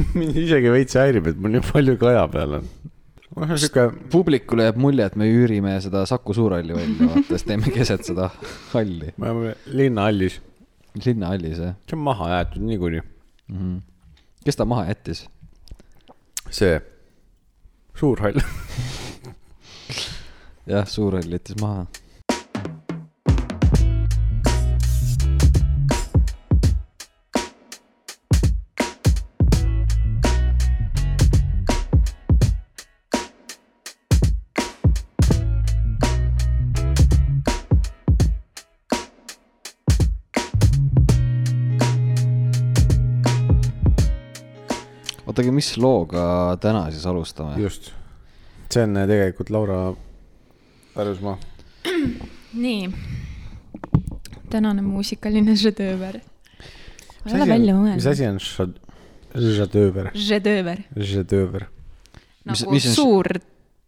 mind isegi veits häirib, et mul nii palju kaja peal on. sihuke, publikule jääb mulje, et me üürime seda Saku Suurhalli välja, vaata, siis teeme keset seda halli, me oleme linnahallis, linnahallis jah see on maha jäetud niikuinii. mm. -hmm. kes ta maha jättis? see, suur hall. jah, Suurhall jättis maha. oota, aga mis looga täna siis alustame? just, see on äh, tegelikult Laura Pärusmaa. nii, tänane muusikaline žedööver. ma ei ole välja mis mõelnud. asi on žedööver, žadööver? Mis- nagu mis on ž- suur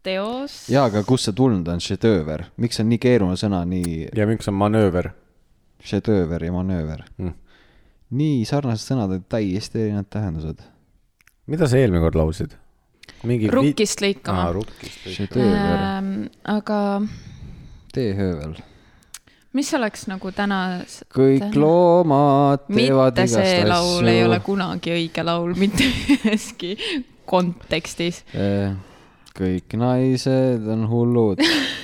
teos. jaa, aga kust see tulnud on, šedööver, miks on nii keeruline sõna, nii ja miks on manööver šedööver ja manööver mm.? nii sarnased sõnad, täiesti erinevad tähendused. Mida sa eelmine kord laulsid? mingi. rukkist lõikama. rukkist. šedööver, Ähm, aga teehöövel. mis oleks nagu täna, kõik loomad teevad mitte igast see laul ei ole asju. kunagi õige laul mitte üheski kontekstis. kõik naised on hullud.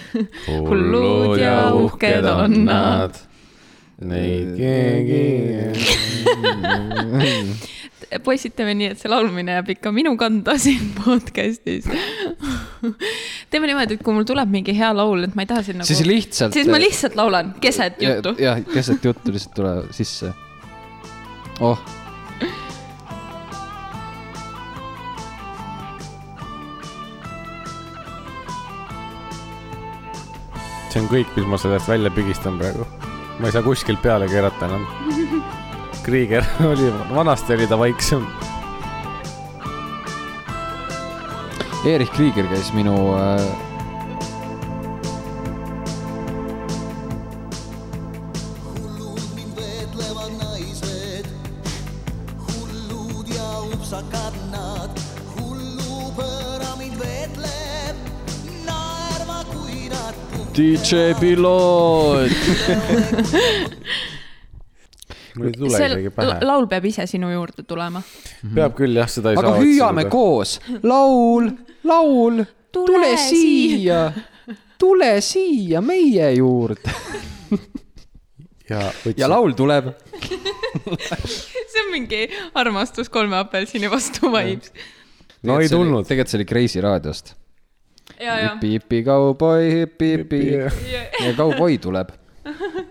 Hullud ja uhked on nad.. Neid keegi. poisid, teeme nii, et see laulmine jääb ikka minu kanda siin podcast'is. teeme niimoodi, et kui mul tuleb mingi hea laul, et ma ei taha siin nagu. siis lihtsalt. siis ma lihtsalt laulan keset juttu. jah, keset juttu lihtsalt tule sisse. oh, see on kõik, mis ma sellest välja pigistan praegu. ma ei saa kuskilt peale keerata enam. Krieger oli, vanasti oli ta vaiksem. Erich Krieger käis minu äh. DJ Piloot. mul ei tule isegi pähe. laul peab ise sinu juurde tulema. peab küll jah, seda ei aga saa hüüame. koos, laul, laul, Tule tule siia, tule siia meie juurde ja, ja laul tuleb. see on mingi armastus kolme apelsini vastu vibes. no ei tulnud. tegelikult see oli Kreisi raadiost. ja, ja. hipi, hipi, kauboi, hipi, hipi ja kauboi tuleb.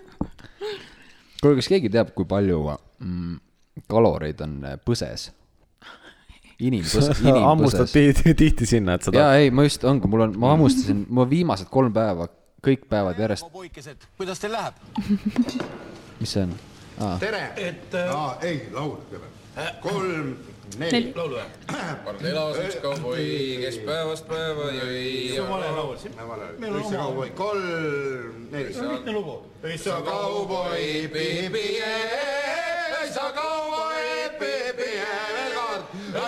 kuule, kas keegi teab, kui palju mm, kaloreid on äh, põses? inimpõs-, hammustad inimpõses. tihti, tihti sinna, et sa jaa, ei, ma just, ongi, mul on, ma hammustasin, ma viimased kolm päeva, kõik päevad järjest, poikesed, kuidas teil läheb? mis see on? tere, et äh.... ei, laul kõigepealt. kolm, neli. Neli. pardal elas üks kauboi, kes päevast päeva jõi. laul, meil on oma laul. kolm, neli. see on lihtne lugu. sa kauboi, piibi, sa kauboi, piibi, veel kord.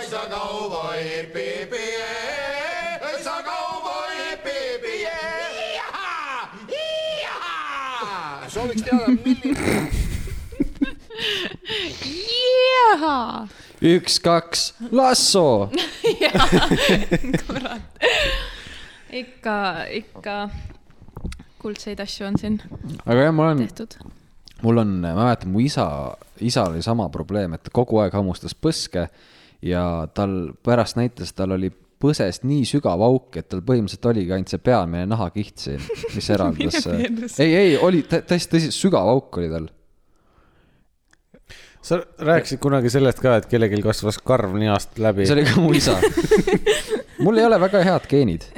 sa kauboi, piibi, sa kauboi, piibi. sooviks teada, milline üks, kaks, lasso. kurat. ikka, ikka kuldseid asju on siin aga jah, mul on, tehtud. mul on, ma mäletan, mu isa, isal oli sama probleem, et kogu aeg hammustas põske ja tal pärast näitas, tal oli põsest nii sügav auk, et tal põhimõtteliselt oligi ainult see pealmine nahakiht siin, mis eraldas. Perse. ei, ei oli tä- täiesti tõsi, sügav auk oli tal. sa rääkisid kunagi sellest ka, et kellelgi kasvas karv ninast läbi see. oli ka mu isa. mul ei ole väga head geenid.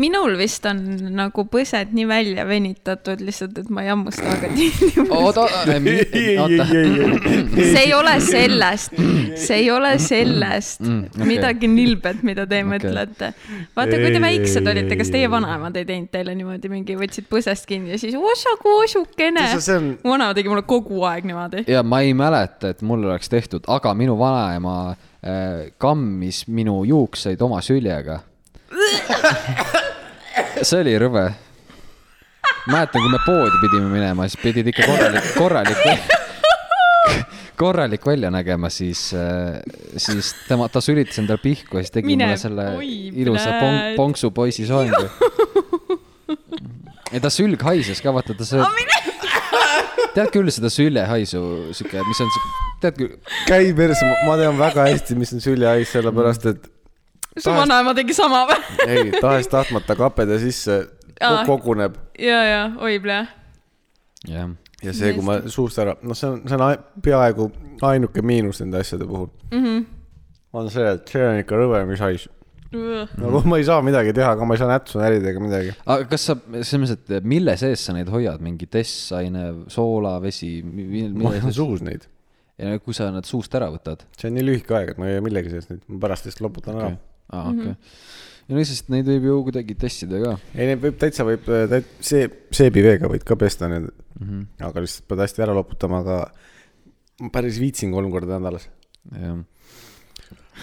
minul vist on nagu põsed nii välja venitatud lihtsalt, et ma ei hammusta väga tihti. oota, oota, see ei ole sellest, see ei ole sellest Mm, mm, okay. midagi nilbet, mida te Okei. okay. mõtlete. vaata, kui te väiksed olite, kas ei, teie ei. vanaemad ei teinud teile niimoodi mingi, võtsid põsest kinni ja siis osagu osukene. on, mu vanaema tegi mulle kogu aeg niimoodi. ja ma ei mäleta, et mul oleks tehtud, aga minu vanaema kammis minu juukseid oma süljega. see oli rõve. mäletan, kui me poodi pidime minema, siis pidid ikka korralik, korralik, korralik välja nägema, siis, siis tema, ta sülitas endale pihku ja siis tegi Mine- mulle selle oi, ilusa pong, ponksu poisi soengu. ja ta sülg haises ka, vaata ta sööb. Tead küll seda süljehaisu, sihuke, mis on sihuke, tead küll, käi perse, ma tean väga hästi, mis on süljehais, sellepärast et su vanaema tegi sama või? ei, tahes-tahtmata kapede sisse Aa. koguneb ja, ja oi plee. jah. ja see, kui ma suust ära, noh, see on, see on peaaegu ainuke miinus nende asjade puhul mm. -hmm. on see, et see on ikka rõve, mis hais. Nagu ma ei saa midagi teha, aga ma ei saa nätsu närida ega midagi. aga kas sa, selles mõttes, et mille sees sa neid hoiad, mingi tessaine, soola, vesi, ma mille hoian suus neid. ja kui sa nad suust ära võtad? see on nii lühike aeg, et ma ei hoia millegi sees neid, ma pärast lihtsalt loputan ära. aa, okei. ja no siis neid võib ju kuidagi testida ka. ei, neid võib täitsa võib, see, seebiveega võid ka pesta need mm, Mhm. -hmm. aga lihtsalt pead hästi ära loputama, aga ma päris viitsin kolm korda nädalas. jah.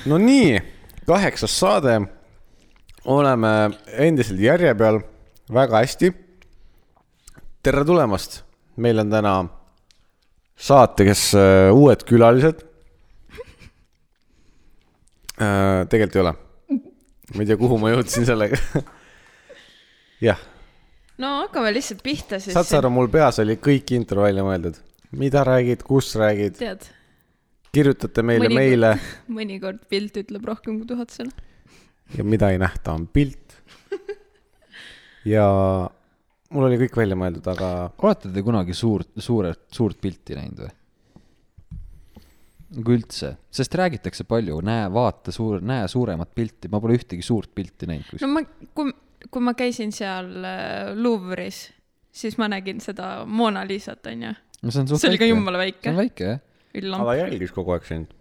no nii, kaheksas saade. oleme endiselt järje peal, väga hästi. tere tulemast, meil on täna saates äh, uued külalised äh,. tegelikult ei ole. ma ei tea, kuhu ma jõudsin sellega. jah, no hakkame lihtsalt pihta siis. saad sa aru, mul peas oli kõik intro välja mõeldud, mida räägid, kus räägid, tead, kirjutate meile Mõnikord- meile mõnikord pilt ütleb rohkem kui tuhat sõna. ja mida ei nähta, on pilt. ja mul oli kõik välja mõeldud, aga olete te kunagi suurt, suurt, suurt pilti näinud või? nagu üldse, sest räägitakse palju, näe, vaata suur, näe suuremat pilti, ma pole ühtegi suurt pilti näinud no kuskil. ma, kui, kui ma käisin seal äh, Louvre'is, siis ma nägin seda Mona Lisat, onju. no see on suht see oli ka väike. jumala see väike on. väike jah. üllamp. ta jälgis kogu aeg sind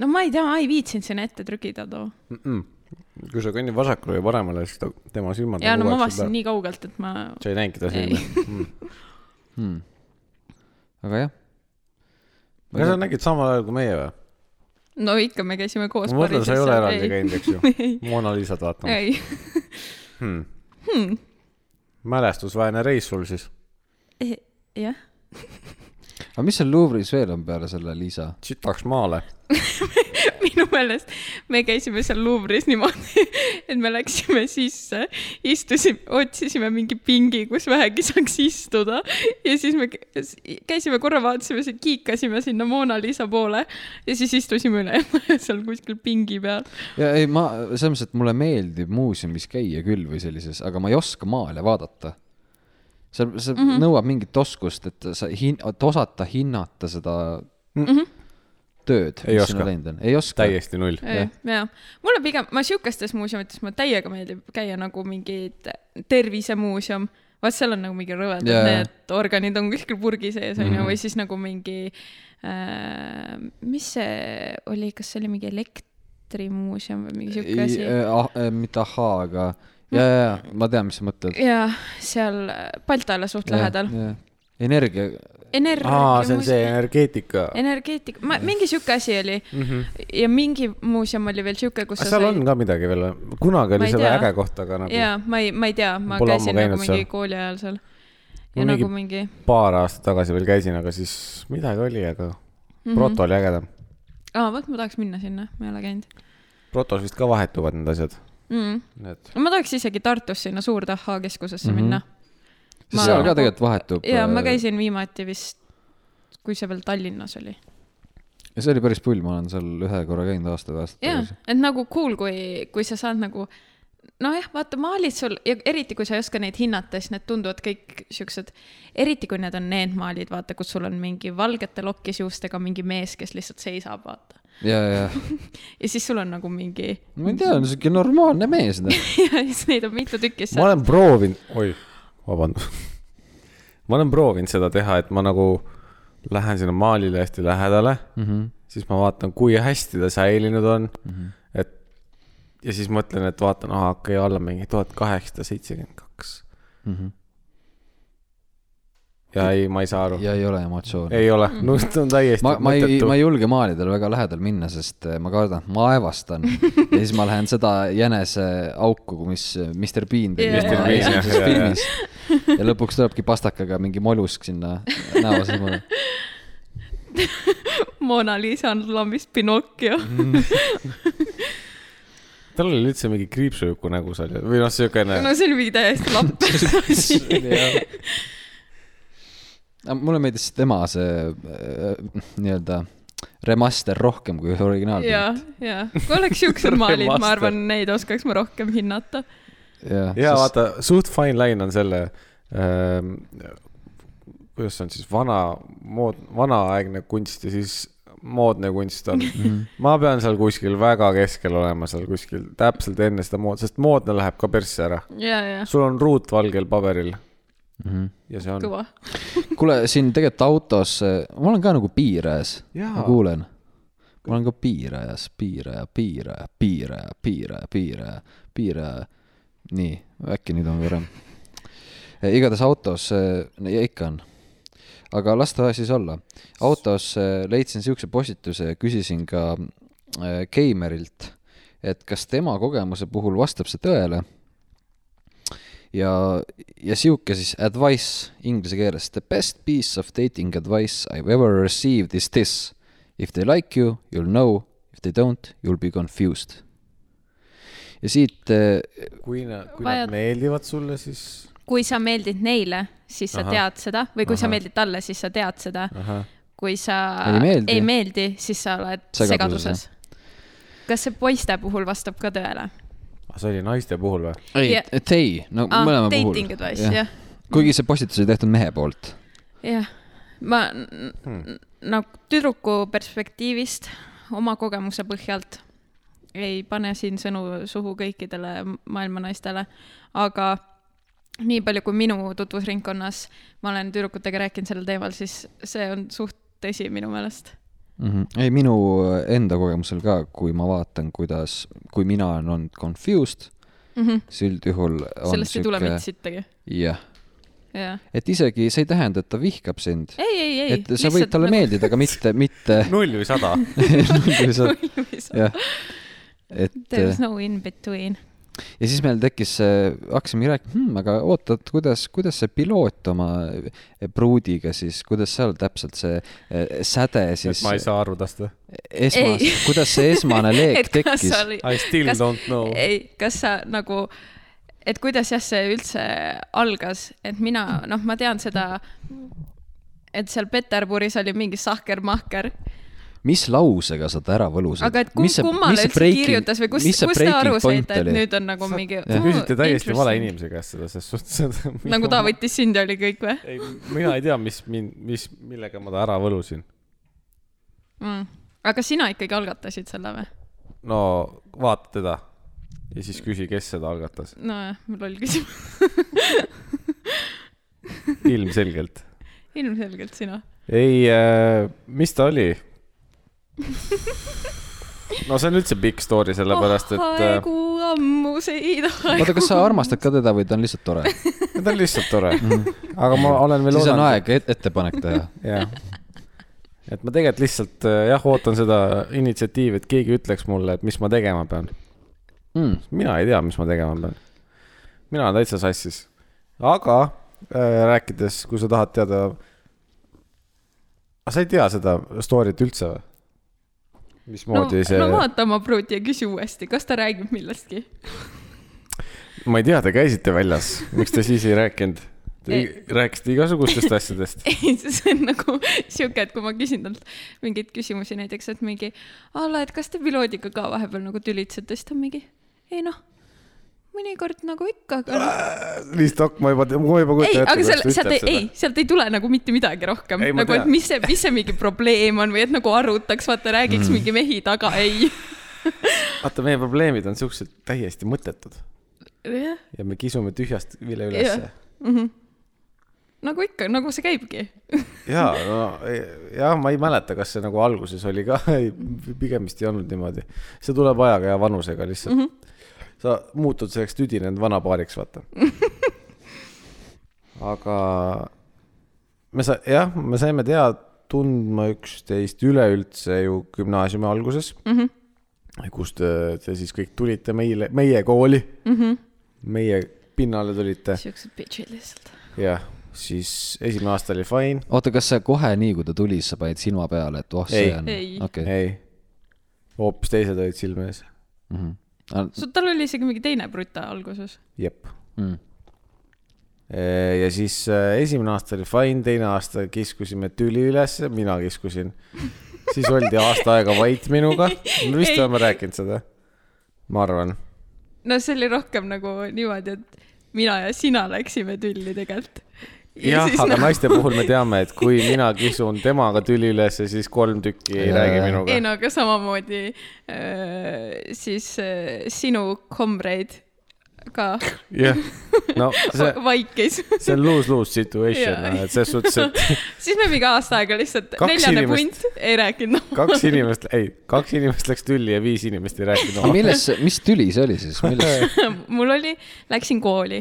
no ma ei tea, ma ei viitsinud sinna ette trükida too. mm. -mm. kui sa kõnnid vasakule või paremale, siis ta, tema silmad. ja no ma avastasin. nii kaugelt, et ma. sa ei näinudki ta silmi mm.. Hmm. aga jah. kas sa nägid samal ajal kui meie või? no ikka, me käisime koos. ma mõtlen, sa ei ole eraldi käinud, eks ju. Mona Lisat vaatamas ei, hmm.. Hmm. mälestusväärne reis sul siis. jah. aga mis seal Louvre'is veel on peale selle Liisa? sitaks maale. minu meelest me käisime seal Louvre'is niimoodi, et me läksime sisse, istusime, otsisime mingi pingi, kus vähegi saaks istuda ja siis me kä- käisime korra, vaatasime, kiikasime sinna Mona Lisa poole ja siis istusime üle seal kuskil pingi peal. ja ei, ma, selles mõttes, et mulle meeldib muuseumis käia küll või sellises, aga ma ei oska maale vaadata. see, see mm Mhm. -hmm. nõuab mingit oskust, et sa hin-, et osata hinnata seda mm -hmm. tööd, Ei mis oska. läinud on. ei oska. täiesti null. ja, ja mulle pigem, ma sihukestes muuseumites, mulle täiega meeldib käia nagu mingi te- tervisemuuseum. vaat seal on nagu mingi rõvedad Jaa. yeah. need organid on kuskil purgi sees onju mm Mhm. -hmm. või siis nagu mingi äh,, mis see oli, kas see oli mingi elektrimuuseum või mingi sihuke asi? Ah, äh, mitte ahhaa, aga ja, ja, ja ma tean, mis sa mõtled. ja seal Baltale suht lähedal. energia, energia. aa, see on see energeetika. energeetika, ma, mingi sihuke asi oli mm. -hmm. ja mingi muuseum oli veel sihuke, kus seal on ka midagi veel kunagi oli tea. äge koht, aga nagu jaa, ma ei, ma ei tea, ma Pole käisin nagu mingi seal. kooli ajal seal. Ja mingi- nagu mingi paar aastat tagasi veel käisin, aga siis midagi oli, aga mm -hmm. proto oli ägedam. aa, vot ma tahaks minna sinna, ma ei ole käinud protos vist ka vahetuvad need asjad, mm.. no ma tahaks isegi Tartus sinna Suurde Ahhaa keskusesse mm. -hmm. minna. sest seal ka tegelikult vahetub. ja ma. käisin viimati vist, kui see veel Tallinnas oli. ja see oli päris pull, ma olen seal ühe korra käinud aasta tagasi., et nagu cool, kui, kui sa saad nagu nojah, vaata maalid sul ja eriti kui sa ei oska neid hinnata, siis need tunduvad kõik siuksed, eriti kui need on need maalid, vaata, kus sul on mingi valgete lokkis juustega mingi mees, kes lihtsalt seisab, vaata. ja, ja, ja siis sul on nagu mingi ma ei tea, siuke normaalne mees, noh. ja siis neid on mitu tükki. ma olen proovinud, oi, vabandust. ma olen proovinud seda teha, et ma nagu lähen sinna maalile hästi lähedale mm, Mhm. -hmm. siis ma vaatan, kui hästi ta säilinud on mm. -hmm. et ja siis mõtlen, et vaatan, aa, okei okay,, alla mingi tuhat kaheksasada seitsekümmend kaks. Ja ei, ma ei saa aru. ja ei ole emotsiooni. ei ole, no see on täiesti ma, ma ei, mõttetu ma ei julge maalidele väga lähedal minna, sest eh, ma kardan, et ma aevastan ja siis ma lähen seda jänese auku, mis Mr Bean tegi jaa, esimeses filmis. ja lõpuks tulebki pastakaga mingi mollusk sinna näo asemele. Mona Lisa on lambist Pinocchio. tal oli üldse mingi kriipsujuku nägu seal või noh, siukene no see oli mingi täiesti laps asi. Mulle meeldis tema see äh, nii-öelda remaster rohkem kui ja originaalpilt., ja kui oleks siuksed maalid, ma arvan, neid oskaks ma rohkem hinnata. ja, ja vaata, suht fine line on selle ähm,, kuidas see on siis vana, mood, vanaaegne kunst ja siis moodne kunst on. ma pean seal kuskil väga keskel olema, seal kuskil täpselt enne seda mood, sest moodne läheb ka persse ära. ja, ja sul on ruutvalgel paberil Mhm. ja see on. kuule, siin tegelikult autos, ma olen ka nagu piirajas, ma kuulen. ma olen ka piirajas, piiraja, piiraja, piiraja, piiraja, piiraja, piiraja. nii, äkki nüüd on parem. igatahes autos, ja ikka on. aga las ta siis olla. autos eh, leidsin siukse postituse ja küsisin ka Keimerilt, et kas tema kogemuse puhul vastab see tõele ja, ja sihuke siis advice inglise keeles. The best piece of dating advice I have ever received is this. If they like you, you will know. If they don't, you will be confused. ja siit äh, kui nad, kui Vajad- nad meeldivad sulle, siis kui sa meeldid neile, siis sa Ahah. tead seda või kui sa Ahah. meeldid talle, siis sa tead seda. kui sa Ei meeldi. ei meeldi, siis sa oled Segaduses, segaduses, kas see poiste puhul vastab ka tõele? See oli naiste puhul või? ei Ja-, et ei, no Ah, mõlema dating puhul. advice, jah. kuigi see postitus oli tehtud mehe poolt. jah, ma hmm. nagu tüdruku perspektiivist oma kogemuse põhjalt ei pane siin sõnu suhu kõikidele maailma naistele, aga nii palju, kui minu tutvusringkonnas ma olen tüdrukutega rääkinud sellel teemal, siis see on suht tõsi minu meelest. mm. -hmm. ei, minu enda kogemusel ka, kui ma vaatan, kuidas, kui mina olen olnud confused, Mm -hmm. siis üldjuhul on sellest ei tule mitte sittagi, jah, jah. et isegi see ei tähenda, et ta vihkab sind. ei, ei, ei. et sa võid talle nagu... meeldida, aga mitte, mitte null või sada? jah, et There is no in between. Ja siis meil tekkis, hakkasime rääkima hmm,, aga oota, et kuidas, kuidas see piloot oma pruudiga siis, kuidas seal täpselt see eh, säde et siis ma ei saa aru tast või? esmas Ei. kuidas see esmane leek et tekkis oli, I still Kas- don't know. ei, kas sa nagu, et kuidas jah, see üldse algas, et mina, noh, ma tean seda, et seal Peterburis oli mingi sahker-mahker, mis lausega sa ta ära võlusid? aga et kum, kummale üldse kirjutas või kust, kust te aru saite, et nüüd on nagu mingi. Te küsite täiesti vale. inimese käest seda, ses suhtes, et nagu ta võttis sind ja oli kõik või ei, mina ei tea, mis mind, mis, millega ma ta ära võlusin. mm.? aga sina ikkagi algatasid selle või? no vaata teda ja siis küsi, kes seda algatas. nojah, loll küsimus. ilmselgelt. ilmselgelt sina. ei äh,, mis ta oli? no see on üldse pikk story, sellepärast et äh, aegu ammuseid aegu. oota, kas sa armastad ka teda või ta on lihtsalt tore? ta on lihtsalt tore. aga ma olen veel siis on aeg et ettepanek teha. jah. et ma tegelikult lihtsalt äh, jah, ootan seda initsiatiivi, et keegi ütleks mulle, et mis ma tegema pean. Mm. mina ei tea, mis ma tegema pean. mina olen täitsa sassis. aga äh, rääkides, kui sa tahad teada. sa ei tea seda story't üldse või? No, mismoodi see no vaata oma pruuti ja küsi uuesti, kas ta räägib millestki. ma ei tea, te käisite väljas, miks te siis ei rääkinud? Te Ei. rääkisite igasugustest asjadest. ei, see on nagu sihuke, et kui ma küsin talt mingeid küsimusi näiteks, et mingi, Alla, et kas te piloodiga ka vahepeal nagu tülitsete, siis ta on mingi, ei noh, mõnikord nagu ikka, aga lihtsalt ma juba, ma juba ei, kujutan aga ette, seal, kuidas ta sealt ei, ei sealt ei tule nagu mitte midagi rohkem. Nagu, et tean. mis see, mis see mingi probleem on või et nagu arutaks, vaata, räägiks mm. mingi mehi taga, ei. vaata, meie probleemid on siuksed täiesti mõttetud jah, ja me kisume tühjast vile ülesse. nagu ikka, nagu see käibki. ja, no jah, ma ei mäleta, kas see nagu alguses oli ka, pigem vist ei olnud niimoodi. see tuleb ajaga ja vanusega lihtsalt mm. -hmm. Sa muutud selleks tüdinenud vanapaariks, vaata. aga me sa-, jah, me saime teada tundma üksteist üleüldse ju gümnaasiumi alguses mm. -hmm. kust te, te siis kõik tulite meile, meie kooli mm. -hmm. meie pinnale tulite siuksed bitch'id lihtsalt. jah, siis esimene aasta oli fine oota, kas sa kohe nii, kui ta tuli, sa panid silma peale, et oh, see Ei. on Ei., ei, hoopis teised olid silme ees. Tal oli isegi mingi teine bruta alguses. jep. Mm. ja siis äh, esimene aasta oli fine, teine aasta kiskusime tüli ülesse, mina kiskusin. siis oldi aasta aega vait minuga. me vist oleme rääkinud seda. ma arvan. no see oli rohkem nagu niimoodi, et mina ja sina läksime tülli tegelikult. jah, aga naiste puhul me teame, et kui mina kisun temaga tüli ülesse, siis kolm tükki ei räägi ei minuga. no aga samamoodi äh, siis äh, sinu komreid ka jah, no see, vaikis. see on lose-lose situation Jaa., et selles suhtes, et siis me mingi aasta aega lihtsalt, neljane punt ei rääkinud. kaks inimest, ei, kaks inimest läks tülli ja viis inimest ei rääkinud aga milles, mis tüli see oli siis, milles? mul oli, läksin kooli,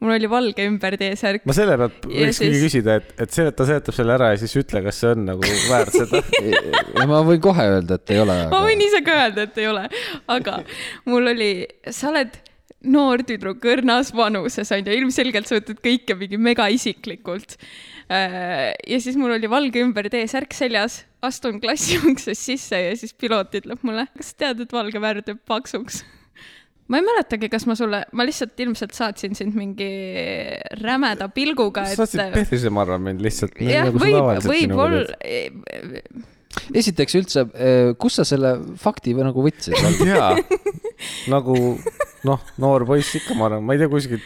mul oli valge ümber T-särk. ma selle pealt Ja võikski siis- küsida, et, et see, et ta seletab selle ära ja siis ütle, kas see on nagu väärt seda. ma võin kohe öelda, et ei ole. ma võin ise ka öelda, et ei ole, aga mul oli, sa oled noor tüdruk õrnas vanuses onju, ilmselgelt sa võtad kõike mingi mega isiklikult. ja siis mul oli valge ümber T-särk seljas, astun klassi uksest sisse ja siis piloot ütleb mulle, kas tead, et valge värv teeb paksuks? ma ei mäletagi, kas ma sulle, ma lihtsalt ilmselt saatsin sind mingi rämeda pilguga, sa saatsid et. perse, ma arvan, mind lihtsalt. jah, nagu võib, võib-olla, esiteks üldse, kus sa selle fakti või nagu võtsid? jaa, nagu noh, noor poiss ikka, ma arvan, ma ei tea kuskilt.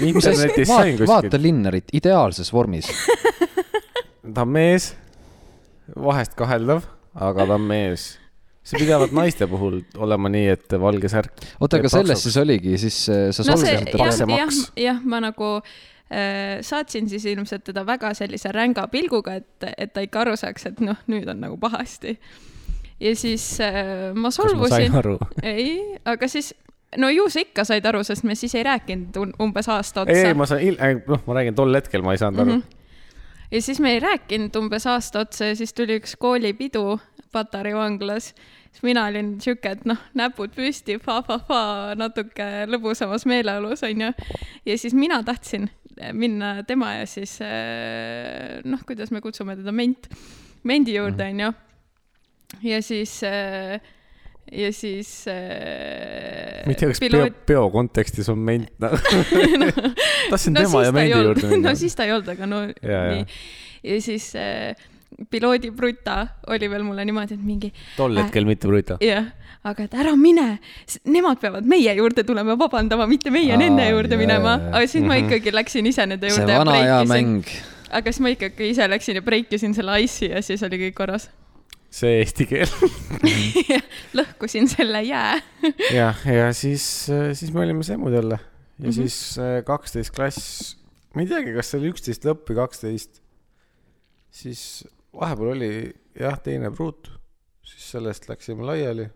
internetis sain vaata, vaata kuskilt, Linnarit ideaalses vormis. ta on mees, vahest kaheldav, aga ta on mees see pidevalt naiste puhul olema nii, et valge särk. oota, aga selles siis oligi, siis äh, sa no see solvasid jah, pakse jah ma nagu äh, saatsin siis ilmselt teda väga sellise ränga pilguga, et, et ta ikka aru saaks, et noh, nüüd on nagu pahasti. ja siis äh, ma solvusin, aru? ei, aga siis no ju sa ikka said aru, sest me siis ei rääkinud umbes aasta ei, otsa ei, ma sain, noh, ma räägin tol hetkel ma ei saanud aru mm. -hmm. ja siis me ei rääkinud umbes aasta otsa ja siis tuli üks koolipidu Patarei vanglas. siis mina olin sihuke, et noh, näpud püsti fa,, fa-fa-fa natuke lõbusamas meeleolus onju. ja siis mina tahtsin minna tema ja siis eh, noh, kuidas me kutsume teda ment, mendi juurde onju. ja siis eh, ja siis äh, ma ei tea, kas peo, peo kontekstis on ment nagu tahtsin no, tema ja mendi olnud- juurde minna. No siis ta ei olnud, aga no Ja, nii. ja siis äh, piloodi bruta oli veel mulle niimoodi, et mingi tol hetkel mitte Bruta. jah, aga et ära mine, nemad peavad meie juurde tulema vabandama, mitte meie Aa, nende juurde jaa, minema. Aga siis ma ikkagi läksin ise nende see juurde ja vana hea mäng. aga siis ma ikkagi ise läksin ja breikisin selle ice'i ja siis oli kõik korras. See eesti keel. lõhkusin selle jää. jah, ja siis, siis me olime semmud jälle ja mm -hmm. siis äh, kaksteist klass, ma ei teagi, kas see oli üksteist lõpp või kaksteist. siis vahepeal oli jah, teine pruut, siis sellest läksime laiali.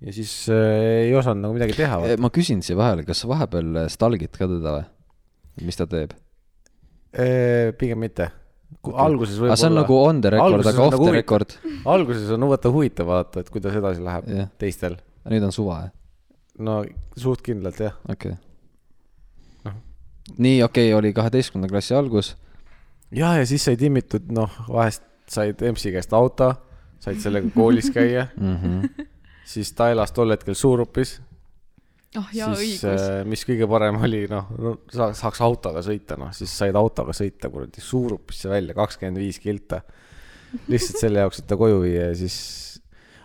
ja siis äh, ei osanud nagu midagi teha. ma küsin siia vahele, kas sa vahepeal stalgid ka teda või? mis ta teeb? pigem mitte. Alguses aga see on võib-olla, nagu on the record, aga off nagu the huvitav. record. alguses on vaata huvitav vaadata, et kuidas edasi läheb jah, teistel. nüüd on suva, jah? no suht kindlalt jah. okei Noh.. nii, okei okay,, oli kaheteistkümnenda klassi algus. ja, ja siis sai timmitud, noh, vahest said EMS-i käest auto, said sellega koolis käia, Mm -hmm. siis ta elas tol hetkel Suurupis, oh jaa, siis õigus. äh, mis kõige parem oli, noh no,, saaks, saaks autoga sõita, noh, siis said autoga sõita kuradi Suurupisse välja, kakskümmend viis kilta. lihtsalt selle jaoks, et ta koju viia ja siis,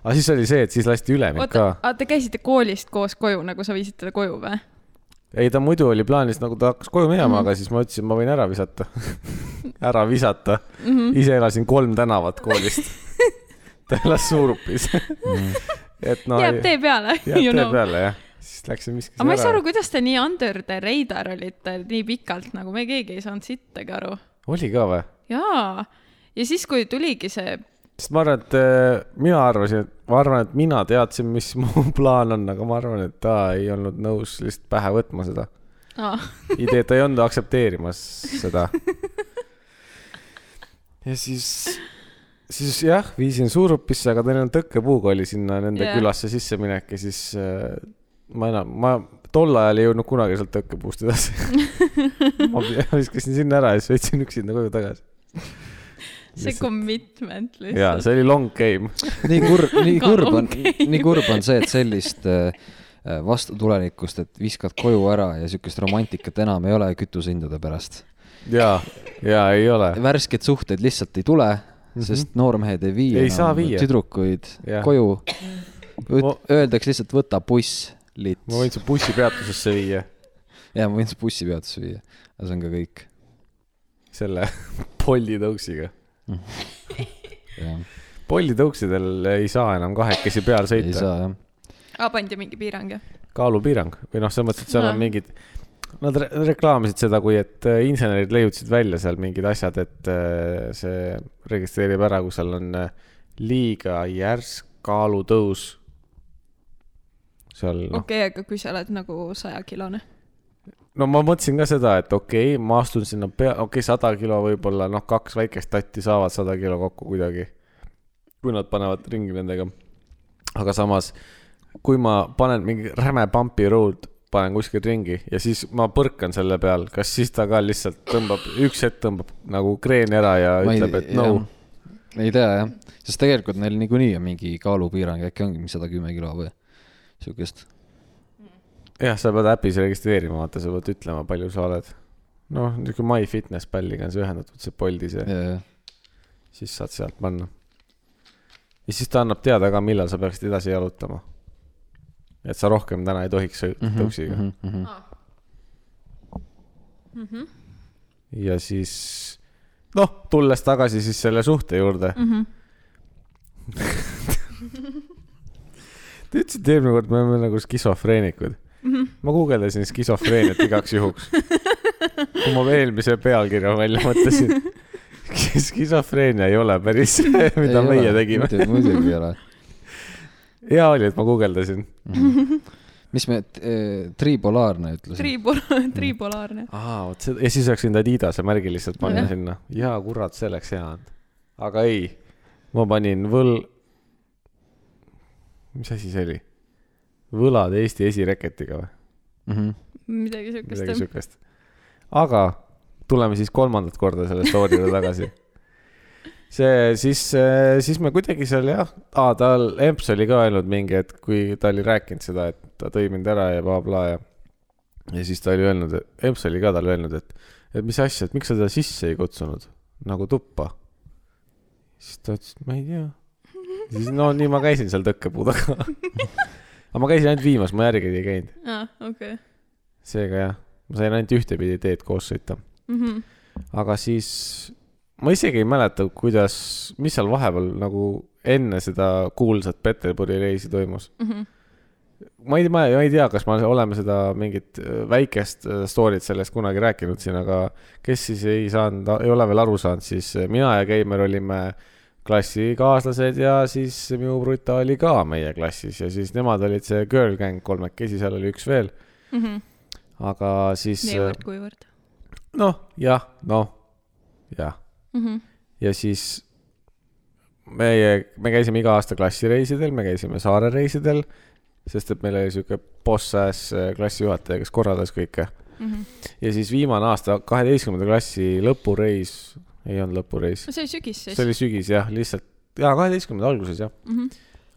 aga siis oli see, et siis lasti üle mind oota ka., te käisite koolist koos koju, nagu sa viisid teda koju või? ei, ta muidu oli plaanis, nagu ta hakkas koju minema mm, -hmm. aga siis ma ütlesin, ma võin ära visata. ära visata mm. -hmm. ise elasin kolm tänavat koolist. ta elas Suurupis. et no. jääb tee peale, jääb tee know. peale jah, siis läksin viskasin aga ma ei saa aru, kuidas te nii under the radar olite nii pikalt, nagu me keegi ei saanud sittagi aru. oli ka või? jaa, ja siis, kui tuligi see, sest ma arvan, et äh, mina arvasin, et ma arvan, et mina teadsin, mis mu plaan on, aga ma arvan, et ta ei olnud nõus lihtsalt pähe võtma seda ideed, ta ei olnud aktsepteerimas seda. ja siis, siis jah, viisin Suurupisse, aga neil on tõkkepuuga oli sinna nende yeah. külasse sisseminek ja siis äh, ma enam, ma tol ajal ei jõudnud kunagi sealt tõkkepuust edasi. ma viskasin sinna ära ja siis sõitsin üksinda koju tagasi. see commitment ja lihtsalt. see oli long game. nii kurb, nii kurb on nii kurb on see, et sellist äh, vastutulelikkust, et viskad koju ära ja siukest romantikat enam ei ole kütusehindade pärast. ja, ja ei ole. värskeid suhteid lihtsalt ei tule, sest noormehed ei vii. Ei viia. tüdrukuid Jah. koju. Öeldakse lihtsalt võta buss, lits. ma võin su bussipeatusesse viia ja ma võin su bussipeatusse viia, aga see on ka kõik. selle Bolli tõuksiga. jah, Bolli tõuksidel ei saa enam kahekesi peal ei sõita, saa jah. aa, pandi mingi piirang jah? kaalupiirang või noh, selles mõttes, et seal Aa. on mingid, nad re reklaamisid seda, kui et äh, insenerid leiutasid välja seal mingid asjad, et äh, see registreerib ära, kui seal on äh, liiga järsk kaalutõus. Seal noh, okei, aga kui sa oled nagu sajakilone. no ma mõtlesin ka seda, et okei okay,, ma astun sinna pea, okei okay,, sada kilo võib-olla, noh, kaks väikest tatti saavad sada kilo kokku kuidagi. kui nad panevad ringi nendega. aga samas, kui ma panen mingi räme pumpy road, panen kuskil ringi ja siis ma põrkan selle peal, kas siis ta ka lihtsalt tõmbab, üks hetk tõmbab nagu kreeni ära ja Ma ütleb, et no. ei tea jah, sest tegelikult neil niikuinii on mingi kaalupiirang, äkki ongi mingi sada kümme kilo või siukest. jah, sa pead äpis registreerima, vaata, sa pead ütlema, palju sa oled. noh, niisugune MyFitnessPalliga on see ühendatud, see Bolti see. ja, ja, siis saad sealt panna. ja siis ta annab teada ka, millal sa peaksid edasi jalutama. et sa rohkem täna ei tohiks sõita Mhm, tõuksiga mm. -hmm. ja siis noh, tulles tagasi siis selle suhte juurde mm. Mhm. -hmm. Te ütlesite eelmine kord, me oleme nagu skisofreenikud mm. -hmm. ma guugeldasin skisofreeniat igaks juhuks. kui ma eelmise pealkirja välja mõtlesin. skisofreenia ei ole päris see, mida meie tegime. muidugi ei ole. hea oli, et ma guugeldasin. mis me, tripolaarne ütlesin. Tripola-, tripolaarne. aa, vot see, ja siis oleks võinud Adidase märgi lihtsalt panna Jah. sinna. jaa, kurat, see oleks hea olnud. aga ei, ma panin võl-, mis asi see oli? võlad Eesti esireketiga või? Mhm. midagi siukest midagi siukest. aga tuleme siis kolmandat korda selle story juurde tagasi. see siis, siis me kuidagi seal jah, aa tal, Emps oli ka öelnud mingi, et kui ta oli rääkinud seda, et ta tõi mind ära ja blablabla ja. ja siis ta oli öelnud, Emps oli ka talle öelnud, et, et mis asja, et miks sa teda sisse ei kutsunud nagu tuppa. siis ta ütles, et ma ei tea. Siis no nii ma käisin seal tõkkepuu taga. aga ma käisin ainult viimas, ma järgi ei käinud. aa, okei. seega jah, ma sain ainult ühtepidi teed koos sõita. Mhm. aga siis ma isegi ei mäleta, kuidas, mis seal vahepeal nagu enne seda kuulsat Peterburi reisi toimus. Mhm. ma ei, ma ei tea, kas me oleme seda mingit äh, väikest äh, story't sellest kunagi rääkinud siin, aga kes siis ei saanud, ei ole veel aru saanud, siis äh, mina ja Keimer olime klassikaaslased ja siis minu bruta oli ka meie klassis ja siis nemad olid see girl gang kolmekesi, seal oli üks veel, aga siis äh, niivõrd-kuivõrd. noh, jah, noh, jah. Mhm. ja siis meie, me käisime iga aasta klassireisidel, me käisime saarereisidel, sest et meil oli sihuke boss-ass äh, klassijuhataja, kes korraldas kõike. Mhm. ja siis viimane aasta, kaheteistkümnenda klassi lõpureis, ei olnud lõpureis, no see oli sügis siis see. oli sügis jah, lihtsalt, jaa, kaheteistkümnenda alguses jah, Mhm.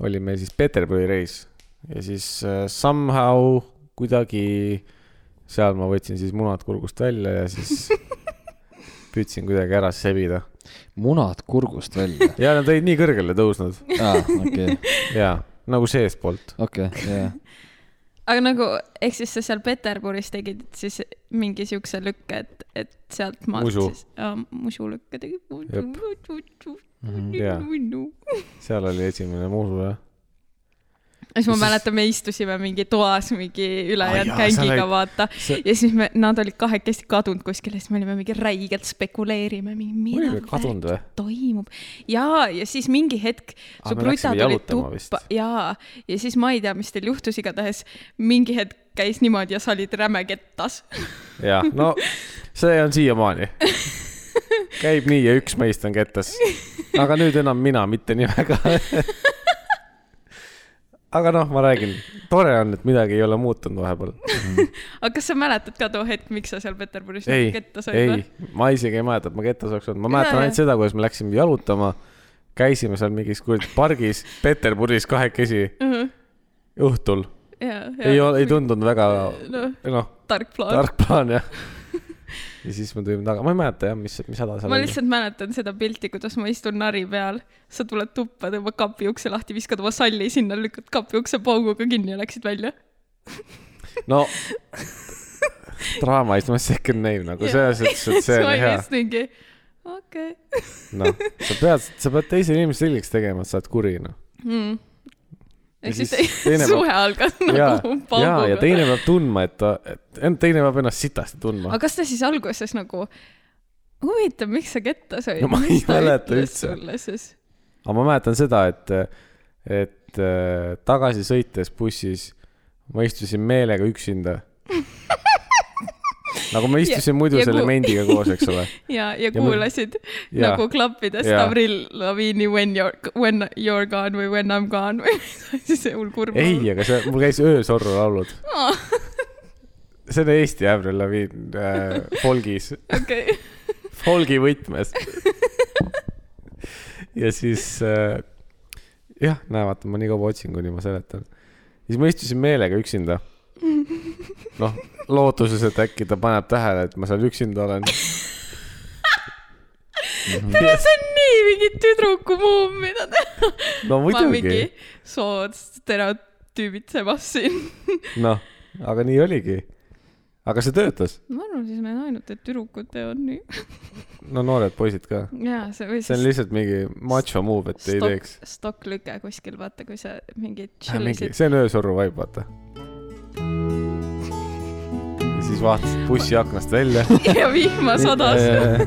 oli meil siis Peterburi reis ja siis äh, somehow kuidagi seal ma võtsin siis munad kurgust välja ja siis püüdsin kuidagi ära sebida. munad kurgust välja ja nad olid nii kõrgele tõusnud aa, okei, ja nagu seestpoolt. okei, jaa. Aga nagu, ehk siis sa seal Peterburis tegid siis mingi siukse lükke, et, et sealt maalt Musu. siis, musulükke tegid. jaa. seal oli esimene muusu jah. Siis ma Siis- mäletan, me istusime mingi toas mingi ülejäänud seal gängiga oli- vaata see- ja siis me, nad olid kahekesti kadunud kuskile, siis me olime mingi räigelt spekuleerime, mingi mida toimub ja, ja siis mingi hetk su brutad olid tuppa ja, ja siis ma ei tea, mis teil juhtus, igatahes mingi hetk käis niimoodi ja sa olid räme kettas. ja no see on siiamaani. käib nii ja üks meist on kettas. aga nüüd enam mina, mitte nii väga. Aga noh, ma räägin, tore on, et midagi ei ole muutunud vahepeal. aga kas sa mäletad ka too hetk, miks sa seal Peterburis ei nagu, kettas olid ei, ma isegi ei mäleta, et ma kettas oleks olnud, ma mäletan ainult seda, kuidas me läksime jalutama, käisime seal mingis kuradi pargis Peterburis kahekesi või? õhtul. ja, ei, ei tundunud väga, noh, noh, tark plaan. tark plaan jah. Ja siis me tulime taga, ma ei mäleta jah, mis, mis häda seal ma oli. lihtsalt mäletan seda pilti, kuidas ma istun nari peal, sa tuled tuppa, tõmbad kapi ukse lahti, viskad oma salli sinna, lükkad kapi ukse pauguga kinni ja läksid välja. no draama is my second name nagu selles suhtes, et see on hea. okei noh, sa pead, sa pead teisele inimesele selgeks tegema, et sa oled kuri noh. mm.. Ja ehk siis siis teine suhe algas ja, nagu ja, ja pauguga. teine peab tundma, et ta, et teine peab ennast sitasti tundma aga. kas ta siis alguses nagu, huvitav, miks sa kettas olid No ma ei mäleta üldse. aga ma mäletan seda, et, et äh, tagasi sõites bussis ma istusin meelega üksinda. nagu ma istusin Ja- muidu ja selle mendiga koos, eks ole. ja, ja Ja ma- kuulasid ja. nagu klappidest Ja. Avril Lavine'i When you're, when you're gone või When I m gone või asi see mul kurb ei, aga see, mul käis öösorru laulud. on. see on Eesti Avril Lavigne äh, folgis, okei, folgi võtmes. ja siis äh, jah, näe, vaata, ma nii kaua otsin, kuni ma seletan. siis ma istusin meelega üksinda. noh, lootuses, et äkki ta paneb tähele, et ma seal üksinda olen. see on nii mingi tüdruku muum, mida teha. no muidugi, sood stereotüübitsemas siin. noh, aga nii oligi. aga see töötas, ma arvasin ainult, et tüdrukud teevad nii. no noored poisid ka. jaa, see või see on siis lihtsalt mingi macho move, et ei teeks., stokklüke kuskil, vaata, kui sa mingi tšillisid. see on öösorru vibe, vaata. Ja siis vaatasid bussi aknast välja. ja vihma sadas.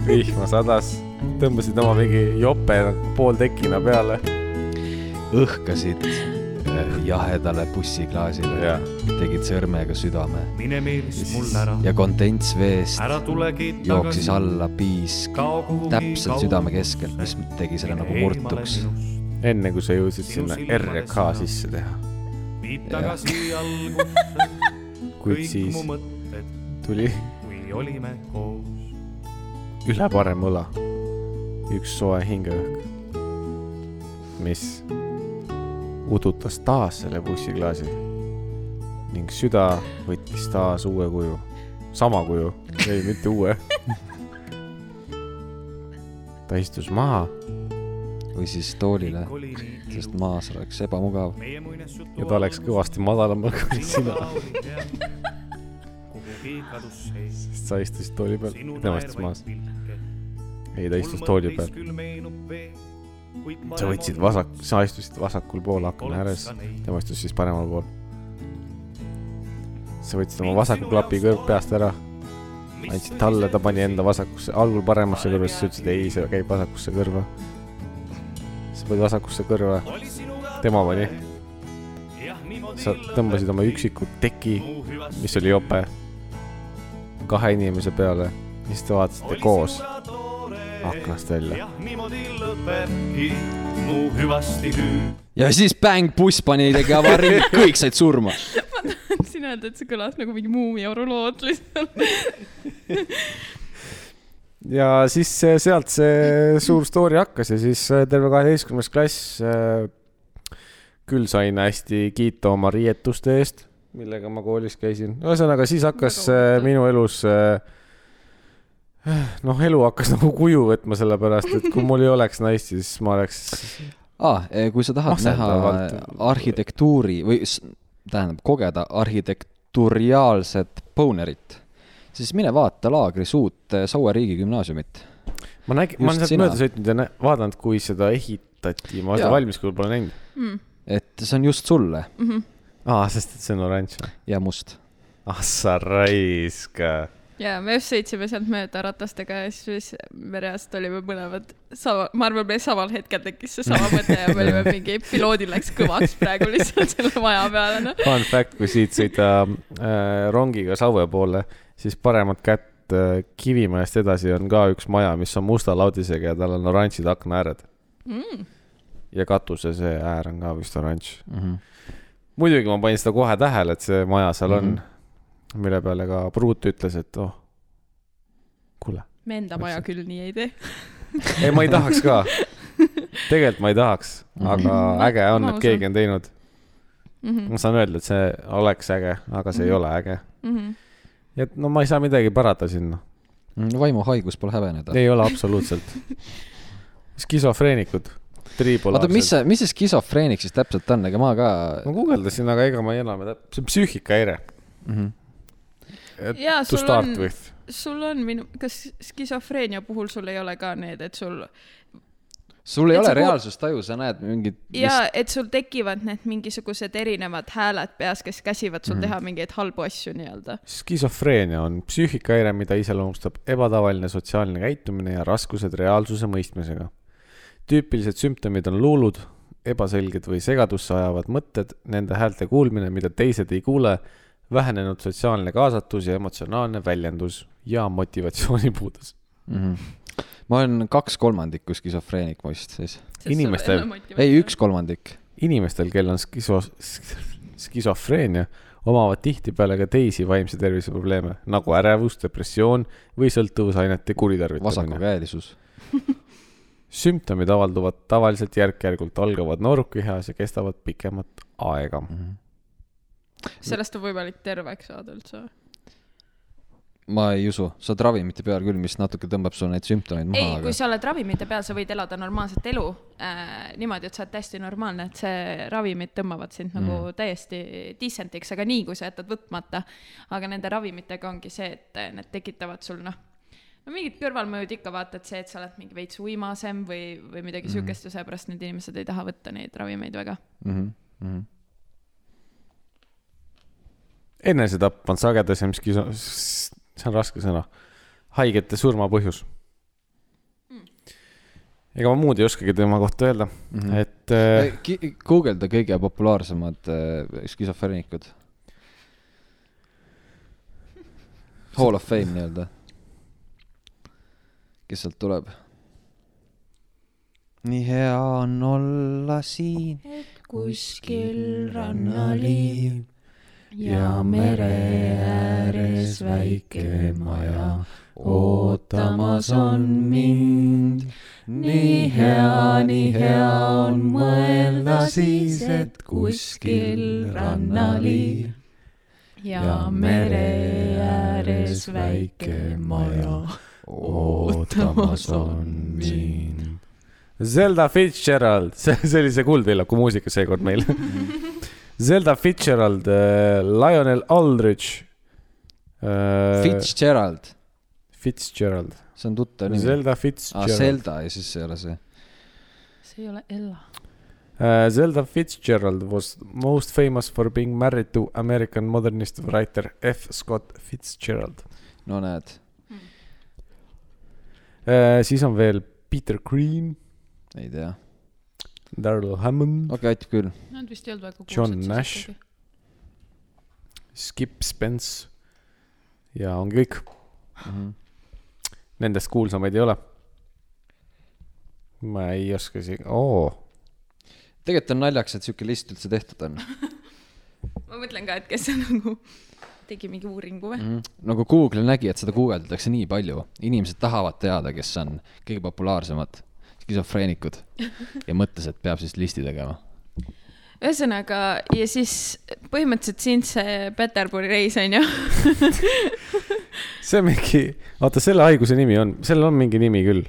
vihma sadas, tõmbasid oma mingi jope pooltekina peale. Õhkasid eh, jahedale bussiklaasile. Ja, tegid sõrmega südame. Mine meelist mul ära, ja kondentsveest ära tulegi jooksis alla piisk. Täpselt südame keskelt, mis tegi selle nagu murtuks. enne kui sa jõudsid sinna RK sisse teha, viib tagasi kuid kõik siis mu mõtted, tuli kui olime koos. üle parema õla. Üks soe hingeõhk, mis udutas taas selle bussiklaasi. Ning süda võttis taas uue kuju, sama kuju, ei mitte uue. ta istus maha või siis toolile, sest maas oleks ebamugav. ja ta läks kõvasti madalamal kui sina, sest sa istusid tooli peal, tema istus maas. ei, ta istus tooli peal. sa võtsid vasak, sa istusid vasakul pool akna ääres, tema istus siis paremal pool. sa võtsid oma vasaku klapi kõrv peast ära, andsid talle, ta pani enda vasakusse, algul paremasse kõrva, siis sa ütlesid ei, see käib vasakusse kõrva. Panid vasakusse kõrva, tema pani. sa tõmbasid oma üksiku teki, mis oli jope, kahe inimese peale ja siis te vaatasite koos aknast välja. ja siis bäng, buss pani, tegi avarii, kõik said surma. ma tahtsin öelda, et see kõlas nagu mingi muumi orolood lihtsalt. ja siis eh, sealt see suur story hakkas ja siis eh, terve kaheteistkümnes klass eh, küll sain hästi kiita oma riietuste eest, millega ma koolis käisin. ühesõnaga, siis hakkas eh, huvitav. minu elus eh, noh, elu hakkas nagu kuju võtma, sellepärast et kui mul ei oleks naist, siis ma oleks, ah,. kui sa tahad näha Masendavalt. arhitektuuri või tähendab, kogeda arhitektuuriaalset bonerit, siis mine vaata laagris uut eh, Saue riigigümnaasiumit. ma nägin, ma olen sealt mööda sõitnud ja nä- vaadanud, kui seda ehitati, ma seda Jaa. valmis küll pole näinud. et see on just sulle aa, sest et see on oranž või? ja must. ah sa raisk. ja me just sõitsime sealt mööda ratastega ja siis me reaalselt olime mõlemad sama, ma arvan, meil samal hetkel tekkis see sama mõte ja me olime mingi, piloodil läks kõvaks praegu lihtsalt selle maja peale, noh. Fun fact, kui siit sõita äh, rongiga Saue poole, siis paremat kätt äh, Kivimäest edasi on ka üks maja, mis on musta laudisega ja tal on oranžid aknaääred Mm. ja katuse see äär on ka vist oranž. Mhm. muidugi ma panin seda kohe tähele, et see maja seal on mm, Mhm. -hmm. mille peale ka pruut ütles, et oh, kuule, me enda maja küll nii ei tee. ei, ma ei tahaks ka. tegelikult ma ei tahaks, aga Mhm. äge on, et keegi on teinud. Mhm. ma saan öelda, et see oleks äge, aga see mm -hmm. ei Mhm. ole äge. Mhm. Nii et no ma ei saa midagi parata sinna, vaimuhaigus pole häbeneda. ei ole absoluutselt. skisofreenikud, oota, mis see, mis see skisofreenik siis täpselt on, ega ma ka ma guugeldasin, aga ega ma ei enam, see on psüühikahäire. mm. -hmm. Jaa, To sul start on- with. sul on minu, kas skisofreenia puhul sul ei ole ka need, et sul sul ei Et ole sa ku- reaalsustaju, sa näed mingit. ja et sul tekivad need mingisugused erinevad hääled peas, kes käsivad sul mm. teha mingeid halbu asju nii-öelda. skisofreenia on psüühikahäire, mida iseloomustab ebatavaline sotsiaalne käitumine ja raskused reaalsuse mõistmisega. tüüpilised sümptomid on luulud, ebaselged või segadusse ajavad mõtted, nende häälte kuulmine, mida teised ei kuule, vähenenud sotsiaalne kaasatus ja emotsionaalne väljendus ja motivatsioonipuudus. mm. -hmm. Ma olen kaks kolmandikku skisofreenik vist siis. Inimestel- ei, üks. kolmandik. inimestel, kellel on skiso-, skisofreenia, omavad tihtipeale ka teisi vaimse tervise probleeme nagu ärevus, depressioon või sõltuvusainete kuritarvitamine. vasakukäelisus. sümptomid avalduvad tavaliselt järk-järgult, algavad noorukihas ja kestavad pikemat aega. sellest on võimalik terveks saada üldse. Ma ei usu, sa oled ravimite peal küll, mis natuke tõmbab sul neid sümptomeid maha, ei, aga kui sa oled ravimite peal, sa võid elada normaalset elu äh, niimoodi, et sa oled täiesti normaalne, et see ravimid tõmbavad sind mm. nagu täiesti decent'iks, aga nii, kui sa jätad võtmata, aga nende ravimitega ongi see, et äh, need tekitavad sul noh, no mingid kõrvalmõjud ikka vaata, et see, et sa oled mingi veits uimasem või, või midagi mm. siukest ja seepärast need inimesed ei taha võtta neid ravimeid väga. mm. -hmm. Mm -hmm. enesetapp on sagedasem skiso-, see on raske sõna, haigete surma põhjus. ega ma muud ei oskagi tema kohta öelda mm. -hmm. et äh, guugelda kõige populaarsemad äh, skisofreenikud. Hall of Fame nii-öelda. kes sealt tuleb? nii hea on olla siin kuskil rannaliiv ja mere ääres väike maja ootamas on mind. nii hea, nii hea on mõelda siis, et kuskil rannaliiv ja mere ääres väike maja ootamas on mind. Zelda Fitzgerald, see, see oli see Kuldvillaku muusika seekord meil. Zelda Fitzgerald äh,, Lionel Aldridge äh,. Fitzgerald, Fitzgerald, see on tuttav nimi. Zelda aa, Fitzgerald Zelda ja siis ei ole see. see ei ole Ella. Uh, Zelda Fitzgerald was most famous for being married to American modernist writer F. Scott Fitzgerald no näed, uh,. siis on veel Peter Green, ei tea. Daryl Hammond okay., okei, aitab küll. Nad vist ei olnud väga John Nash.. Skip Spence ja ongi kõik. Mhm. Nendest kuulsamaid ei ole. ma ei oska isegi, oo, tegelikult on naljakas, et sihuke list üldse tehtud on ma mõtlen ka, et kes see nagu tegi mingi uuringu või? mm.. nagu Google nägi, et seda guugeldatakse nii palju, inimesed tahavad teada, kes on kõige populaarsemad skisofreenikud ja mõtles, et peab siis listi tegema. ühesõnaga, ja siis põhimõtteliselt sind see Peterburi reis on ju. see on mingi, oota, selle haiguse nimi on, sellel on mingi nimi küll.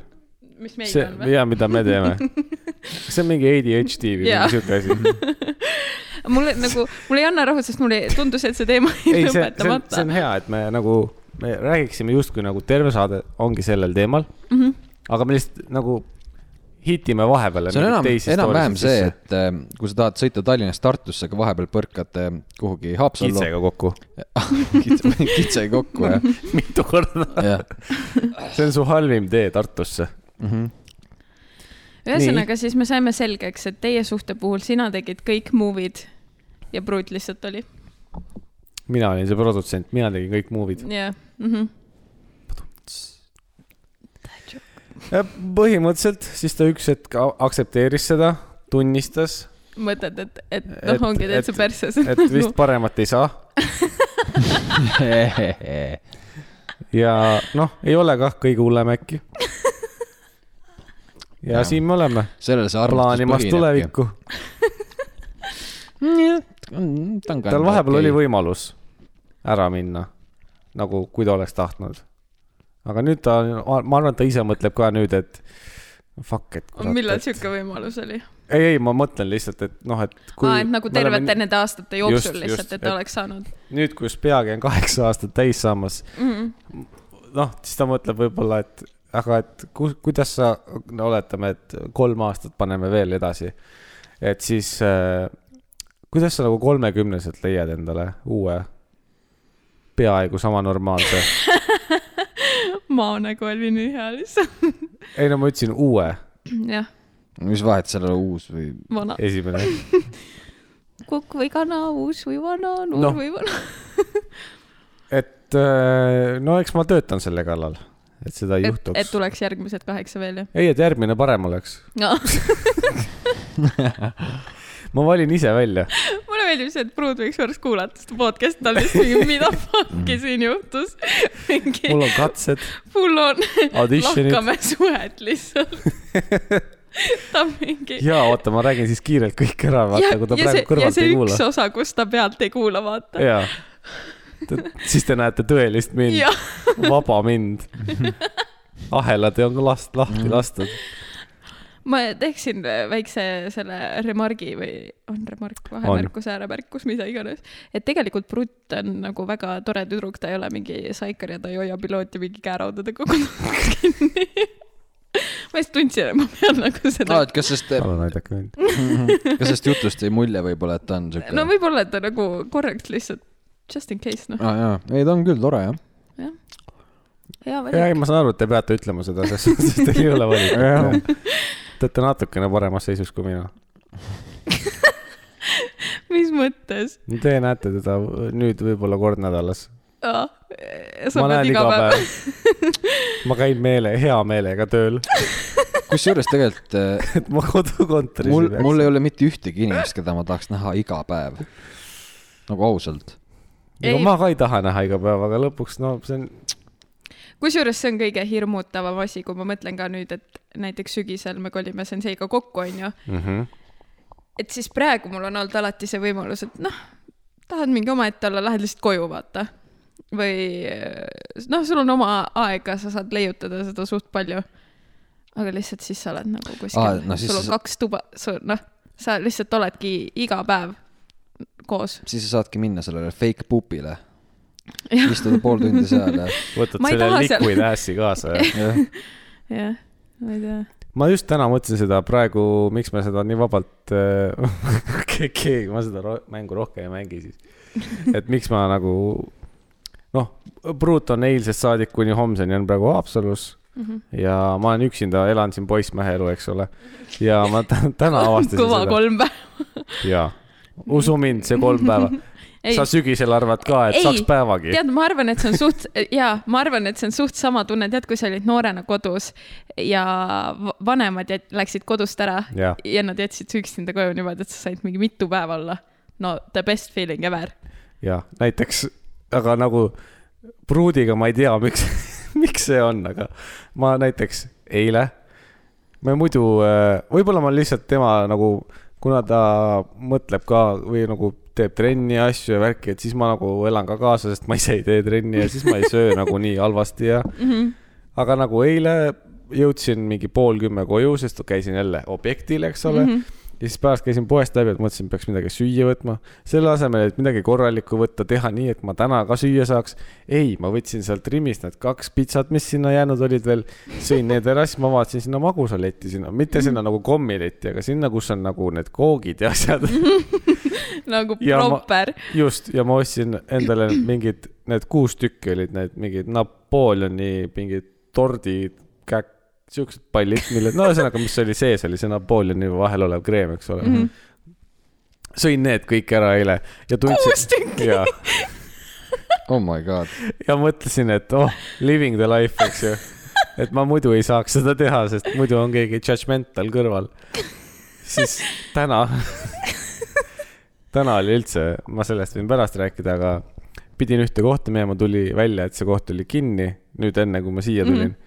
mis meil see on, või? ja mida me teeme. see on mingi ADHD või Jaa. mingi siuke asi. mulle nagu, mulle ei anna rahu, sest mulle tundus, et see teema ei, jäi see, see lõpetamata on. hea, et me nagu, me räägiksime justkui nagu terve saade ongi sellel teemal mm. -hmm. aga me lihtsalt nagu hitime vahepeale. see on enam, enam-vähem see, et äh, kui sa tahad sõita Tallinnast Tartusse, aga vahepeal põrkad äh, kuhugi Haapsallu. kitsega kokku. kitsega kokku, jah. mitu korda. jah, see on su halvim tee Tartusse. ühesõnaga, siis me saime selgeks, et teie suhte puhul sina tegid kõik movie'd ja pruut lihtsalt oli. mina olin see produtsent, mina tegin kõik movie'd. jah, mhm. ja põhimõtteliselt siis ta üks hetk aktsepteeris seda, tunnistas, mõtled, et, et noh, ongi täitsa perses. et vist paremat ei saa ja noh, ei ole kah kõige hullem äkki. ja siin me oleme, plaanimas tulevikku. ka. tal vahepeal oli võimalus ära minna, nagu kui ta oleks tahtnud. Aga nüüd ta, ma arvan, et ta ise mõtleb ka nüüd, et fuck, et millal sihuke võimalus oli? ei, ei, ma mõtlen lihtsalt, et noh, et aa, et nagu me oleme tervete nende aastate jooksul Just, lihtsalt, et et- oleks saanud nüüd, kus peagi on kaheksa aastat täis saamas, mm. noh, siis ta mõtleb võib-olla, et aga et ku, kuidas sa, no oletame, et kolm aastat paneme veel edasi. et siis äh, kuidas sa nagu kolmekümneselt leiad endale uue, peaaegu sama normaalse, maa nägu oli nii hea lihtsalt. ei no ma ütlesin uue, jah, mis vahet sellel uus või? vana. esimene. kukk või kana, uus või vana, noor no. või vana. et äh, no eks ma töötan selle kallal, et seda ei et, juhtuks et. tuleks järgmised kaheksa veel, jah ei, et järgmine parem oleks. no.? ma valin ise välja. Mulle meeldib see, et Pruut võiks korraks kuulata seda podcast'i, ta on lihtsalt mingi, mida fuck'i siin juhtus. mul on katsed, full on, lahkame suhet lihtsalt. ta on mingi. ja oota, ma räägin siis kiirelt kõik ära, ja, vaata, kui ta ja praegu see, ja kõrvalt see ei üks kuula. osa, kus ta pealt ei kuula, vaata. jaa. siis te näete tõelist mind, vaba mind. ahelad on ka last, lahti lastud. Ma teeksin väikse selle remargi või on remark, vahemärkus, ääremärkus, mida iganes. et tegelikult Brutt on nagu väga tore tüdruk, ta ei ole mingi saikar ja ta ei hoia pilooti mingi käeraudadega kodus kinni. ma just tundsin, et ma pean nagu seda aa, et kas sellest, palun aidake mind. kas sellest jutust jäi mulje võib-olla, et ta on siuke no võib-olla, et ta nagu korraks lihtsalt just in case noh, aa jaa, ei ta on küll tore jah. hea ja valik. ei, ma saan aru, et te peate ütlema seda, sest sest teil ei ole valikut. Te olete natukene paremas seisus kui mina. mis mõttes? Te näete teda nüüd võib-olla kord nädalas. sa ma pead näen iga päev. ma käin meele, hea meelega tööl, kusjuures tegelikult äh, et ma kodukontoris mul, mul ei ole mitte ühtegi inimest, keda ma tahaks näha iga päev. nagu ausalt. ega ma ka ei taha näha iga päev, aga lõpuks no see on, kusjuures see on kõige hirmutavam asi, kui ma mõtlen ka nüüd, et näiteks sügisel me kolime Senseiga kokku, onju. mm -hmm. et siis praegu mul on olnud alati see võimalus, et noh, tahad mingi omaette olla, lähed lihtsalt koju, vaata. või noh, sul on oma aega, sa saad leiutada seda suht palju. aga lihtsalt siis sa oled nagu kuskil ah,, no sul on sa- kaks tuba, sa noh, sa lihtsalt oledki iga päev koos. siis sa saadki minna sellele fake pupile, istuda pool tundi seal ja, võtad selle liquid ass'i kaasa ja jah. ma ei tea. ma just täna mõtlesin seda praegu, miks me seda nii vabalt äh,, keegi, ma seda ro mängu rohkem ei mängi siis. et miks ma nagu, noh, Brut on eilsest saadik kuni homseni on praegu Haapsalus Mhm. ja ma olen üksinda, elan siin poissmehe elu, eks ole. ja ma tä- täna avastasin kõva seda kolm päeva. ja usu mind, see kolm päeva. sa, sügisel arvad ka, et Ei, saaks päevagi. tead, ma arvan, et see on suht, jaa, ma arvan, et see on suht sama tunne, tead, kui sa olid noorena kodus ja va- vanemad jät- läksid kodust ära jah, ja nad jätsid su üksinda koju niimoodi, et sa said mingi mitu päeva olla. no the best feeling ever. jah, näiteks, aga nagu pruudiga ma ei tea, miks, miks see on, aga ma näiteks eile, me muidu, võib-olla ma lihtsalt tema nagu, kuna ta mõtleb ka või nagu teeb trenni ja asju ja värki, et siis ma nagu elan ka kaasa, sest ma ise ei tee trenni ja siis ma ei söö nagu nii halvasti ja mm. -hmm. aga nagu eile jõudsin mingi pool kümme koju, sest käisin jälle objektil, eks ole mm. -hmm. Ja siis pärast käisin poest läbi, et mõtlesin, peaks midagi süüa võtma. selle asemel, et midagi korralikku võtta, teha nii, et ma täna ka süüa saaks. ei, ma võtsin sealt Rimist need kaks pitsat, mis sinna jäänud olid veel, sõin need ära, siis ma vaatasin sinna magusaletti sinna, mitte sinna nagu kommiletti, aga sinna, kus on nagu need koogid ja asjad. nagu proper. just, ja ma ostsin endale mingid, need kuus tükki olid need mingid Napoleoni mingid tordid, käkk, siuksed pallid, mille, no ühesõnaga, mis oli sees, oli see Napoleoni vahel olev kreem, eks ole mm. Mhm. -hmm. sõin need kõik ära eile ja tundsin. Kuus tükki? ja, oh my god. ja mõtlesin, et oh, living the life, eks ju. et ma muidu ei saaks seda teha, sest muidu on keegi judgmental kõrval. siis täna, täna oli üldse, ma sellest võin pärast rääkida, aga pidin ühte kohta minema, tuli välja, et see koht oli kinni, nüüd enne kui ma siia tulin mm. -hmm.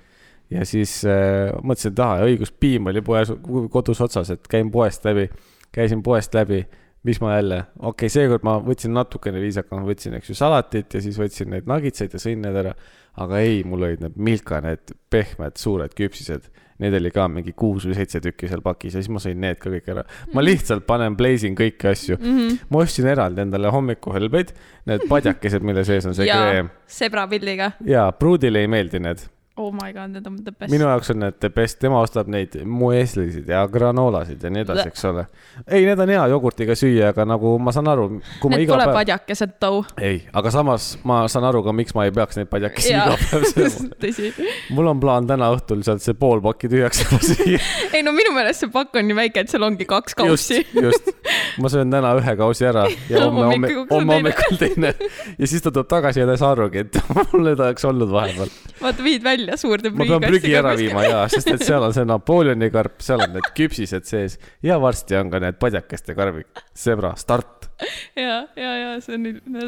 Ja siis äh, mõtlesin, et ahah, õigus, piim oli poes, kodus otsas, et käin poest läbi, käisin poest läbi mis ma jälle, okei okay,, seekord ma võtsin natukene viisakamalt, võtsin, eks ju, salatit ja siis võtsin neid nagitseid ja sõin need ära. aga ei, mul olid need Milka, need pehmed suured küpsised, need oli ka mingi kuus või seitse tükki seal pakis ja siis ma sõin need ka kõik ära. ma lihtsalt panen, blazing kõiki asju mm. Mhm. -hmm. ma ostsin eraldi endale hommikuhelbeid, need padjakesed, mille sees on see kreem. sebrapilliga. ja pruudile ei meeldi need. Oh my god, need on the best. minu jaoks on need the best, tema ostab neid mueslisid ja granoolasid ja nii edasi, eks ole. ei, need on hea jogurtiga süüa, aga nagu ma saan aru, kui ma Need iga päev. padjakesed too. ei, aga samas ma saan aru ka, miks ma ei peaks neid padjakesi iga päev sööma. tõsi. mul on plaan täna õhtul sealt see pool pakki tühjaks ära süüa. ei no minu meelest see pakk on nii väike, et seal ongi kaks just kaussi., just. ma söön täna ühe kausi ära ja homme homme, hommikul teine. ja siis ta tuleb tagasi ja ta ei saa arugi, et mul need oleks olnud vahepeal. vaata, viid välja suurde ma pean prügi ära viima ja, sest et seal on see Napoleoni karp, seal on need küpsised sees ja varsti on ka need padjakeste karvid. Zebra, start. ja, ja, ja see on nii,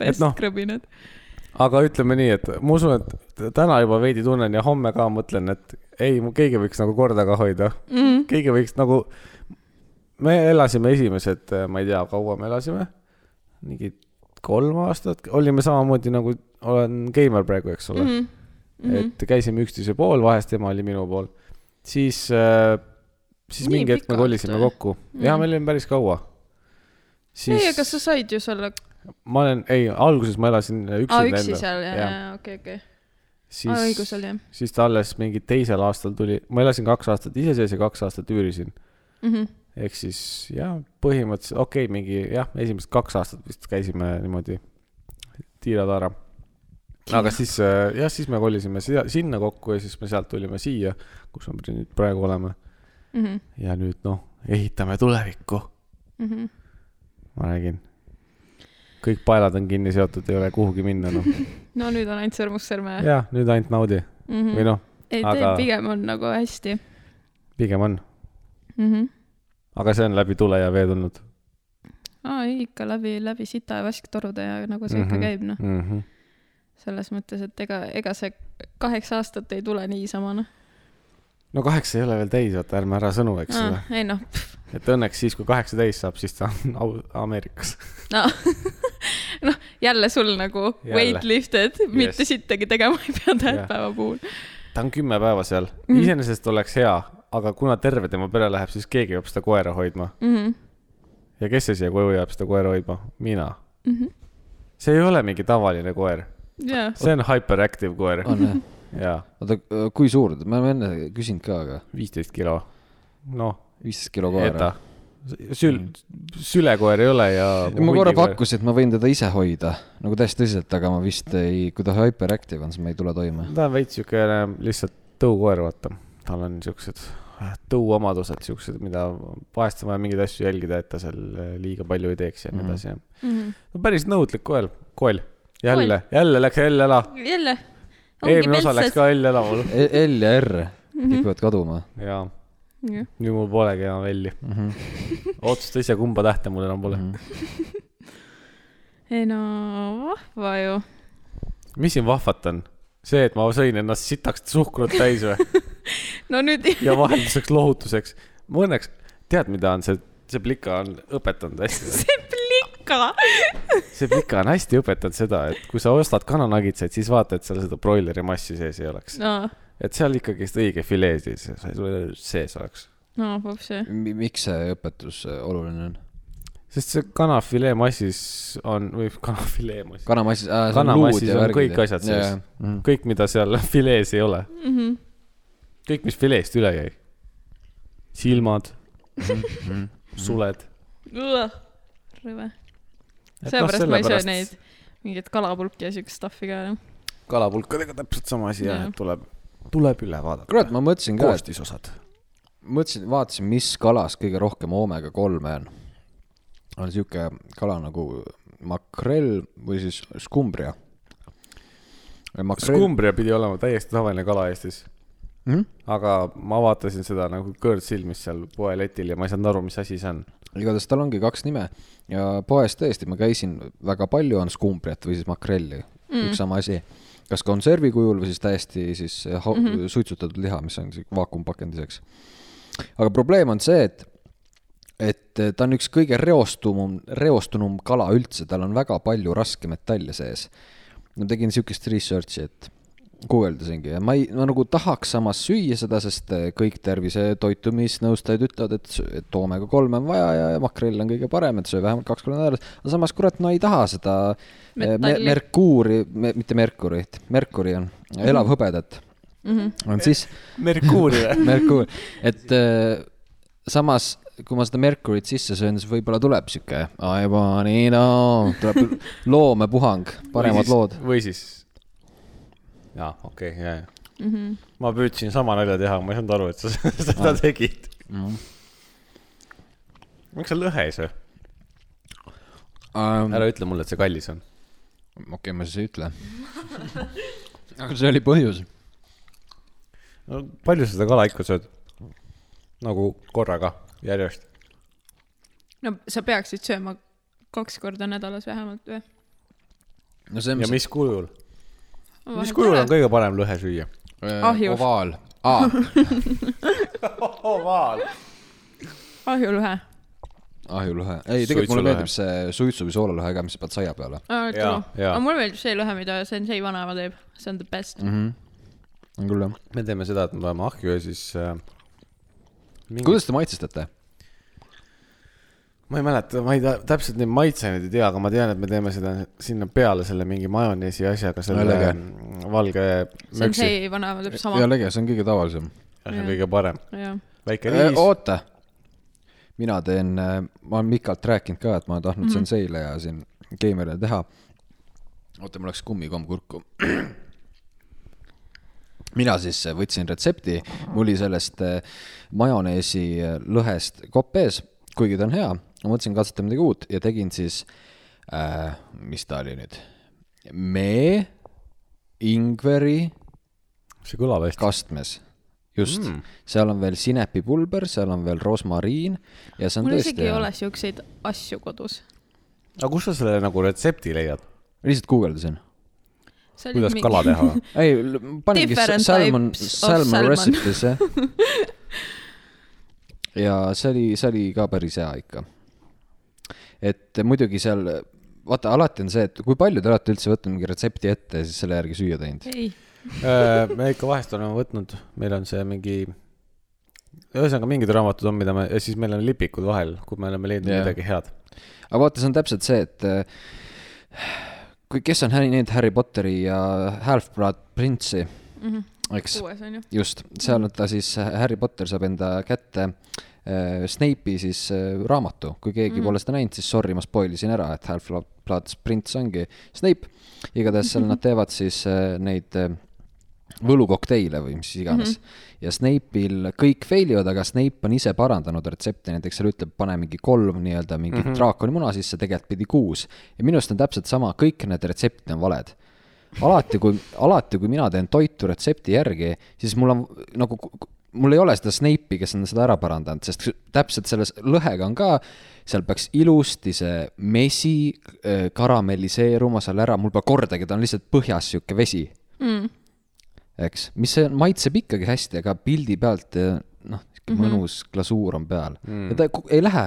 best noh, krõbinad. aga ütleme nii, et ma usun, et täna juba veidi tunnen ja homme ka mõtlen, et ei, keegi võiks nagu korda ka hoida. Mm. keegi võiks nagu, me elasime esimesed, ma ei tea, kaua me elasime, mingi kolm aastat, olime samamoodi nagu olen geimer praegu, eks ole mm. Mhm. -hmm. et käisime üksteise pool, vahest tema oli minu pool, siis äh,, siis Nii mingi hetk me kolisime või? kokku mm. ja Mhm. me olime päris kaua. ei, aga sa said ju selle, ma olen, ei, alguses ma elasin aa üksinda üksi seal ja, Jah. ja okei, okei. siis aa, õigus oli jah siis ta alles mingi teisel aastal tuli, ma elasin kaks aastat ise sees ja kaks aastat üürisin. mm. -hmm. ehk siis jah, põhimõtteliselt okei okay,, mingi jah, esimesed kaks aastat vist käisime niimoodi tiira-taara. aga siis äh, jah, siis me kolisime siia- sinna kokku ja siis me sealt tulime siia, kus me nüüd praegu oleme Mm -hmm. ja nüüd noh, ehitame tulevikku, Mm -hmm. ma räägin. kõik paelad on kinni seotud, ei ole kuhugi minna noh. no nüüd on ainult sõrmust sõrme. jah, nüüd ainult naudi Mm või noh, ei aga- pigem on nagu hästi pigem on, mm. -hmm. aga see on läbi tule ja vee tulnud aa, ei ikka läbi, läbi sita ja vasktorude ja nagu see mm Mhm. -hmm. ikka käib, noh. mm. -hmm. Selles mõttes, et ega, ega see kaheksa aastat ei tule niisama, noh. no kaheksa ei ole veel täis, vaata ärme ära sõnu, eks ole. ei noh, et õnneks siis, kui kaheksateist saab, siis ta on au- Ameerikas. no noh, jälle sul nagu Jälle. weightlifted yes., mitte sittagi tegema ei pea tähtpäeva puhul. ta on kümme päeva seal mm., iseenesest oleks hea, aga kuna terve tema pere läheb, siis keegi peab seda koera hoidma. Mm -hmm. ja kes see siia koju jääb seda koera hoidma? mina. Mm -hmm. see ei ole mingi tavaline koer, jaa, see on hyperactive koer on jah? ja oota, kui suur ta, me oleme enne küsinud ka, aga viisteist kilo. noh, viisteist kilo koera., sül-, sülekoer ei ole ja. ma korra. pakkusin, et ma võin teda ise hoida nagu täiesti tõsiselt, aga ma vist ei, kui ta hyperactive on, siis ma ei tule toime. ta on veits siukene lihtsalt tõukoer, vaata. tal on siuksed tõuomadused, siuksed, mida vahest on vaja mingeid asju jälgida, et ta seal liiga palju ei teeks ja nii Mhm. edasi ja Mhm. no päris nõudlik koer, koll. jälle, jälle läks L ära. jälle. eelmine osa läks ka L ära mul. L ja R kipuvad kaduma jaa, nüüd mul polegi enam L-i. mm. -hmm. otsusta ise, kumba tähte mul enam pole. Mhm. ei no vahva ju. mis siin vahvat on? see, et ma sõin ennast sitaks suhkrut täis või? no nüüd ja vahelduseks lohutuseks. ma õnneks, tead, mida on see, see plika on õpetanud hästi see plikk, plika. see plika on hästi õpetanud seda, et kui sa ostad kananagitsaid, siis vaata, et seal seda broileri massi sees ei oleks. no, et seal ikkagist õige filee siis sees oleks. no vapsi. miks see õpetus äh, oluline on? sest see kanafilee massis on, või kanafilee massis, kanamassis äh,, kanamassis on kõik asjad sees. Mhm. kõik, mida seal filees ei ole. Mhm. kõik, mis fileest üle jäi. silmad, Mhm. suled. rõve. Sellepärast ma ei söö neid mingeid kalapulki ja siukest stuff'i ka enam. kalapulkadega täpselt sama asi jah, et tuleb, tuleb üle vaadata. kurat, ma mõtlesin ka, koostisosad. mõtlesin, vaatasin, mis kalas kõige rohkem oomega kolme on. on sihuke kala nagu makrell või siis skumbria. makrell, skumbria pidi olema täiesti tavaline kala Eestis, Mhm. aga ma vaatasin seda nagu kõõrtsilmis seal poeletil ja ma ei saanud aru, mis asi see on. Igatahes tal ongi kaks nime ja poes tõesti, ma käisin, väga palju on skumbriat või siis makrelli mm., üks sama asi. kas konservi kujul või siis täiesti siis mm -hmm. suitsutatud liha, mis on vaakumpakendiseks. aga probleem on see, et, et ta on üks kõige reostunum, reostunum kala üldse, tal on väga palju raskmetalle sees. ma tegin siukest research'i, et guugeldasingi ja ma ei, ma nagu tahaks samas süüa seda, sest eh, kõik tervise toitumisnõustajad ütlevad, et, et oomega kolme on vaja ja, makrell on kõige parem, et söö vähemalt kaks korda nädalas. aga samas, kurat, no ei taha seda eh, me, Metalli. merkuuri me,, mitte merkurit, merkuri on, elav hõbedat mm. -hmm. on siis Merkuurile. Merkuur, et äh, samas, kui ma seda Mercuryt sisse söön, siis võib-olla tuleb sihuke, I want it all, tuleb loomepuhang, paremad lood. või siis, jaa, okei okay,, jaa, jaa. ma püüdsin sama nalja teha, ma ei saanud aru, et sa seda tegid. miks sa lõhe ei söö? okei, ära ütle mulle, et see kallis on. ma siis ei ütle. aga see oli põhjus. no palju sa seda kala ikka sööd? nagu korraga, järjest. no sa peaksid sööma kaks korda nädalas vähemalt või? no see on ja mis kujul? Mis kujul on kõige parem lõhe süüa? ahjus. ovaal ah,. ovaal. ahjulõhe. ahjulõhe, ei tegelikult mulle meeldib see suitsu või soolalõhe ka, mis sa paned saia peale aga mulle meeldib see lõhe, mida Sensei vanaema teeb, see on the best mm. -hmm. on küll jah. me teeme seda, et me paneme ahju ja siis äh,. kuidas te maitsestate? Ma ei mäleta, ma ei tea, täpselt neid maitseaineid ei tea, aga ma tean, et me teeme seda sinna peale selle mingi majoneesi asjaga, selle valge möksi. Sensei vanaema teeb sama ja. lege, see on kõige tavalisem. see on kõige parem. väike Äh, riis. oota, mina teen, ma olen pikalt rääkinud ka, et ma olen tahtnud mm -hmm. Senseile ja siin Gamerile teha. oota, mul läks kummikomm kurku. mina siis võtsin retsepti, mul oli sellest äh, majoneesi äh, lõhest kopp ees, kuigi ta on hea, ma mõtlesin katsetada midagi uut ja tegin siis äh,, mis ta oli nüüd, mee, ingveri see kõlab hästi. kastmes, just mm., seal on veel sinepipulber, seal on veel rosmariin ja see on mul tõesti isegi ei ole siukseid asju kodus. aga kus sa selle nagu retsepti leiad? lihtsalt guugeldasin. kuidas kala teha? ei, of salmon salmon. recipes jah. ja see oli, see oli ka päris hea ikka. Et muidugi seal, vaata alati on see, et kui palju te olete üldse võtnud mingi retsepti ette ja siis selle järgi süüa teinud? ei, Äh, me ikka vahest oleme võtnud, meil on see mingi, ühesõnaga mingid raamatud on, mida me, ja siis meil on lipikud vahel, kui me oleme leidnud yeah. midagi head. aga vaata, see on täpselt see, et äh, kui, kes on Harry- näinud Harry Potteri ja Half-Blood Prince'i mm, -hmm. eks, just, seal on ta siis, Harry Potter saab enda kätte äh, Snape'i siis äh, raamatu, kui keegi mm. pole seda näinud, siis sorry, ma spoil isin ära, et Half-Blood Prince ongi Snape. igatahes seal nad teevad siis äh, neid äh, võlukokteile või mis iganes mm. -hmm. ja Snape'il kõik fail ivad, aga Snape on ise parandanud retsepti, näiteks seal ütleb, pane mingi kolm nii-öelda mingit mm -hmm. draakoni muna sisse, tegelikult pidi kuus. ja minu arust on täpselt sama, kõik need retseptid on valed alati, kui, alati, kui mina teen toitu retsepti järgi, siis mul on nagu, mul ei ole seda Snape'i, kes on seda ära parandanud, sest täpselt selles lõhega on ka, seal peaks ilusti see mesi äh, karamelliseeruma seal ära, mul pole kordagi, ta on lihtsalt põhjas sihuke vesi Mm. eks, mis see maitseb ikkagi hästi, aga pildi pealt eh, noh, sihuke mm -hmm. mõnus glasuur on peal mm. ja ta ei lähe.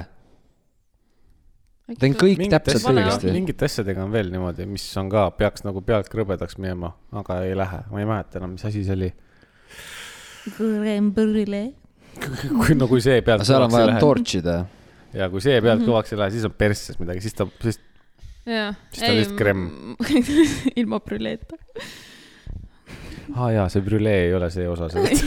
teen kõik mingite täpselt asjadega, õigesti. mingite asjadega on veel niimoodi, mis on ka, peaks nagu pealt krõbedaks minema, aga ei lähe, ma ei mäleta enam, mis asi see oli. kui, no kui see pealt seal on vaja lähe torchida. ja kui see pealt kõvaks ei lähe, siis on persses midagi, siis ta, siis. Siis ta on lihtsalt kremm. ilma prüleeta. aa ah, jaa, see brülee ei ole see osa sellest.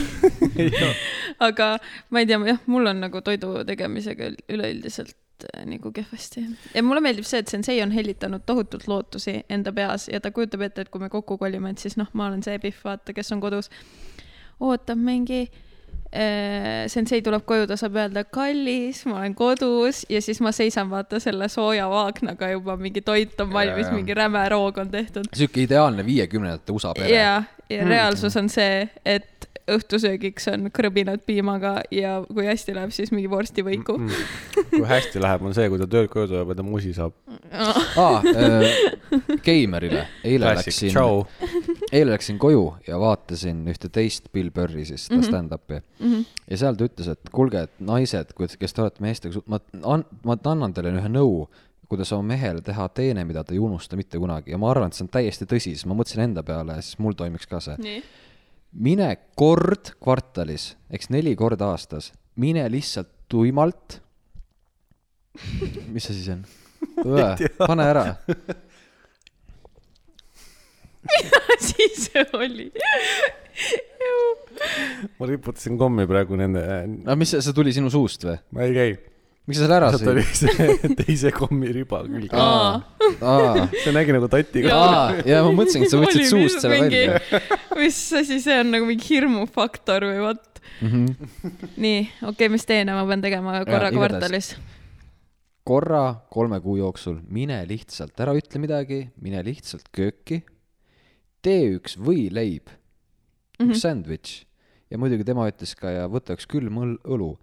aga ma ei tea, jah, mul on nagu toidu tegemisega üleüldiselt äh, nagu kehvasti. ja mulle meeldib see, et Sensei on hellitanud tohutult lootusi enda peas ja ta kujutab ette, et kui me kokku kolime, et siis noh, ma olen see Pihv, vaata, kes on kodus, ootab mingi äh, Sensei tuleb koju, ta saab öelda kallis, ma olen kodus ja siis ma seisan vaata selle sooja vaagnaga juba mingi toit on valmis, mingi räme roog on tehtud. sihuke ideaalne viiekümnendate USA pere. ja, ja reaalsus on see, et õhtusöögiks on krõbinad piimaga ja kui hästi läheb, siis mingi vorstivõiku. Kui hästi läheb, on see, kui ta töölt koju tuleb ja ta musi saab. aa äh,, Geimerile, eile Klassik, läksin, eile läksin koju ja vaatasin ühte teist Bill Burri siis, ta mm -hmm. stand-up'i mm. -hmm. ja seal ta ütles, et kuulge, et naised, kes te olete meestega, ma ma annan teile ühe nõu, kuidas oma mehele teha teene, mida ta ei unusta mitte kunagi ja ma arvan, et see on täiesti tõsi, siis ma mõtlesin enda peale ja siis mul toimiks ka see. mine kord kvartalis, eks neli korda aastas, mine lihtsalt tuimalt. Mis asi see on? pane ära. siis see oli. ma riputasin kommi praegu nende, aga mis see, see tuli sinu suust või? ma ei käi. miks sa selle ära sealt oli sõid? see teise kommi riba külge. aa, see nägi nagu tatiga. aa, ja ma mõtlesingi, et sa võtsid suust selle välja. mis asi see on nagu mingi hirmufaktor või vot. nii, okei okay,, mis teene ma pean tegema korra igatahes. kvartalis? Korra kolme kuu jooksul mine lihtsalt, ära ütle midagi, mine lihtsalt kööki, tee üks võileib, üks mm -hmm. sandwich ja muidugi tema ütles ka ja võta üks külm õl- õlu,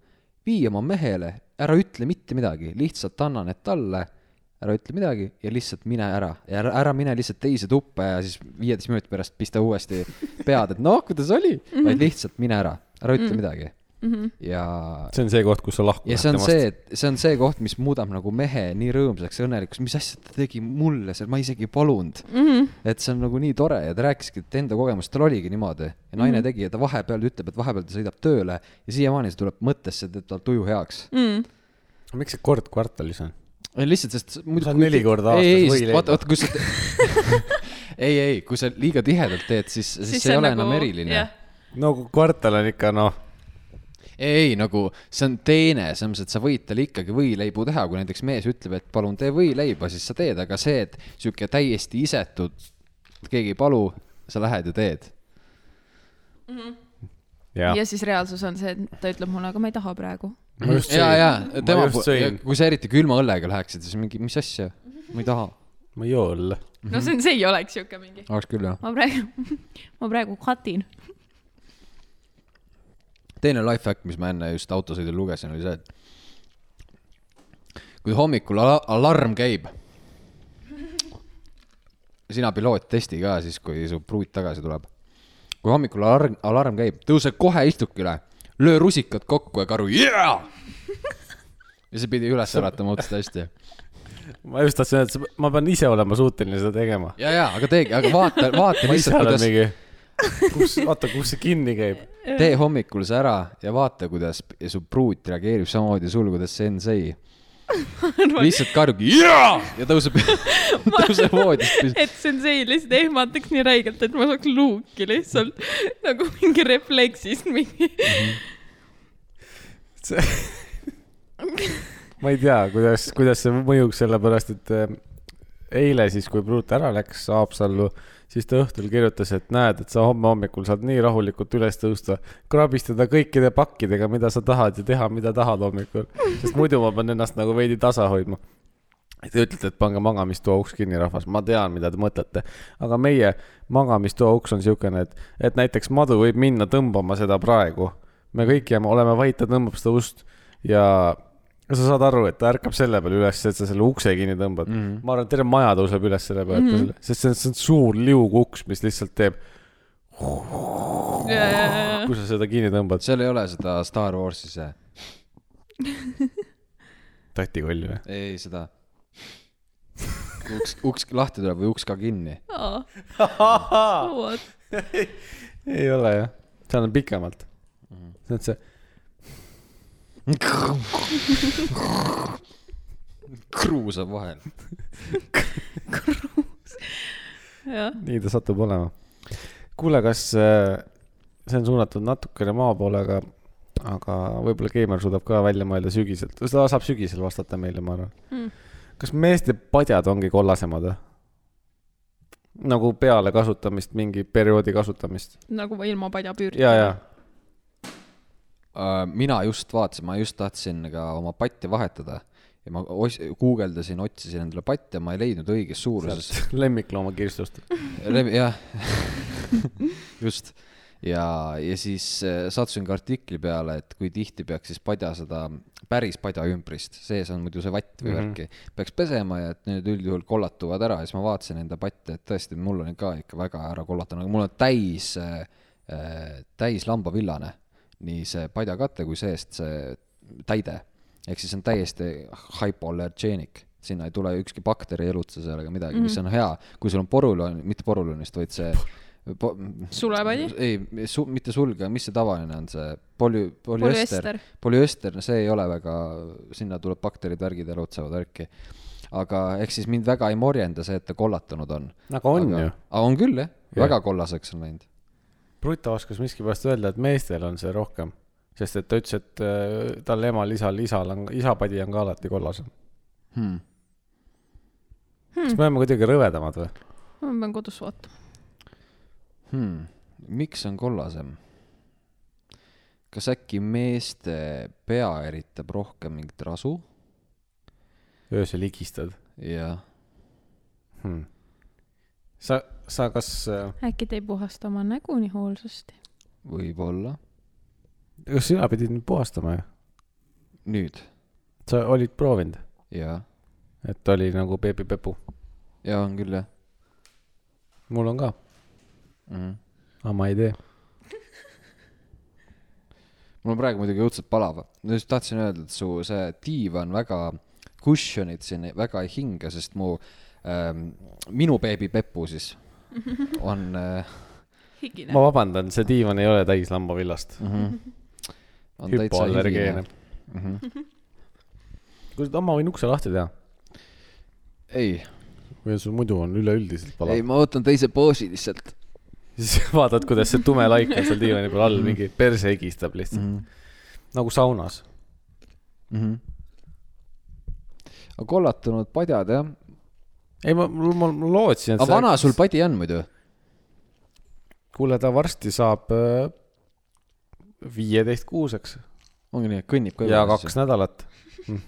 vii oma mehele, ära ütle mitte midagi, lihtsalt anna need talle, ära ütle midagi ja lihtsalt mine ära ja ära, ära mine lihtsalt teise tuppa ja siis viieteist minuti pärast pista uuesti pead, et noh, kuidas oli mm, -hmm. vaid lihtsalt mine ära, ära ütle mm -hmm. midagi mm. -hmm. ja see on see koht, kus sa lahkud. ja see on see, et see on see koht, mis muudab nagu mehe nii rõõmsaks ja õnnelikuks, mis asja ta tegi mulle seal, ma isegi ei palunud mm. -hmm. et see on nagu nii tore ja ta rääkiski, et enda kogemus, tal oligi niimoodi ja naine mm -hmm. tegi ja ta vahepeal ütleb, et vahepeal ta sõidab tööle ja siiamaani see tuleb mõttesse, et teeb tal tuju heaks Mm. miks see kord kvartalis on? lihtsalt, sest muidu Sa oled neli korda aastas ei, ei, võileiba. vaata, vaata, kui sa ei, ei, kui sa liiga tihedalt teed, siis, siis, siis see ei ole enam eriline jah. no kvartal on ikka noh, ei, nagu see on teene, selles mõttes, et sa võid talle ikkagi võileibu teha, kui näiteks mees ütleb, et palun tee võileiba, siis sa teed, aga see, et sihuke täiesti isetud, keegi ei palu, sa lähed ja teed. jah ja siis reaalsus on see, et ta ütleb mulle, aga ma ei taha praegu. just ja, ja tema kui sa eriti külma õllega läheksid, siis mingi, mis asja, ma ei taha. ma ei joo õlle. no see on, see ei oleks siuke mingi. oleks küll jah. ma praegu, ma praegu katin. Teine life hack, mis ma enne just autosõidul lugesin, oli see, et kui hommikul ala alarm käib, sina piloot testi ka siis, kui su pruut tagasi tuleb. kui hommikul alarm, alarm käib, tõuse kohe istukile, löö rusikad kokku ja karu yeah!. ja see pidi üles äratama otsast hästi. ma just tahtsin öelda, et ma pean ise olema suuteline seda tegema. ja, ja, aga teegi, aga vaata, vaata lihtsalt, kuidas mingi, kus, vaata, kus see kinni käib. tee hommikul see ära ja vaata, kuidas su pruut reageerib samamoodi sul, kuidas sensei. lihtsalt karjub jaa ja tõuseb, tõuseb voodist. et sensei lihtsalt ehmataks nii räigelt, et ma saaks luuki lihtsalt nagu mingi refleksist mingi. ma ei tea, kuidas, kuidas see mõjuks, sellepärast et äh, eile siis, kui pruut ära läks Haapsallu, siis ta õhtul kirjutas, et näed, et sa homme hommikul saad nii rahulikult üles tõusta, krabistada kõikide pakkidega, mida sa tahad ja teha, mida tahad hommikul, sest muidu ma pean ennast nagu veidi tasa hoidma. Te ütlete, et pange magamistoa uks kinni, rahvas, ma tean, mida te mõtlete, aga meie magamistoa uks on niisugune, et, et näiteks madu võib minna tõmbama seda praegu. me kõik jääme, oleme vait, ta tõmbab seda ust ja sa saad aru, et ta ärkab selle peale üles, et sa selle ukse kinni tõmbad mm. -hmm. ma arvan, et terve maja tõuseb üles selle peale mm, -hmm. sest see on, see on suur liuguks, mis lihtsalt teeb, kui sa seda kinni tõmbad. seal ei ole seda Star Warsi see, tatikoll või? ei seda uks, uks lahti tuleb või uks ka kinni. vot, ei ole jah, seal on pikemalt. see on see, kruusab vahel. jah. nii ta satub olema. kuule, kas äh, see on suunatud natukene maa poole, aga, aga võib-olla Keimer suudab ka välja mõelda sügiselt, ta saab sügisel vastata meile, ma arvan Mm. kas meeste padjad ongi kollasemad või? nagu peale kasutamist, mingi perioodi kasutamist. nagu ilma padjapüürita. ja, ja, mina just vaatasin, ma just tahtsin ka oma patja vahetada ja ma os-, guugeldasin, otsisin endale patja, ma ei leidnud õiges suuruses. lemmikloomakirstust. jah, just. ja, ja siis äh, sattusin ka artikli peale, et kui tihti peaks siis padja seda päris padja ümbrist, sees on muidu see vatt või Mhm. värki, peaks pesema ja et need üldjuhul kollatuvad ära ja siis ma vaatasin enda patte, et tõesti, mul on ka ikka väga ära kollatunud, aga mul on täis äh,, täis lambavillane, nii see padjakate kui seest see täide. ehk siis on täiesti hypoallergeenik, sinna ei tule ükski bakter ei elutse seal ega midagi mm, -hmm. mis on hea, kui sul on porulon, mitte porulonist, vaid see po, Sulepadi? ei su,, mitte sulge, mis see tavaline on, see polü-, polüester Polüester., no see ei ole väga, sinna tuleb bakterid, värgid elutsevad värki. aga ehk siis mind väga ei morjenda see, et ta kollatunud on. aga on aga, ju. aga on küll jah Jah. väga kollaseks on läinud. Bruto oskas miskipärast öelda, et meestel on see rohkem, sest et ta ütles, et äh, tal emal-isal, isal on, isapadi on ka alati kollasem Hmm. kas me oleme kuidagi rõvedamad või? ma pean kodus vaatama. Hmm. miks on kollasem? kas äkki meeste pea eritab rohkem mingit rasu? öösel higistad jah, hmm.. sa, sa kas, äkki te ei puhasta oma nägu nii hoolsasti? võib-olla. kas sina pidid nüüd puhastama ju? nüüd, sa olid proovinud, jah, et oli nagu beebipepu? ja on küll jah mul on ka, mm. aga ma ei tee. mul on praegu muidugi õudselt palav, ma just tahtsin öelda, et su see diivan väga, cushion'id siin väga ei hinga, sest mu ähm,, minu beebi Pepu siis on äh,, ma. vabandan, see diivan ei ole täis lambavillast. Mhm. on täitsa hüpoallergeene higine. mm. -hmm. kuule, ma võin ukse lahti teha ei, või sul muidu on üleüldiselt ei palav? ma võtan teise poosi lihtsalt siis vaatad, kuidas see tume laik on seal diivani peal all, mingi perse higistab lihtsalt mm. mm.. -hmm. nagu saunas. Mm -hmm. aga kollatunud padjad jah, ei, ma, ma, ma lootsin, et aga vana sul padi on muidu? kuule, ta varsti saab äh, viieteist kuuseks ongi nii, kõnnib ka ja kaks nädalat hm..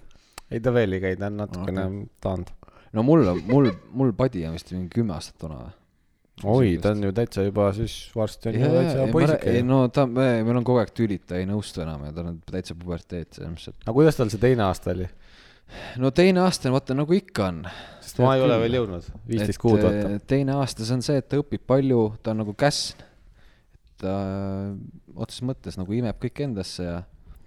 ei, ta veel ei käi, ta on natukene okay. taand. no mul on, mul, mul padi on vist mingi kümme aastat vana või? oi, ta on ju täitsa juba siis varsti on ju ei täitsa poisike. no ta, meil on kogu aeg tülid, ta ei nõustu enam ja tal on täitsa puberteet selles mõttes, aga kuidas tal see teine aasta oli? No teine aasta on vaata nagu ikka on. sest ma ei ole veel jõudnud, viisteist kuud vaata. teine aasta, see on see, et ta õpib palju, ta on nagu käsn. ta otseses mõttes nagu imeb kõik endasse ja,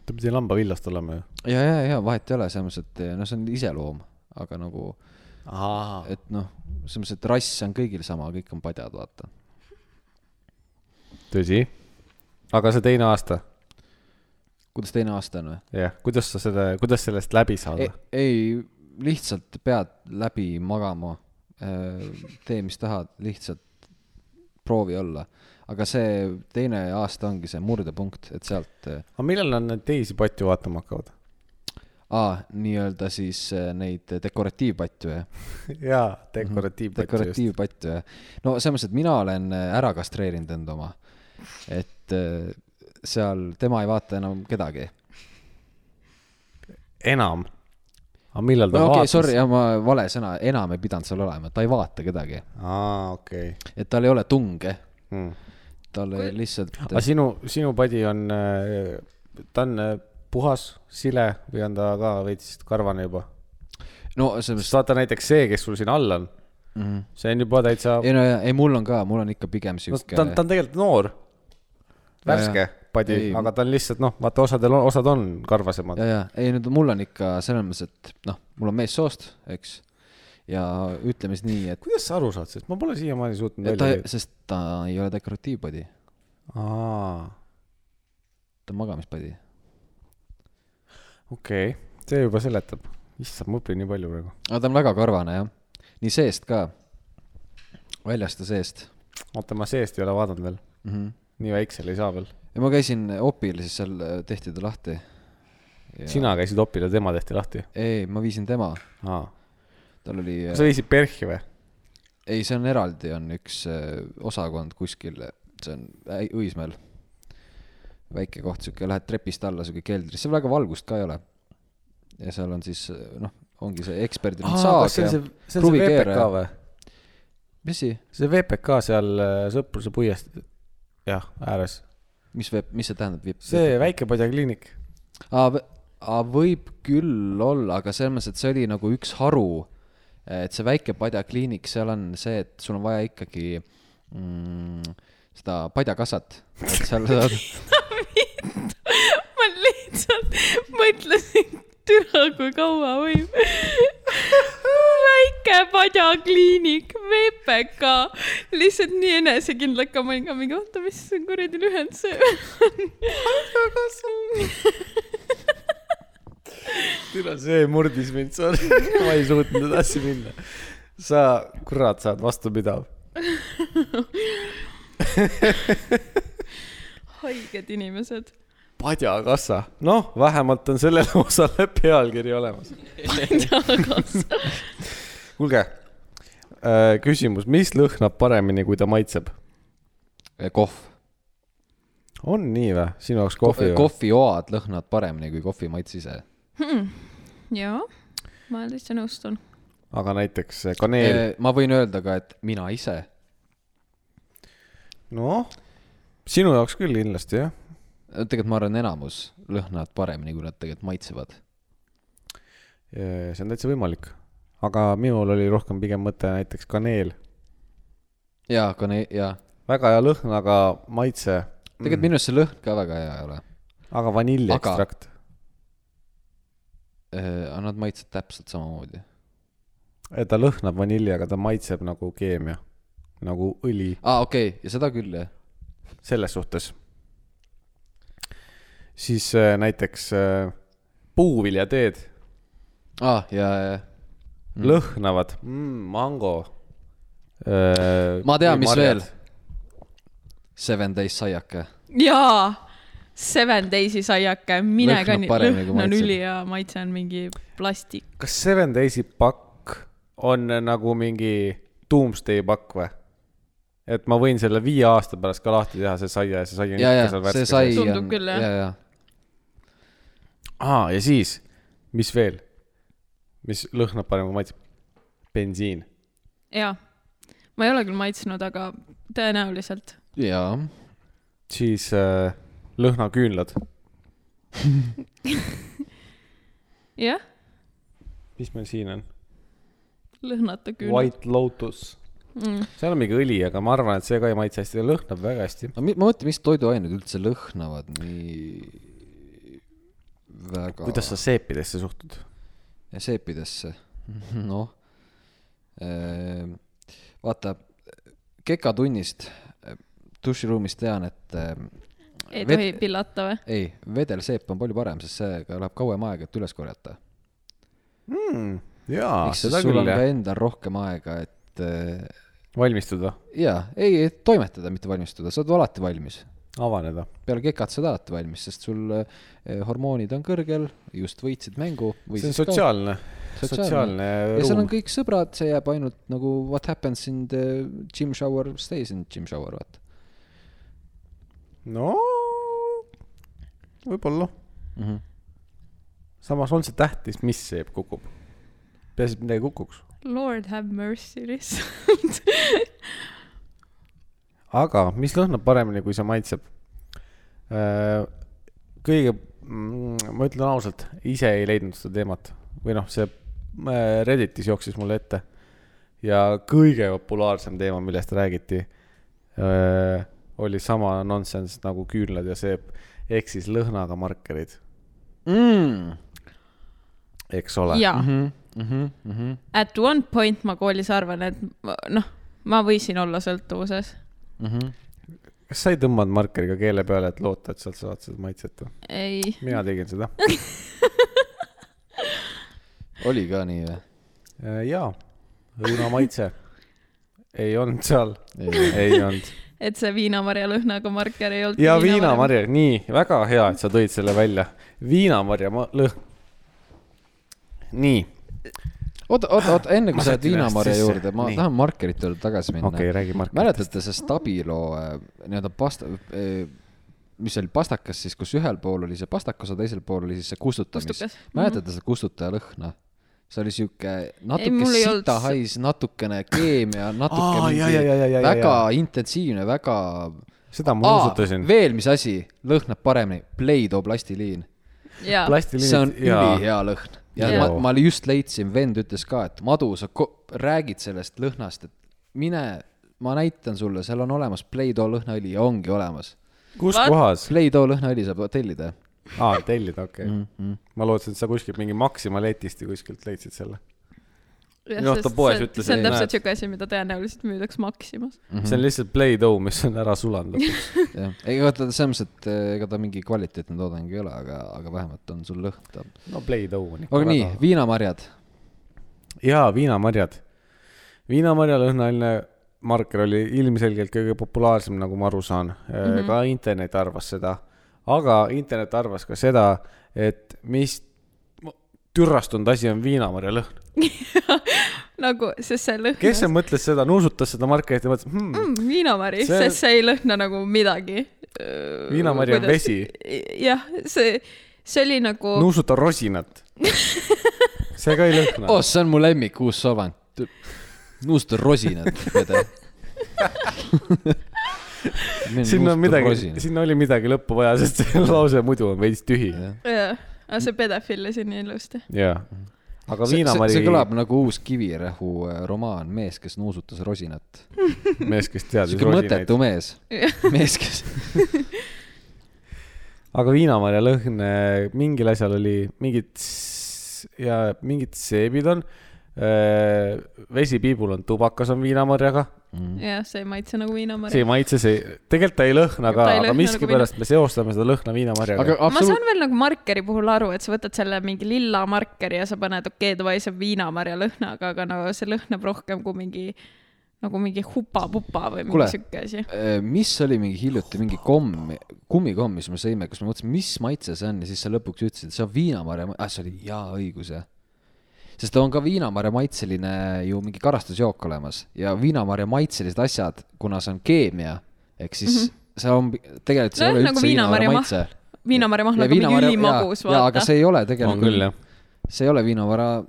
ta pidi lambavillast olema ju. ja, ja, ja vahet ei ole, selles mõttes, et noh, see on iseloom, aga nagu, et noh, selles mõttes, et rass on kõigil sama, kõik on padjad, vaata. tõsi. aga see teine aasta, kuidas teine aasta on või? jah, kuidas sa selle, kuidas sellest läbi saada ei, ei, lihtsalt pead läbi magama, tee, mis tahad, lihtsalt proovi olla. aga see teine aasta ongi see murdepunkt, et sealt, aga millal nad neid teisi patju vaatama hakkavad? aa, nii-öelda siis äh, neid dekoratiivpatju, jah? jaa, dekoratiivpatju dekoratiivpatju, jah. no selles mõttes, et mina olen äh, ära kastreerinud enda oma. et äh, seal tema ei vaata enam kedagi. enam. aga millal ta no okay,, vaatas? sorry, ma vale sõna, enam ei pidanud seal olema, ta ei vaata kedagi. aa, okei et tal ei ole tunge, hmm.. tal ei lihtsalt. aga sinu, sinu padi on, ta on äh, puhas, sile või on ta ka veits karvane juba? no selles sest vaata näiteks see, kes sul siin all on, mõttes, see on juba täitsa, ei no ja, ei mul on ka, mul on ikka pigem no sihuke ta on, ta on tegelikult noor. värske padi aga ta on lihtsalt noh, vaata osadel on, osad on karvasemad ja, ja ei nüüd mul on ikka selles mõttes, et noh, mul on meessoost, eks. ja ütleme siis nii, et kuidas sa aru saad, sest ma pole siiamaani suutnud välja, leida. sest ta ei ole dekoratiivpadi, aa, ta on magamispadi. okei okay., see juba seletab. issand, ma õpin nii palju praegu. aga ta on väga karvane jah, nii seest ka, väljast ja seest oota, ma seest ei ole vaadanud veel. mm. -hmm. nii väiksel ei saa veel. Ja ma käisin opil, siis seal äh, tehti ta lahti. sina käisid opil ja tema tehti lahti. ei, ma viisin tema, aa, tal oli, sa viisid PERH-i või? ei, see on eraldi, on üks äh, osakond kuskil, see on Õismäel. väike koht, sihuke, lähed trepist alla, sihuke keldris, seal väga valgust ka ei ole. ja seal on siis noh, ongi see eksperdil on saag see on ja kruvikeeraja. VPK või? mis asi, see VPK seal äh, Sõpruse puiest, jah, ääres. Mis veeb, mis see tähendab? see Väike-Padja kliinik. aa, võib küll olla, aga selles mõttes, et see oli nagu üks haru. et see väike padjakliinik, seal on see, et sul on vaja ikkagi mm, seda padjakassat, et seal saad ma lihtsalt mõtlesin, türa kui kaua võib. väike padjakliinik, VPK, lihtsalt nii enesekindlalt ka, ma olin ka mingi, oota, mis see kuradi lühend see on. türa, see murdis mind, sorry, ma ei suutnud edasi minna. sa, kurat, sa oled vastupidav. haiged inimesed. padjakassa, noh, vähemalt on sellele osale pealkiri olemas. kuulge, küsimus, mis lõhnab paremini, kui ta maitseb? kohv. on nii või, sinu jaoks kohvi või? kohvioad lõhnavad paremini kui kohvi maits ise. jaa, ma täitsa nõustun. aga näiteks kaneel, ma võin öelda ka, et mina ise, noh, sinu jaoks küll kindlasti jah. Tegelikult ma arvan, enamus lõhnavad paremini, kui nad tegelikult maitsevad. see on täitsa võimalik. aga minul oli rohkem pigem mõte näiteks kaneel. jaa, ne-, jaa. väga hea lõhn, aga maitse. tegelikult minu arust see lõhn ka väga hea ei ole. aga vaniljeekstrakt. aga nad maitsevad täpselt samamoodi. ta lõhnab vanilli, aga ta maitseb nagu keemia, nagu õli, aa, okei okay., ja seda küll, jah. selles suhtes. Siis äh, näiteks äh, puuviljateed aa, ja, ja, mm. lõhnavad mm,, mango äh,. ma tean, mis veel. Seven Days saiake. jaa, Seven Days'i saiake, mine ka nii, lõhn on ülihea, maitse on mingi plastik. kas Seven Days'i pakk on nagu mingi doomsday pakk või? et ma võin selle viie aasta pärast ka lahti teha, see saia ja see sai on ja, ikka ja seal see värskes sai sees. Tundub küll, jah. ja, ja aa, ja siis, mis veel? mis lõhnab parem kui maitseb? bensiin. jaa, ma ei ole küll maitsnud, aga tõenäoliselt. jaa, siis äh, lõhnaküünlad. jah, mis meil siin on? lõhnata küünlad. White Lotus. Mm. seal on mingi õli, aga ma arvan, et see ka ei maitse hästi, ta lõhnab väga hästi. ma mõtlen, mis toiduained üldse lõhnavad nii väga kuidas sa seepidesse suhtud? seepidesse, noh, vaata, kekatunnist eh, duširuumis tean, et eh, ei tohi pillata või? ei, vedelseep on palju parem, sest sellega läheb kauem aega, et üles korjata. mm,. jaa, ehk siis seda sul küll on ka jah. endal rohkem aega, et valmistuda, jaa, ei, et toimetada, mitte valmistuda, sa oled alati valmis. avaneda. peale kekat sa alati valmis, sest sul eh, hormoonid on kõrgel, just võitsid mängu. see on sotsiaalne, sotsiaalne ja seal on ruum. kõik sõbrad, see jääb ainult nagu what happens in the gym shower stays in gym shower, vaata no võib-olla. mm. -hmm. samas on see tähtis, mis seep kukub. peaasi, et midagi kukuks. Lord have mercy lihtsalt. aga mis lõhnab paremini, kui see maitseb? kõige, ma ütlen ausalt, ise ei leidnud seda teemat või noh, see äh, Redditis jooksis mulle ette ja kõige populaarsem teema, millest räägiti, oli sama nonsense nagu küünlad ja seep, ehk siis lõhnaga markerid, mm.. eks ole. jaa. Mm -hmm, mm -hmm. At one point ma koolis arvan, et ma- noh, ma võisin olla sõltuvuses. Mm -hmm. kas sa ei tõmmanud markeriga keele peale, et loota, et sealt saad seda maitset või? ei, mina tegin seda. oli ka nii või? jaa, õunamaitse. ei olnud seal, ei olnud. et see viinamarja lõhnaga marker ei olnud. ja viinamarja, nii, väga hea, et sa tõid selle välja. viinamarja ma- lõhn. nii, oota, oota, oota, enne kui sa lähed sisse. juurde, ma Nii. tahan markerite juurde tagasi minna okei, räägi Mark. mäletate see Stabilo äh, nii-öelda pasta, mis oli pastakas siis, kus ühel pool oli see pastakas ja teisel pool oli siis see kustutamis mäletate seda kustutaja lõhna? see oli sihuke natuke ei olnud sita see- hais, natukene keemia, natuke Aa, mingi ja, ja, ja, ja, ja, väga ja. intensiivne, väga. seda ma nuusutasin. veel, mis asi lõhnab paremini, Play-Doh plastiliin. jaa, plastiliinid. see on ülihea lõhn ja Jaa. ma, ma just leidsin, vend ütles ka, et Madu, sa räägid sellest lõhnast, et mine, ma näitan sulle, seal on olemas Play-Doh lõhnaõli ja ongi olemas. kus What? kohas? Play-Doh lõhnaõli saab tellida. aa, tellida, okei Mm, okay.. ma lootsin, et sa kuskilt mingi Maxima letist või kuskilt leidsid selle. Jah, noh, ta sest poes see- ütles, see on ei, täpselt siuke asi, mida tõenäoliselt müüdakse Maximas. see on lihtsalt Play-Doh, mis on ära sulanud lõpuks. jah, ega ta selles mõttes, et eh, ega ta mingi kvaliteetne toodang ei ole, aga, aga vähemalt on sul lõhn ta. no Play-Doh on ikka aga nii, viinamarjad. jaa, viinamarjad. viinamarjalõhnaline marker oli ilmselgelt kõige populaarsem, nagu ma aru saan mm. -hmm. ka internet arvas seda, aga internet arvas ka seda, et mis türastunud asi on viinamarjalõhn. nagu, sest see lõhnas. kes see mõtles seda, nuusutas seda markerit ja mõtles hmm,, mm,? viinamari, See- sest see ei lõhna nagu midagi. Viinamari on vesi.. jah, see, see oli nagu nuusuta rosinat. see ka ei lõhna oh, see on mu lemmik uus soovang. nuusta rosinat, Pede. sinna on midagi, sinna oli midagi lõppu vaja, sest see lause muidu on veits tühi. jah, aga see pedofillis nii ilusti. jaa. Aga viinamari see kõlab nagu uus Kivirähu äh, romaan Mees, kes nuusutas rosinat. mees, kes teadis sihuke rosinaid mõttetu. mees, mees, kes. aga viinamarja lõhn, mingil asjal oli mingid ja mingid seebid on. Vesipiibul on tubakas on viinamarjaga, jah, see ei maitse nagu viinamari see ei. maitse, see, tegelikult ta ei lõhna, aga Ta ei, aga lõhna miskipärast me seostame seda lõhna viinamarjaga. aga ma absoluut- saan veel nagu markeri puhul aru, et sa võtad selle mingi lilla markeri ja sa paned, okei okay,, davai, see on viinamarja lõhnaga, aga no see lõhnab rohkem kui mingi nagu mingi hupa-pupa või mingi sihuke asi. Äh, mis oli mingi hiljuti mingi komm, kummikomm, mis me sõime, kus me mõtlesime, mis maitse see on ja siis sa lõpuks ütlesid, et see on viinamarja, ah see oli jaa õigus jah. Sest on ka viinamarja maitseline ju mingi karastusjook olemas ja viinamarja maitselised asjad, kuna see on keemia, ehk siis mm -hmm. see on tegelikult see ei Nojah, ole nagu üldse viinamarja viinamarja mahl- maitse. viinamarja mahl nagu mingi ülimagus, jaa, aga vaata. see ei ole on tegelikult, see ei ole viinamarja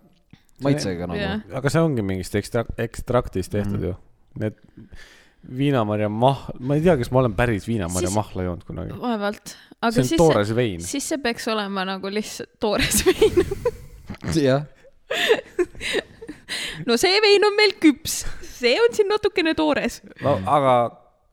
maitsega nagu. aga see ongi mingist ekstra-, ekstraktist tehtud Mhm. ju. Need viinamarja mah-, ma ei tea, kas ma olen päris viinamarja Siis- mahla joonud kunagi. vaevalt, aga see on siis toores vein. siis see peaks olema nagu lihtsalt toores vein. jah, no see vein on meil küps, see on siin natukene toores. no aga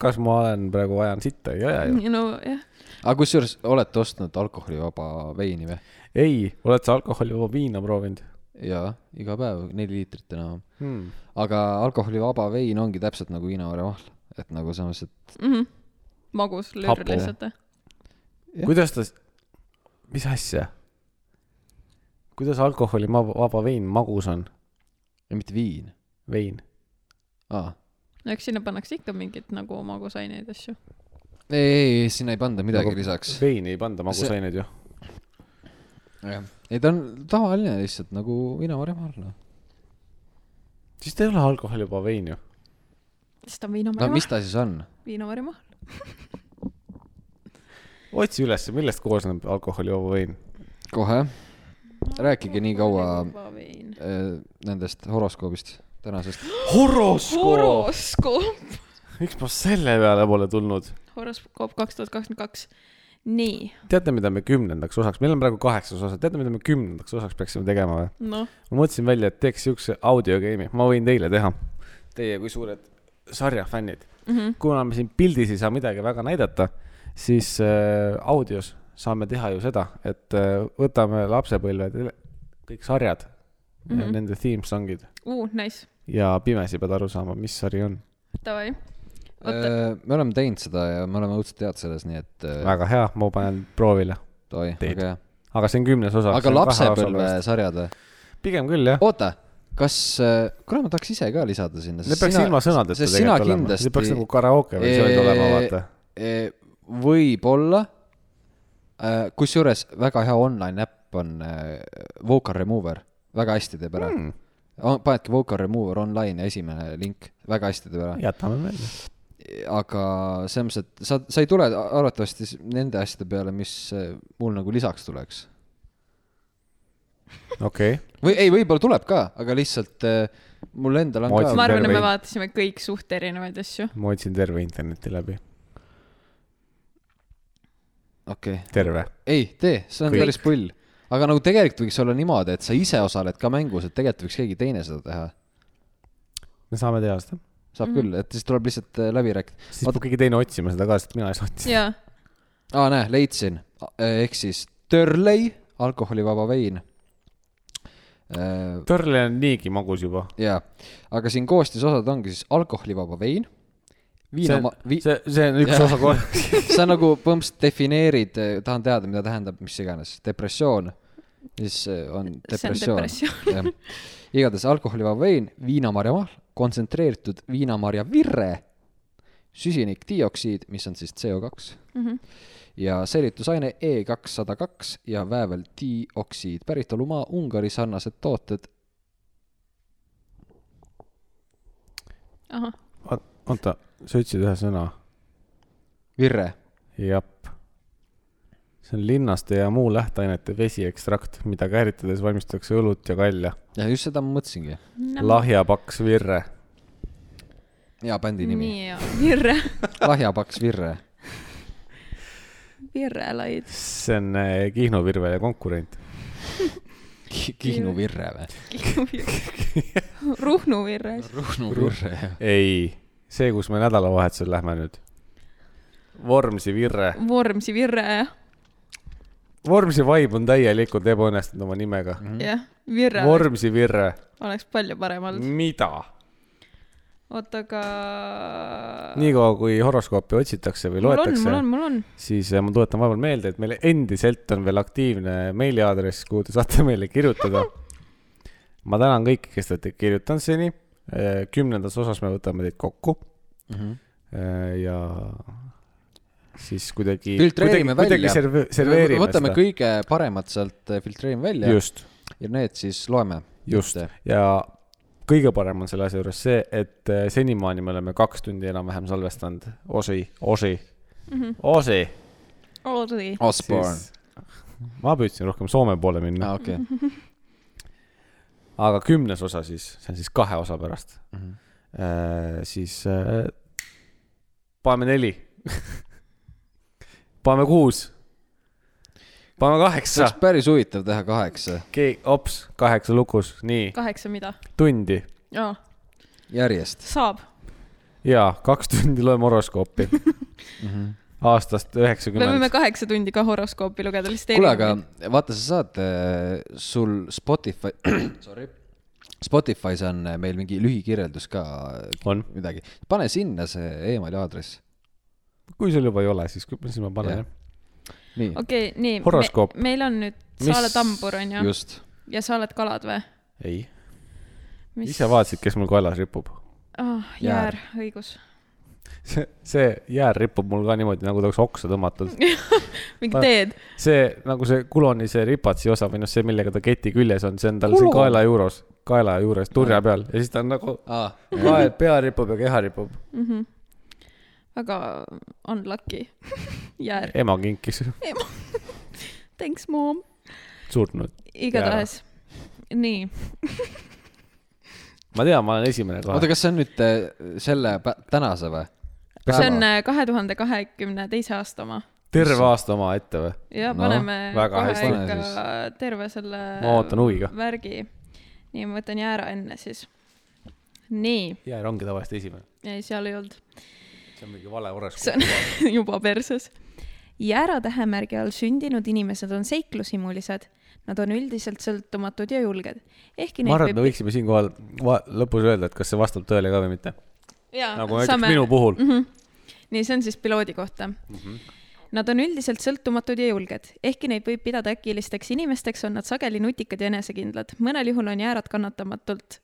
kas ma olen praegu ajan sitta, ei aja ju. nojah, aga kusjuures olete ostnud alkoholivaba veini või? ei, oled sa alkoholivaba viina proovinud jaa, iga päev neli liitrit enam. hmm.? aga alkoholivaba vein ongi täpselt nagu viinamarja mahl, et nagu selles mõttes, et mm -hmm. magus löör lihtsalt. Kuidas ta, mis asja? Kuidas alkoholivaba vein magus on? ja mitte viin vein. ah.. no eks sinna pannakse ikka mingeid nagu magusaineid asju. ei, ei, ei, sinna ei panda midagi Nagu lisaks. veini ei panda magusaineid ju. ei, ta on tavaline lihtsalt nagu viinamarja mahl, noh. siis ta ei ole alkoholivaba vein ju. siis ta on no viinamarja mis mahl, ta siis on? viinamarja mahl. otsi üles, millest koosneb alkoholivaba vein. kohe, rääkige nii kaua äh, nendest horoskoobist tänasest. horoskoop. horoskoop, miks ma selle peale pole tulnud? horoskoop kaks tuhat kakskümmend kaks. nii, teate, mida me kümnendaks osaks, meil on praegu kaheksas osa, teate, mida me kümnendaks osaks peaksime tegema või? noh, ma mõtlesin välja, et teeks siukse audiogeimi, ma võin teile teha. Teie kui suured sarjafännid. mm. -hmm. kuna me siin pildis ei saa midagi väga näidata, siis äh, audios saame teha ju seda, et äh, võtame lapsepõlve tele- kõik sarjad mm. -hmm. nende theme song'id uh,, nice, ja pimesi pead aru saama, mis sari on. davai. oota, me oleme teinud seda ja me oleme õudselt head selles, nii et äh, väga hea, ma panen proovile, oi, väga hea. aga see on kümnes osa. aga lapsepõlvesarjad või? pigem küll jah, oota, kas, kuule ma tahaks ise ka lisada sinna. need peaks ilma sõnadeta tegelikult olema, kindlasti see peaks nagu karaoke versioonid olema, vaata. Võib-olla, kusjuures väga hea online äpp on äh, Vocal Remover, väga hästi teeb ära mm.. panedki Vocal Remover online ja esimene link, väga hästi teeb ära. jätame meelde. aga selles mõttes, et sa, sa ei tule arvatavasti nende asjade peale, mis äh, mul nagu lisaks tuleks. okei, või ei, võib-olla tuleb ka, aga lihtsalt äh, mul endal on Ma ka ma arvan, et me vaatasime kõik suht erinevaid asju. ma otsin terve interneti läbi, okei okay., terve. ei tee, see on Kõik. päris pull. aga nagu tegelikult võiks olla niimoodi, et sa ise osaled ka mängus, et tegelikult võiks keegi teine seda teha. me saame teha seda, saab mm. küll, et siis tuleb lihtsalt äh, läbi rääkida. siis peab keegi teine otsima seda ka, sest mina ei saa otsida. jaa, aa, näe, leidsin. ehk siis Törlei, alkoholivaba vein. Törle on niigi magus juba. jaa, aga siin koostisosad ongi siis alkoholivaba vein, see viina on, see, see on üks osa kohe. sa nagu põhimõtteliselt defineerid, tahan teada, mida tähendab mis iganes, depressioon, siis äh, on see on depressioon. igatahes alkoholivaba vein, viinamarja mahl, kontsentreeritud viinamarja virre, süsinikdioksiid, mis on siis CO2 Mhm. ja säilitusaine E kakssada kaks ja vääveldioksiid, päritolumaa Ungari sarnased tooted. ahah, oota, sa ütlesid ühe sõna. virre, jep. see on linnaste ja muu lähteainete vesiekstrakt, mida kääritades valmistatakse õlut ja kalja. ja just seda ma mõtlesingi. lahjapaks virre. hea bändi nimi, nii hea, Virre, lahjapaks virre. Virrelaid. see on eh, Kihnu virvele konkurent. Kihnu virre või? Ruhnu Virres. Ruhnu virre, jah. ei, see, kus me nädalavahetusel lähme nüüd. Vormsi virre. Vormsi Virre, jah, Vormsi vibe on täielikult ebaõnnestunud oma nimega. jah, Virre Vormsi virre, oleks palju parem olnud. mida? oota, aga. niikaua kui horoskoopi otsitakse või mul on, loetakse mul on, mul on. siis eh, ma tuletan vahepeal meelde, et meil endiselt on veel aktiivne meiliaadress, kuhu te saate meile kirjutada. ma tänan kõiki, kes te olete kirjutanud seni. Kümnendas osas me võtame teid kokku Mhm. Eh, ja siis kuidagi. Filtreerime kuidagi välja. serve- serveerime võtame seda. kõige paremad sealt, filtreerime välja just, ja need siis loeme. just ja kõige parem on selle asja juures see, et senimaani me oleme kaks tundi enam-vähem salvestanud osi, osi, osi. Oodi. Osborne. ma püüdsin rohkem Soome poole minna aa, okei. aga kümnes osa siis, see on siis kahe osa pärast mm. Mhm. -hmm. siis äh, paneme neli paneme kuus, paneme see kaheksa oleks, päris huvitav teha kaheksa keegi, ops, kaheksa lukus, nii, kaheksa mida? tundi aa, järjest. saab. ja kaks tundi loeme horoskoopi aastast me võime üheksakümmend. kaheksa tundi ka horoskoopi lugeda, lihtsalt kuule, aga vaata, sa saad, sul Spotify, sorry, Spotify's on meil mingi lühikirjeldus ka on, midagi, pane sinna see emaili aadress. kui sul juba ei ole, siis, siis ma panen Jah. jah. nii, okei, nii. Horoskoop. meil on nüüd, Mis- sa oled hambur, onju, just. ja sa oled kalad või? ei, ise vaatasid, kes mul kaelas ripub. ah,. Jäär. jäär, õigus. see, see jäär ripub mul ka niimoodi, nagu ta oleks oksa tõmmatud. mingi teed. see nagu see kuloni see ripatsi osa või noh, see, millega ta keti küljes on, see on tal siin Kulon? kaela juures, kaela juures turja peal ja siis ta on nagu aa, kael, pea ripub ja keha ripub. mm. -hmm. väga unlucky. jäär. ema kinkis Thanks, mom. surnud. igatahes. nii, ma tean, ma olen esimene oota, kohe. kas see on nüüd äh, selle tänase või? See on äh, kahe tuhande kahekümne teise aasta oma. terve aasta omaette või? ja No, paneme väga kohe ikka terve selle Ma ootan huviga. värgi. nii, ma võtan jäära enne siis. nii, jäär ongi tavaliselt esimene. ei seal ei olnud. see on mingi vale see horoskoop. on juba perses. jäära tähemärgi all sündinud inimesed on seiklushimulised. Nad on üldiselt sõltumatud ja julged. ehkki ma arvan, et me võiksime siinkohal lõpus öelda, et kas see vastab tõele ka või mitte. Nagu näiteks saame- minu puhul. mm. -hmm. nii, see on siis piloodi kohta mm. -hmm. Nad on üldiselt sõltumatud ja julged, ehkki neid võib pidada äkilisteks inimesteks, on nad sageli nutikad ja enesekindlad. mõnel juhul on jäärad kannatamatult.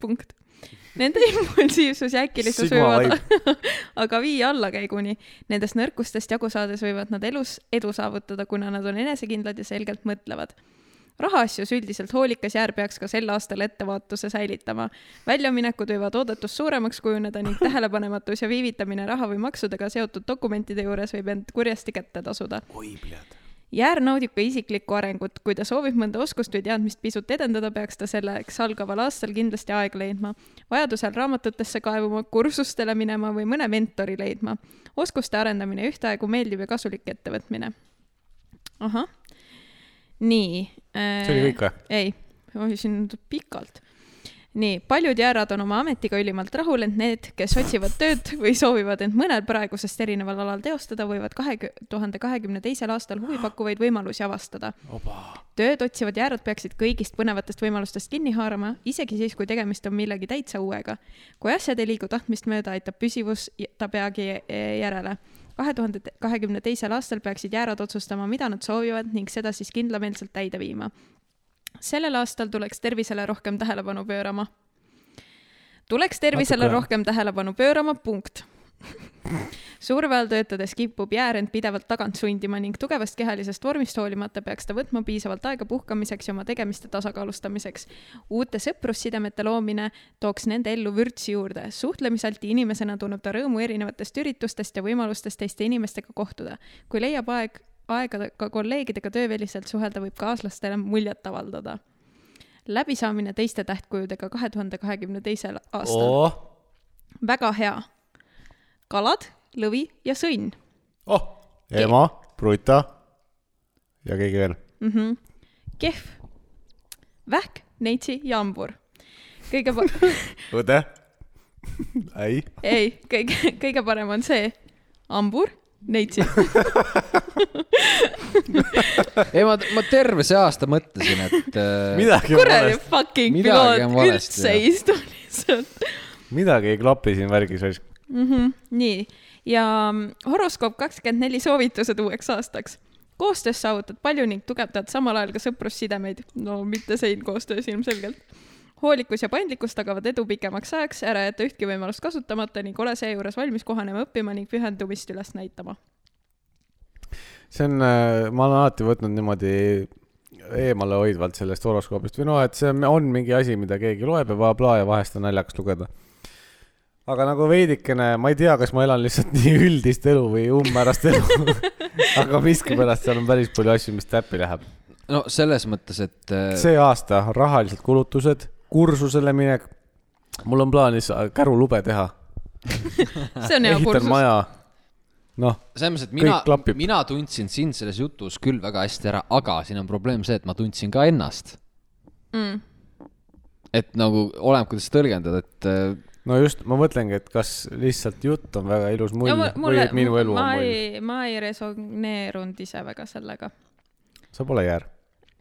punkt. Nende impulsiivsus ja äkilisus võivad aga viia allakäiguni. Nendest nõrkustest jagu saades võivad nad elus edu saavutada, kuna nad on enesekindlad ja selgelt mõtlevad rahaasjus üldiselt hoolikas jäär peaks ka sel aastal ettevaatuse säilitama. väljaminekud võivad oodatust suuremaks kujuneda ning tähelepanematus ja viivitamine raha või maksudega seotud dokumentide juures võib end kurjasti kätte tasuda. oi, pljad. jäär naudib ka isiklikku arengut, kui ta soovib mõnda oskust või teadmist pisut edendada, peaks ta selleks algaval aastal kindlasti aega leidma. vajadusel raamatutesse kaevuma, kursustele minema või mõne mentori leidma. oskuste arendamine ühtaegu meeldiv ja kasulik ettevõtmine. ahah, nii. see oli kõik või? ei, oi siin on pikalt. nii, paljud jäärad on oma ametiga ülimalt rahul, ent need, kes otsivad tööd või soovivad end mõnel praegusest erineval alal teostada, võivad kahe tuhande kahekümne teisel aastal huvipakkuvaid võimalusi avastada. tööd otsivad jäärad peaksid kõigist põnevatest võimalustest kinni haarama, isegi siis, kui tegemist on millegi täitsa uuega. kui asjad ei liigu tahtmist mööda, aitab püsivus ta peagi eh, järele kahe tuhande kahekümne teisel aastal peaksid jäärad otsustama, mida nad soovivad ning seda siis kindlameelselt täide viima. sellel aastal tuleks tervisele rohkem tähelepanu pöörama. tuleks tervisele Natuke- rohkem tähelepanu pöörama, punkt. surve all töötades kipub jäär end pidevalt tagant sundima ning tugevast kehalisest vormist hoolimata peaks ta võtma piisavalt aega puhkamiseks ja oma tegemiste tasakaalustamiseks. uute sõprussidemete loomine tooks nende ellu vürtsi juurde. suhtlemisalti inimesena tunneb ta rõõmu erinevatest üritustest ja võimalustest teiste inimestega kohtuda. kui leiab aeg, aega ka kolleegidega tööväliselt suhelda, võib kaaslastele muljet avaldada. läbisaamine teiste tähtkujudega kahe tuhande kahekümne teisel aastal. oh, väga hea. kalad, lõvi ja sõnn oh, ema, pruta ja keegi veel. mm. -hmm. kehv, vähk, neitsi ja hambur. kõige pa-, õde. ei. ei, kõige, kõige parem on see, hambur, neitsi. ei, ma, ma terve see aasta mõtlesin, et äh, kuradi fucking Midagi piloot üldse ei istu lihtsalt midagi ei klapi siin värgis. mm. -hmm. nii, ja mm, horoskoop kakskümmend neli soovitused uueks aastaks. koostöös saavutad palju ning tugevdad samal ajal ka sõprussidemeid. no mitte sein koostöös ilmselgelt. hoolikus ja paindlikkus tagavad edu pikemaks ajaks, ära jäta ühtki võimalust kasutamata ning ole seejuures valmis kohanema, õppima ning pühendumist üles näitama. see on, ma olen alati võtnud niimoodi eemalehoidvalt sellest horoskoobist või noh, et see on mingi asi, mida keegi loeb ja blablabla ja vahest on naljakas lugeda. Aga nagu veidikene, ma ei tea, kas ma elan lihtsalt nii üldist elu või umbmäärast elu aga miskipärast seal on päris palju asju, mis täppi läheb. no selles mõttes, et äh, see aasta rahalised kulutused, kursusele minek. mul on plaanis kärulube teha, see on hea ehitan kursus. maja. noh, selles mõttes, et mina mina tundsin sind selles jutus küll väga hästi ära, aga siin on probleem see, et ma tundsin ka ennast. Mm. et nagu oleneb, kuidas tõlgendad, et äh, no just, ma mõtlengi, et kas lihtsalt jutt on väga ilus mull ja või mulle et, minu elu on mull. ma ei resoneerunud ise väga sellega, sa pole jäär.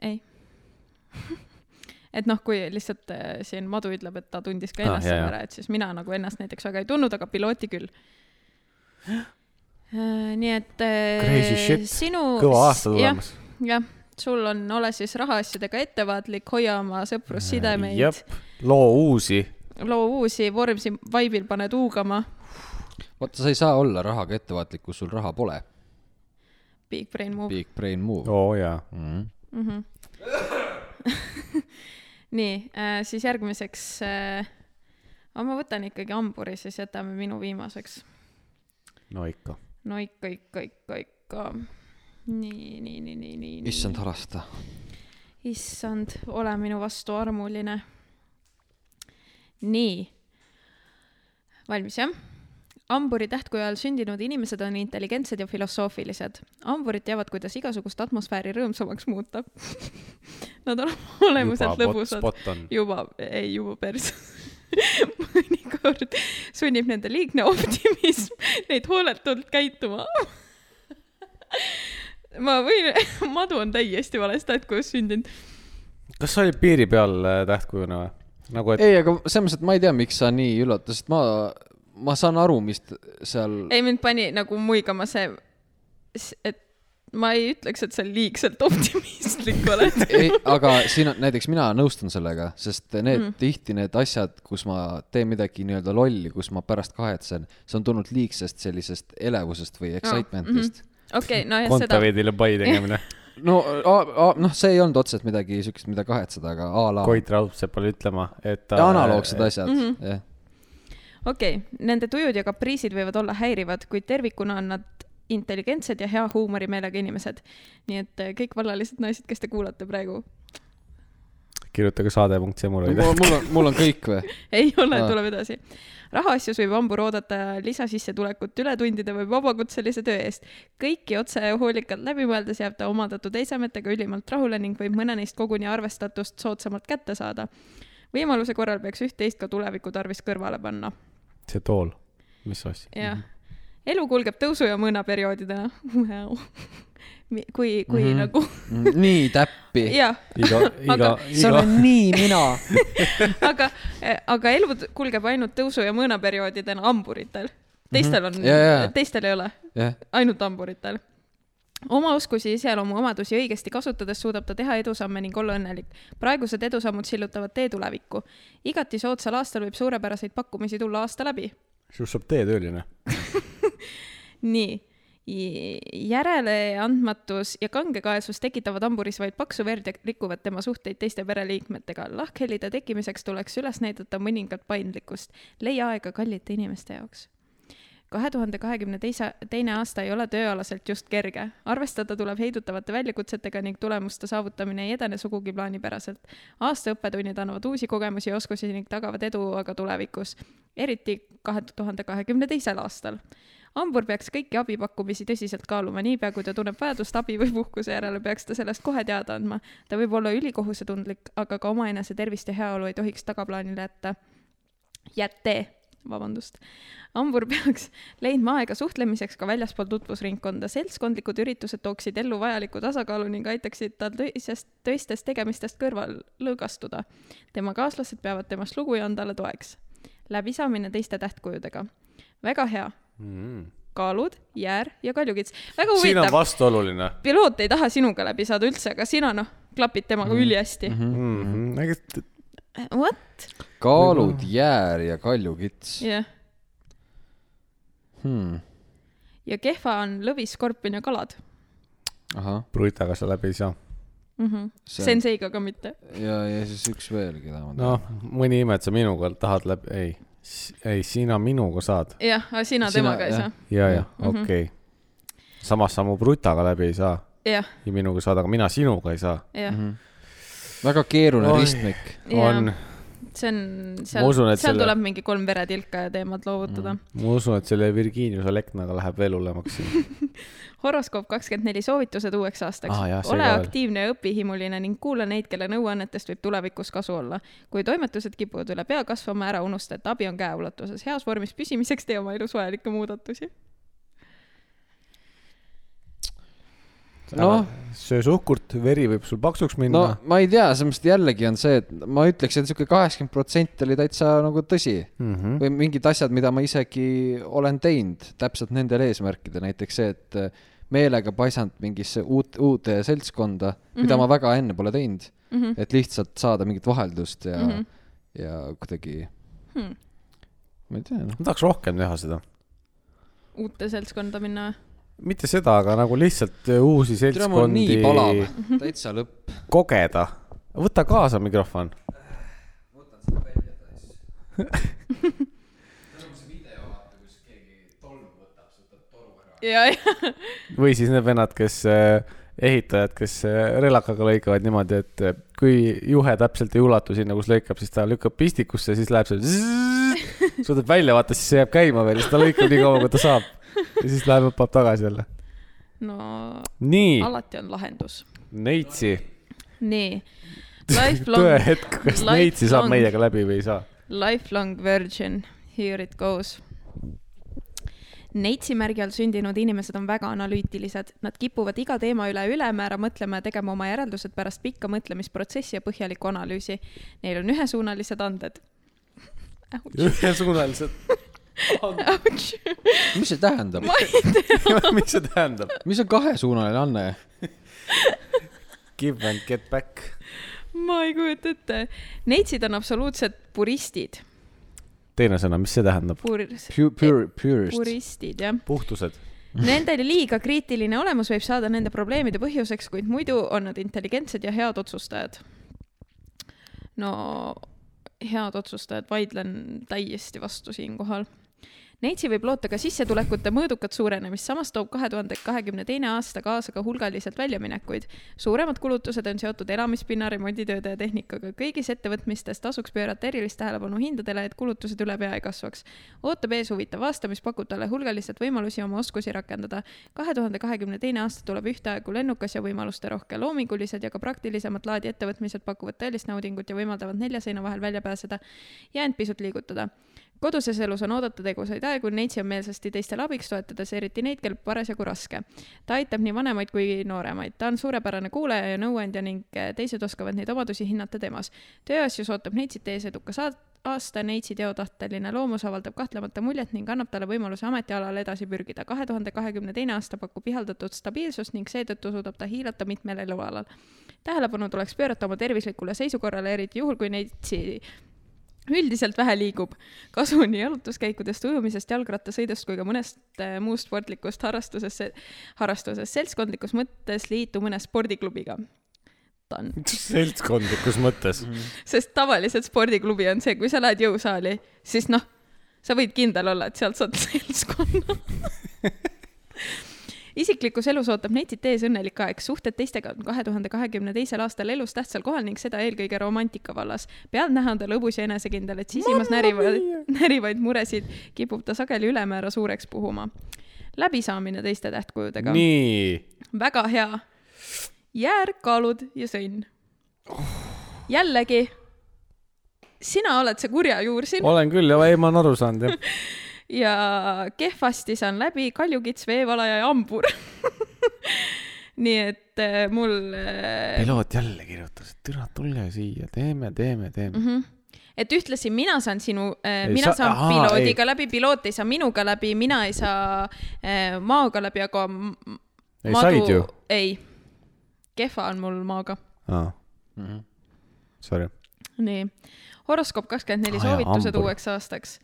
ei. et noh, kui lihtsalt äh, siin Madu ütleb, et ta tundis ka Ah, ennast jaa, seal ära, et siis mina nagu ennast näiteks väga ei tundnud, aga pilooti küll. nii et äh, Crazy shit. sinu kõva aasta tulemas. jah, sul on, ole siis rahaasjadega ettevaatlik, hoia oma sõprussidemeid, loo uusi. Loo uusi, Vormsi vaibil paned huugama. vaata, sa ei saa olla rahaga ettevaatlik, kus sul raha pole. Big brain move. Big brain move oo jaa. mm. nii äh,, siis järgmiseks äh,, ma võtan ikkagi hamburi, siis jätame minu viimaseks. no ikka. no ikka, ikka, ikka, ikka. nii, nii, nii, nii, nii, nii. issand, halasta. issand, ole minu vastu armuline. nii. valmis jah? hamburi tähtkuju ajal sündinud inimesed on intelligentsed ja filosoofilised. hamburid teavad, kuidas igasugust atmosfääri rõõmsamaks muuta. Nad on olemuselt lõbusad. spot on. juba, ei juba pers. mõnikord sunnib nende liigne optimism neid hooletult käituma. ma võin, madu on täiesti vales tähtkujus sündinud. kas sa olid piiri peal äh, tähtkujuna või? nagu, et ei, aga selles mõttes, et ma ei tea, miks sa nii üllatasid, ma, ma saan aru, mis seal, ei, mind pani nagu muigama see, et ma ei ütleks, et sa liigselt optimistlik oled. ei, aga siin on näiteks mina nõustun sellega, sest need mm. tihti need asjad, kus ma teen midagi nii-öelda lolli, kus ma pärast kahetsen, see on tulnud liigsest sellisest elevusest või excitement'ist mm. okei, nojah, seda, kontaveidile pai tegemine. no noh, see ei olnud otseselt midagi siukest, mida kahetseda, aga a la Koit Raudsepp oli ütlema, et ta. analoogsed asjad mm, -hmm. jah. okei okay., nende tujud ja kapriisid võivad olla häirivad, kuid tervikuna on nad intelligentsed ja hea huumorimeelega inimesed. nii et eh, kõik vallalised naised, kes te kuulate praegu, kirjutage saade.semur või mul mul on, mul on kõik või? ei ole Aa., tuleb edasi. Rahaasjus võib hambur oodata lisasissetulekut ületundide või vabakutselise töö eest. kõiki otse hoolikalt läbi mõeldes jääb ta omandatud esemetega ülimalt rahule ning võib mõne neist koguni arvestatust soodsamalt kätte saada. võimaluse korral peaks üht-teist ka tuleviku tarvis kõrvale panna. see tool, mis asja? jah, elu kulgeb tõusu ja mõõna perioodidena. kui, kui mm -hmm. nagu, nii täppi. iga, iga iga olen nii mina. aga, aga elu kulgeb ainult tõusu ja mõõna perioodidena hamburitel. teistel on Mhm. Jaa, jaa., teistel ei ole, jah, ainult hamburitel. oma oskusi, iseloomu omadusi õigesti kasutades suudab ta teha edusamme ning olla õnnelik. praegused edusammud sillutavad tee tulevikku. igati soodsal aastal võib suurepäraseid pakkumisi tulla aasta läbi. sinust saab teetööline. nii, järeleandmatus ja kangekaelsus tekitavad hamburis vaid paksu verd ja rikuvad tema suhteid teiste pereliikmetega. lahkhelide tekkimiseks tuleks üles näidata mõningat paindlikkust. leia aega kallite inimeste jaoks. Kahe tuhande kahekümne teise, teine aasta ei ole tööalaselt just kerge. arvestada tuleb heidutavate väljakutsetega ning tulemuste saavutamine ei edene sugugi plaanipäraselt. aasta õppetunnid annavad uusi kogemusi ja oskusi ning tagavad edu aga tulevikus, eriti kahe tuhande kahekümne teisel aastal hambur peaks kõiki abipakkumisi tõsiselt kaaluma, niipea kui ta tunneb vajadust abi või puhkuse järele, peaks ta sellest kohe teada andma. ta võib olla ülikohusetundlik, aga ka omaenese tervist ja heaolu ei tohiks tagaplaanile jätta. jätte, vabandust. hambur peaks leidma aega suhtlemiseks ka väljaspool tutvusringkonda. seltskondlikud üritused tooksid ellu vajaliku tasakaalu ning aitaksid tal töisest, töistest tegemistest kõrval lõõgastuda. tema kaaslased peavad temast lugu ja on talle toeks. läbisaamine teiste tähtkujudega. väga hea kaalud, jäär ja kaljukits. väga siin on huvitav, vastuoluline piloot ei taha sinuga läbi saada üldse, aga sina noh, klapid temaga ülihästi. mm. -hmm. What? kaalud, jäär ja kaljukits jah, hmm.. ja kehva on lõvis, skorpion ja kalad ahah, Brutaga sa läbi ei saa. mm. -hmm. See on- Senseiga ka mitte. ja, ja siis üks veel, keda ma noh, mõni ime, et sa minuga tahad läbi, ei, ei, sina minuga saad. jah, aga sina Sina- temaga ei jah. saa. ja, ja Mhm. okei okay.. samas sa mu Brutaga läbi ei saa jah, ja minuga saad, aga mina sinuga ei saa. jah, Mhm. Väga keeruline Oi. ristmik. on, see on, seal seal selle- tuleb mingi kolm veretilka ja teemad loovutada mm.. ma usun, et selle Virginiuse Leknaga läheb veel hullemaks horoskoop kakskümmend neli soovitused uueks aastaks see ole aktiivne ja õpihimuline ning kuula neid, kelle nõuannetest võib tulevikus kasu olla. kui toimetused kipuvad üle pea kasvama, ära unusta, et abi on käeulatuses. heas vormis püsimiseks tee oma elus vajalikke muudatusi. noh, söö suhkurt, veri võib sul paksuks no minna. ma ei tea, selles mõttes jällegi on see, et ma ütleks, et sihuke kaheksakümmend protsenti oli täitsa nagu tõsi Mm -hmm. või mingid asjad, mida ma isegi olen teinud täpselt nendel eesmärkidel, näiteks see, et äh, meelega paisanud mingisse uut, uude seltskonda mm, -hmm. mida ma väga enne pole teinud mm, Mhm. -hmm. et lihtsalt saada mingit vaheldust ja mm, Mhm. -hmm. ja kuidagi Hmm. ma ei tea, noh. ma tahaks rohkem teha seda. uute seltskonda minna või? Mitte seda, aga nagu lihtsalt äh, uusi on nii seltskondi palav, täitsa lõpp. kogeda. võta kaasa mikrofon. ja, ja, või siis need vennad, kes äh, ehitajad, kes äh, relakaga lõikavad niimoodi, et kui juhe täpselt ei ulatu sinna, kus lõikab, siis ta lükkab pistikusse, siis läheb see suudab välja vaata, siis see jääb käima veel, siis ta lõikab nii kaua, kui ta saab. Ja siis läheb, hüppab tagasi jälle. no nii, alati on lahendus. Neitsi, nii, tõehetk, kas Neitsi saab meiega läbi või ei saa? Lifelong virgin, here it goes. Neitsi märgi all sündinud inimesed on väga analüütilised, nad kipuvad iga teema üle ülemäära mõtlema ja tegema oma järeldused pärast pikka mõtlemisprotsessi ja põhjalikku analüüsi. Neil on ühesuunalised anded. ühesuunalised. Mis see tähendab? mis see tähendab? mis on kahesuunaline anne? Give and get back. ma ei kujuta ette. Neitsid on absoluutsed puristid. teine sõna, mis see tähendab? Pur-, Pure, pure, purest. puristid, jah. puhtused. Nende liiga kriitiline olemus võib saada nende probleemide põhjuseks, kuid muidu on nad intelligentsed ja head otsustajad. no head otsustajad, vaidlen täiesti vastu siinkohal. Neitsi võib loota ka sissetulekute mõõdukat suurenemist, samas toob kahe tuhande kahekümne teine aasta kaasa ka hulgaliselt väljaminekuid. suuremad kulutused on seotud elamispinna, remonditööde ja tehnikaga. kõigis ettevõtmistes tasuks pöörata erilist tähelepanu hindadele, et kulutused üle pea ei kasvaks. ootab ees huvitav aasta, mis pakub talle hulgaliselt võimalusi oma oskusi rakendada. kahe tuhande kahekümne teine aasta tuleb ühtaegu lennukas ja võimalusterohke. loomingulised ja ka praktilisemat laadi ettevõtmised pakuvad tõelist naudingut ja võimaldavad nelja seina vahel välja pääseda ja end pisut liigutada koduses elus on oodata tegusaid aegu, Neitsi on meelsasti teistele abiks, toetades eriti neid, kel parasjagu raske. ta aitab nii vanemaid kui nooremaid, ta on suurepärane kuulaja ja nõuandja ning eh, teised oskavad neid omadusi hinnata temas. tööasjus ootab Neitsit ees edukas aasta, Neitsi teotahteline loomus avaldab kahtlemata muljet ning annab talle võimaluse ametialal edasi pürgida. kahe tuhande kahekümne teine aasta pakub ihaldatud stabiilsust ning seetõttu suudab ta hiilata mitmel elualal. tähelepanu tuleks pöörata oma tervislikule seisukorrale, eriti juhul, kui Neitsi üldiselt vähe liigub. kasu nii jalutuskäikudest, ujumisest, jalgrattasõidust kui ka mõnest äh, muust sportlikust harrastusest, harrastusest. seltskondlikus mõttes liitu mõne spordiklubiga. Done. seltskondlikus mõttes. sest tavaliselt spordiklubi on see, kui sa lähed jõusaali, siis noh, sa võid kindel olla, et sealt saad seltskonna. isiklikus elus ootab Neitsit ees õnnelik aeg, suhted teistega on kahe tuhande kahekümne teisel aastal elus tähtsal kohal ning seda eelkõige romantika vallas. pealtnäha on ta lõbus ja enesekindel, et sisimas närivaid, närivaid muresid kipub ta sageli ülemäära suureks puhuma. läbisaamine teiste tähtkujudega. nii, väga hea. jäär, kaalud ja sõnn. jällegi, sina oled see kurja juur siin olen küll ei, ma olen aru saanud jah. ja kehvasti saan läbi kaljukits, veevalaja ja hambur. nii et äh, mul äh, piloot jälle kirjutas, et türa, tulge siia, teeme, teeme, teeme. mm. -hmm. et ühtlasi mina saan sinu äh,, Ei mina sa- saan ahaa, piloodiga läbi, piloot ei saa minuga läbi, mina ei saa äh, maoga läbi, aga ei said ju. ei, kehva on mul maoga. aa, sorry. nii, horoskoop kakskümmend neli soovitused hambur. uueks aastaks.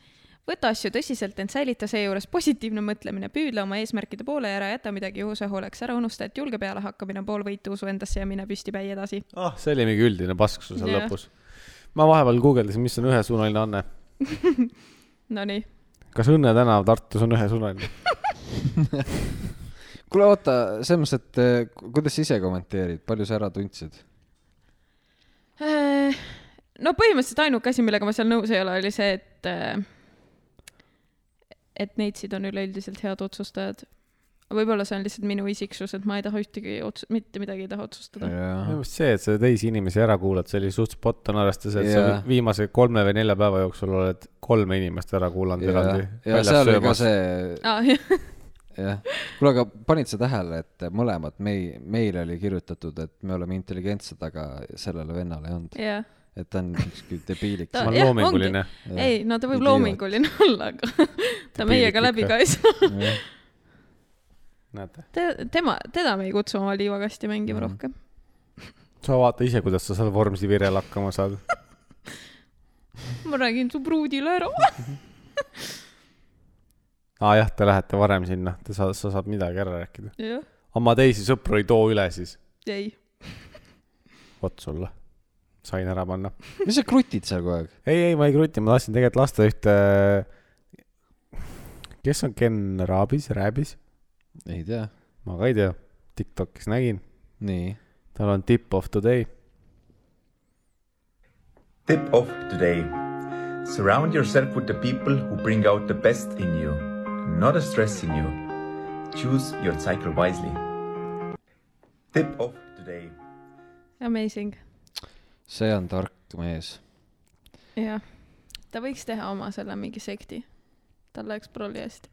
Võta asju tõsiselt, ent säilita seejuures positiivne mõtlemine, püüdle oma eesmärkide poole ja ära jäta midagi juhuse hooleks, ära unusta, et julge pealehakkamine on pool võitu, usu endasse ja mine püstipäi edasi. ah, see oli mingi üldine pasksus seal Jah. lõpus. ma vahepeal guugeldasin, mis on ühesuunaline anne. Nonii, kas Õnne tänav Tartus on ühesuunaline? kuule, oota, selles mõttes, et eh, ku- kuidas sa ise kommenteerid, palju sa ära tundsid? Äh, no põhimõtteliselt ainuke asi, millega ma seal nõus ei ole, oli see, et äh, et neitsid on üleüldiselt head otsustajad. võib-olla see on lihtsalt minu isiksus, et ma ei taha ühtegi ots-, mitte midagi ei taha otsustada. minu meelest see, et sa teisi inimesi ära kuulad, see oli suht spot on, arvestades, et sa Jaa. viimase kolme või nelja päeva jooksul oled kolme inimest ära kuulanud ja, eraldi. ja seal oli ka see, jah, jah, kuule, aga panid sa tähele, et mõlemad mei-, meile oli kirjutatud, et me oleme intelligentsed, aga sellele vennale ei olnud, jah. Et ta on ükskõik debiilik. Ta- ma jah, loominguline. ei, no ta võib Idioot. loominguline olla, aga ta meiega läbi ka ei saa. näete, te-, tema, teda me ei kutsu oma liivakasti mängima Mhm. rohkem. sa vaata ise, kuidas sa seal Vormsi virel hakkama saad. ma räägin su pruudile ära. aa jah, te lähete varem sinna, te saad, sa saad midagi ära rääkida. jah, oma teisi sõpru ei too üle siis. ei. vot sulle, sain ära panna. mis sa krutid seal kogu aeg? ei, ei, ma ei kruti, ma tahtsin tegelikult lasta ühte. kes on Ken Raabis, Rääbis? ei tea. ma ka ei tea, Tiktokis nägin, nii. tal on tip of the day. Tip of today. Surround yourself with the people who bring out the best in you, not a stress in you. Choose your cycle wisely. Tip of today. Amazing. See on tark mees. jah. ta võiks teha oma selle mingi sekti. tal läheks prolli hästi.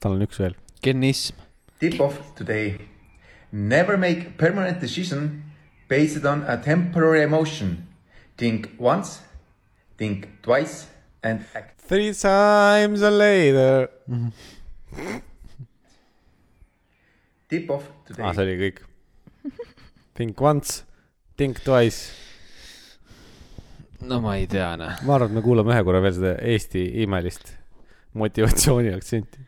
tal on üks veel. genism. Tip of today. Never make permanent decision based on a temporary emotion. Think once, think twice and act. Three times later. Tip of today. Ah, see oli kõik. Think once, think twice. No ma ei tea, noh. ma arvan, et me kuulame ühe korra veel seda Eesti imelist motivatsiooni aktsenti.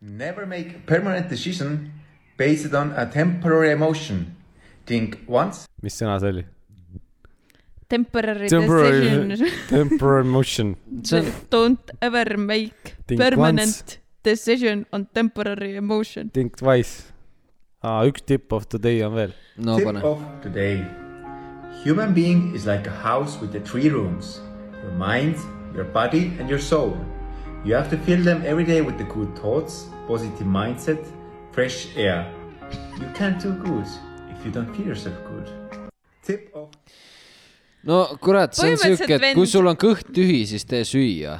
Never make permanent decision based on a temporary emotion. Think once, mis sõna see oli? Temporary Temporary decision. temporary motion. Don't ever make Think permanent decision on temporary emotion. Think twice. aa, üks tip of the day on veel. no tip pane. of today. Human being is like a house with the three rooms. Your mind, your body and your soul. You have to fill them every day with the good thoughts, positive mindset, fresh air. You can't do good if you don't feel yourself good. Tip of no kurat, see on siuke, et vend- kui sul on kõht tühi, siis tee süüa.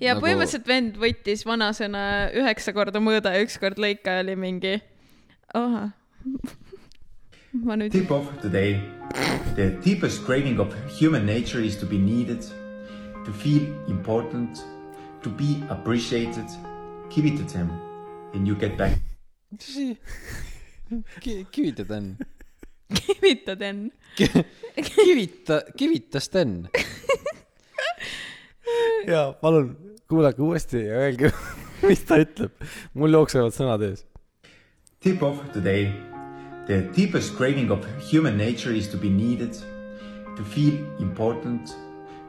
ja Nagu- põhimõtteliselt vend võttis vanasõna üheksa korda mõõda ja ükskord lõika ja oli mingi. ahah. ma nüüd. Tip of today. The deepest craving of human nature is to be needed, to feel important, to be appreciated. Give it to them and you get back. kivita Sten. kivita Den. kivita, kivita Sten. ja palun kuulake uuesti ja öelge, mis ta ütleb. mul jooksevad sõnad ees. Tip of today. The deepest craving of human nature is to be needed, to feel important,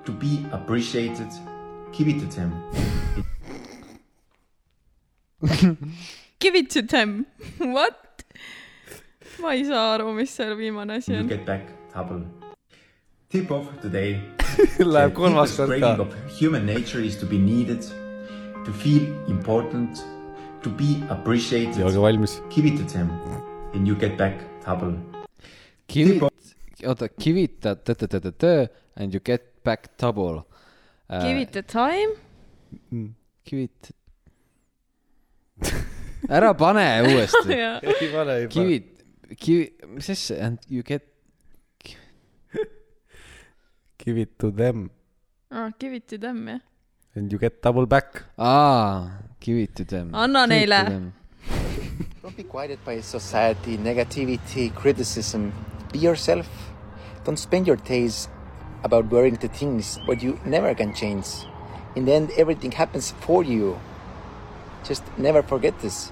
to be appreciated. Give it to them. Give it to them. What? ma ei saa aru, mis see viimane asi You on. get back double. Tip of today. Läheb The kolmas deepest kord craving ka. of human nature is to be needed, to feel important, to be appreciated. ja olge valmis. Give it to them and you get back double. kivita, oota, kivita tõ-tõ-tõ-tõ and you get back double. Give it a time. kivita. ära pane uuesti. ei pane, ei pane. kivit, kivi, mis asja, and you get, Give it to them Ah, give it to them, jah. and you get double back. aa, give it to them. Anna neile.. Don't be guided by society, negativity, criticism. Be yourself. Don't spend your days about worrying the things what you never can change. In the end, everything happens for you. Just never forget this.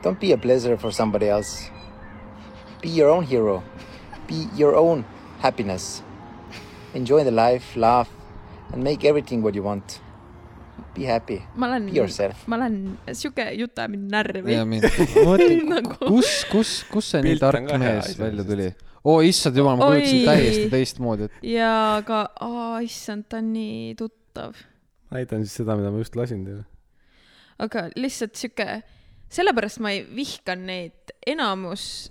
Don't be a pleasure for somebody else. Be your own hero. Be your own happiness. Enjoy the life, laugh, and make everything what you want. Be happy. ma olen Be yourself., ma olen, sihuke jutt ajab mind närvi. ma mõtlen, Nagu- kus, kus, kus see nii tark mees välja tuli? oo, issand jumal, ma kujutasin Oi. täiesti teistmoodi, et ja ka, aa, issand, ta on nii tuttav. näitan siis seda, mida ma just lasin teile. aga lihtsalt sihuke, sellepärast ma ei vihka neid, enamus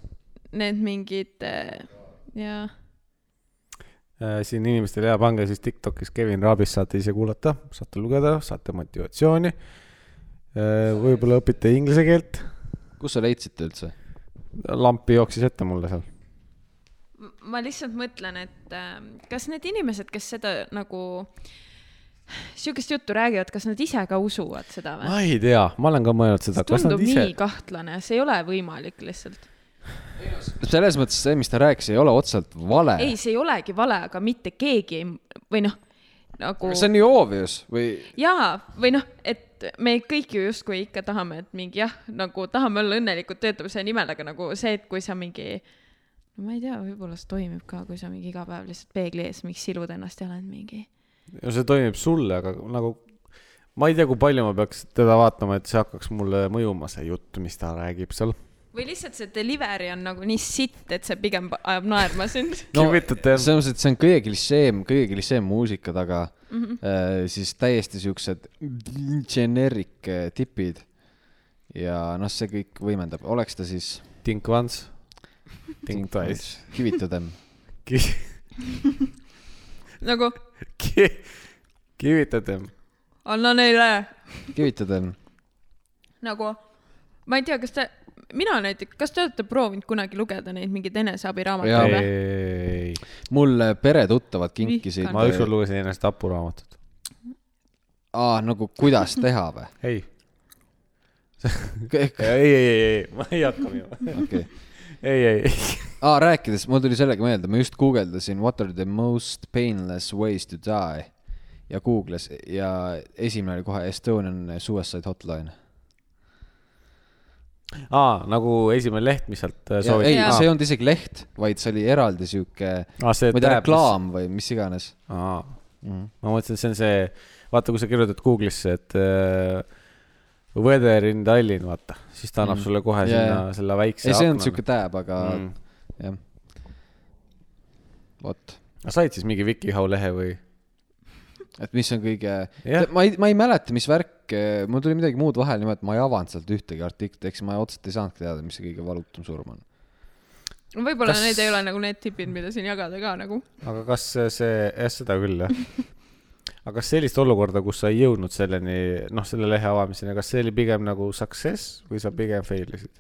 need mingid ja Äh, siin inimestele hea, pange siis Tiktokis Kevin Raabist saate ise kuulata, saate lugeda, saate motivatsiooni. võib-olla õpite inglise keelt. kus sa leidsite üldse? lampi jooksis ette mulle seal. ma lihtsalt mõtlen, et äh, kas need inimesed, kes seda nagu sihukest juttu räägivad, kas nad ise ka usuvad seda või? ma ei tea, ma olen ka mõelnud seda, kas nad tundub ise nii, kahtlane, see ei ole võimalik lihtsalt. Selles mõttes see, mis ta rääkis, ei ole otseselt vale. ei, see ei olegi vale, aga mitte keegi ei, või noh, nagu see on nii obvious või jaa, või noh, et me kõik ju justkui ikka tahame, et mingi jah, nagu tahame olla õnnelikud, töötame selle nimel, aga nagu see, et kui sa mingi no ma ei tea, võib-olla see toimib ka, kui sa mingi iga päev lihtsalt peegli ees mingi silud ennast ja oled mingi. no see toimib sulle, aga nagu ma ei tea, kui palju ma peaks teda vaatama, et see hakkaks mulle mõjuma, see jutt, mis ta räägib seal. Või lihtsalt see delivery on nagu nii sitt, et see pigem ajab naerma sind. no selles mõttes, et see on kõige klišeem, kõige klišeem muusika taga mm. -hmm. siis täiesti siuksed generic äh, tipid. ja noh, see kõik võimendab, oleks ta siis. Think once, think twice. Give it to them. nagu kivitate. anna neile kivitada. nagu, ma ei tea, kas te, mina näiteks, kas te olete proovinud kunagi lugeda neid mingeid eneseabiraamatuid või? ei, mulle peretuttavad kinkisid. Ma ükskord lugesin ennast tapuraamatut. aa, nagu kuidas teha või? ei, okei, ei, ei, ei, ei, ma ei hakka minema. ei, ei, ei. aa, rääkides, mul tuli sellega meelde, ma just guugeldasin what are the most painless ways to die ja Google'is ja esimene oli kohe Estonian suicide hotline. aa, nagu esimene leht, mis sealt äh, ei, sooviti. see ei olnud isegi leht, vaid see oli eraldi sihuke, ma ei tea, reklaam või mis iganes. aa, Mhm. ma mõtlesin, et see on see, vaata, kui sa kirjutad Google'isse, et äh, weather in Tallinn, vaata, siis ta annab Mhm. sulle kohe Jaa, sinna selle väikse ei, see on sihuke tääb, aga mm.. jah. vot, said siis mingi Wikihow lehe või? Et mis on kõige, jah, ma ei, ma ei mäleta, mis värk, mul tuli midagi muud vahele, nimelt ma ei avanud sealt ühtegi artiklit, eks ma otseselt ei saanudki teada, mis see kõige valutum surm on. võib-olla Kas- need ei ole nagu need tipid, mida siin jagada ka nagu. aga kas see, see, jah, seda küll, jah. aga kas sellist olukorda, kus sa ei jõudnud selleni, noh, selle lehe avamiseni, kas see oli pigem nagu success või sa pigem fail isid?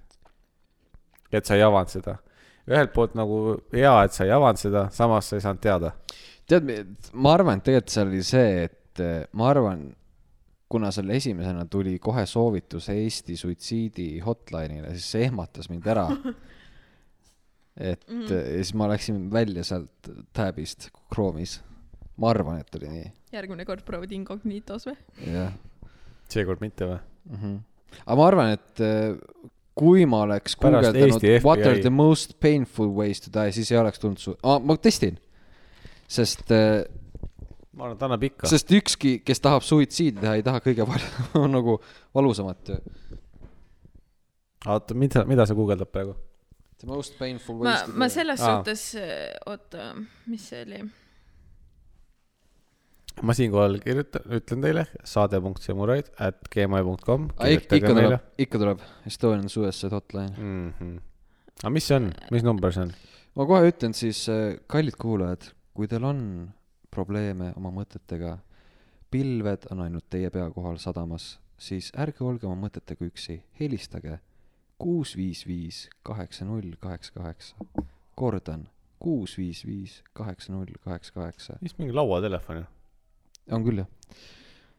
et sa ei avanud seda. ühelt poolt nagu hea, et sa ei avanud seda, samas sa ei saanud teada. tead, ma arvan, et tegelikult seal oli see, et eh, ma arvan, kuna seal esimesena tuli kohe soovitus Eesti suitsiidi hotline'ile, siis see ehmatas mind ära. et mm. ja siis ma läksin välja sealt tab'ist Chrome'is. ma arvan, et oli nii, järgmine kord proovid incognitos või? jah seekord mitte või? mm. -hmm. aga ma arvan, et eh, kui ma oleks guugeldanud what are the most painful ways to die, siis ei oleks tulnud su- ah,, ma testin. Sest äh, ma arvan, et annab ikka. sest ükski, kes tahab suitsiidi teha, ei taha kõige palju nagu valusamat ju. oota, mida, mida sa guugeldad praegu? The most painful ma ways, to ma die. selles Aa. suhtes, oota, mis see oli? ma siinkohal kirjutan, ütlen teile saade.semuraid at gmail.com. ikka tuleb, ikka tuleb Estonian Suicide Hotline. mm. -hmm. aga mis see on, mis number see on? ma kohe ütlen siis, kallid kuulajad, kui teil on probleeme oma mõtetega, pilved on ainult teie pea kohal sadamas, siis ärge olge oma mõtetega üksi, helistage kuus viis viis kaheksa null kaheksa kaheksa. kordan, kuus viis viis kaheksa null kaheksa kaheksa. mis mingi lauatelefon ju? on küll jah?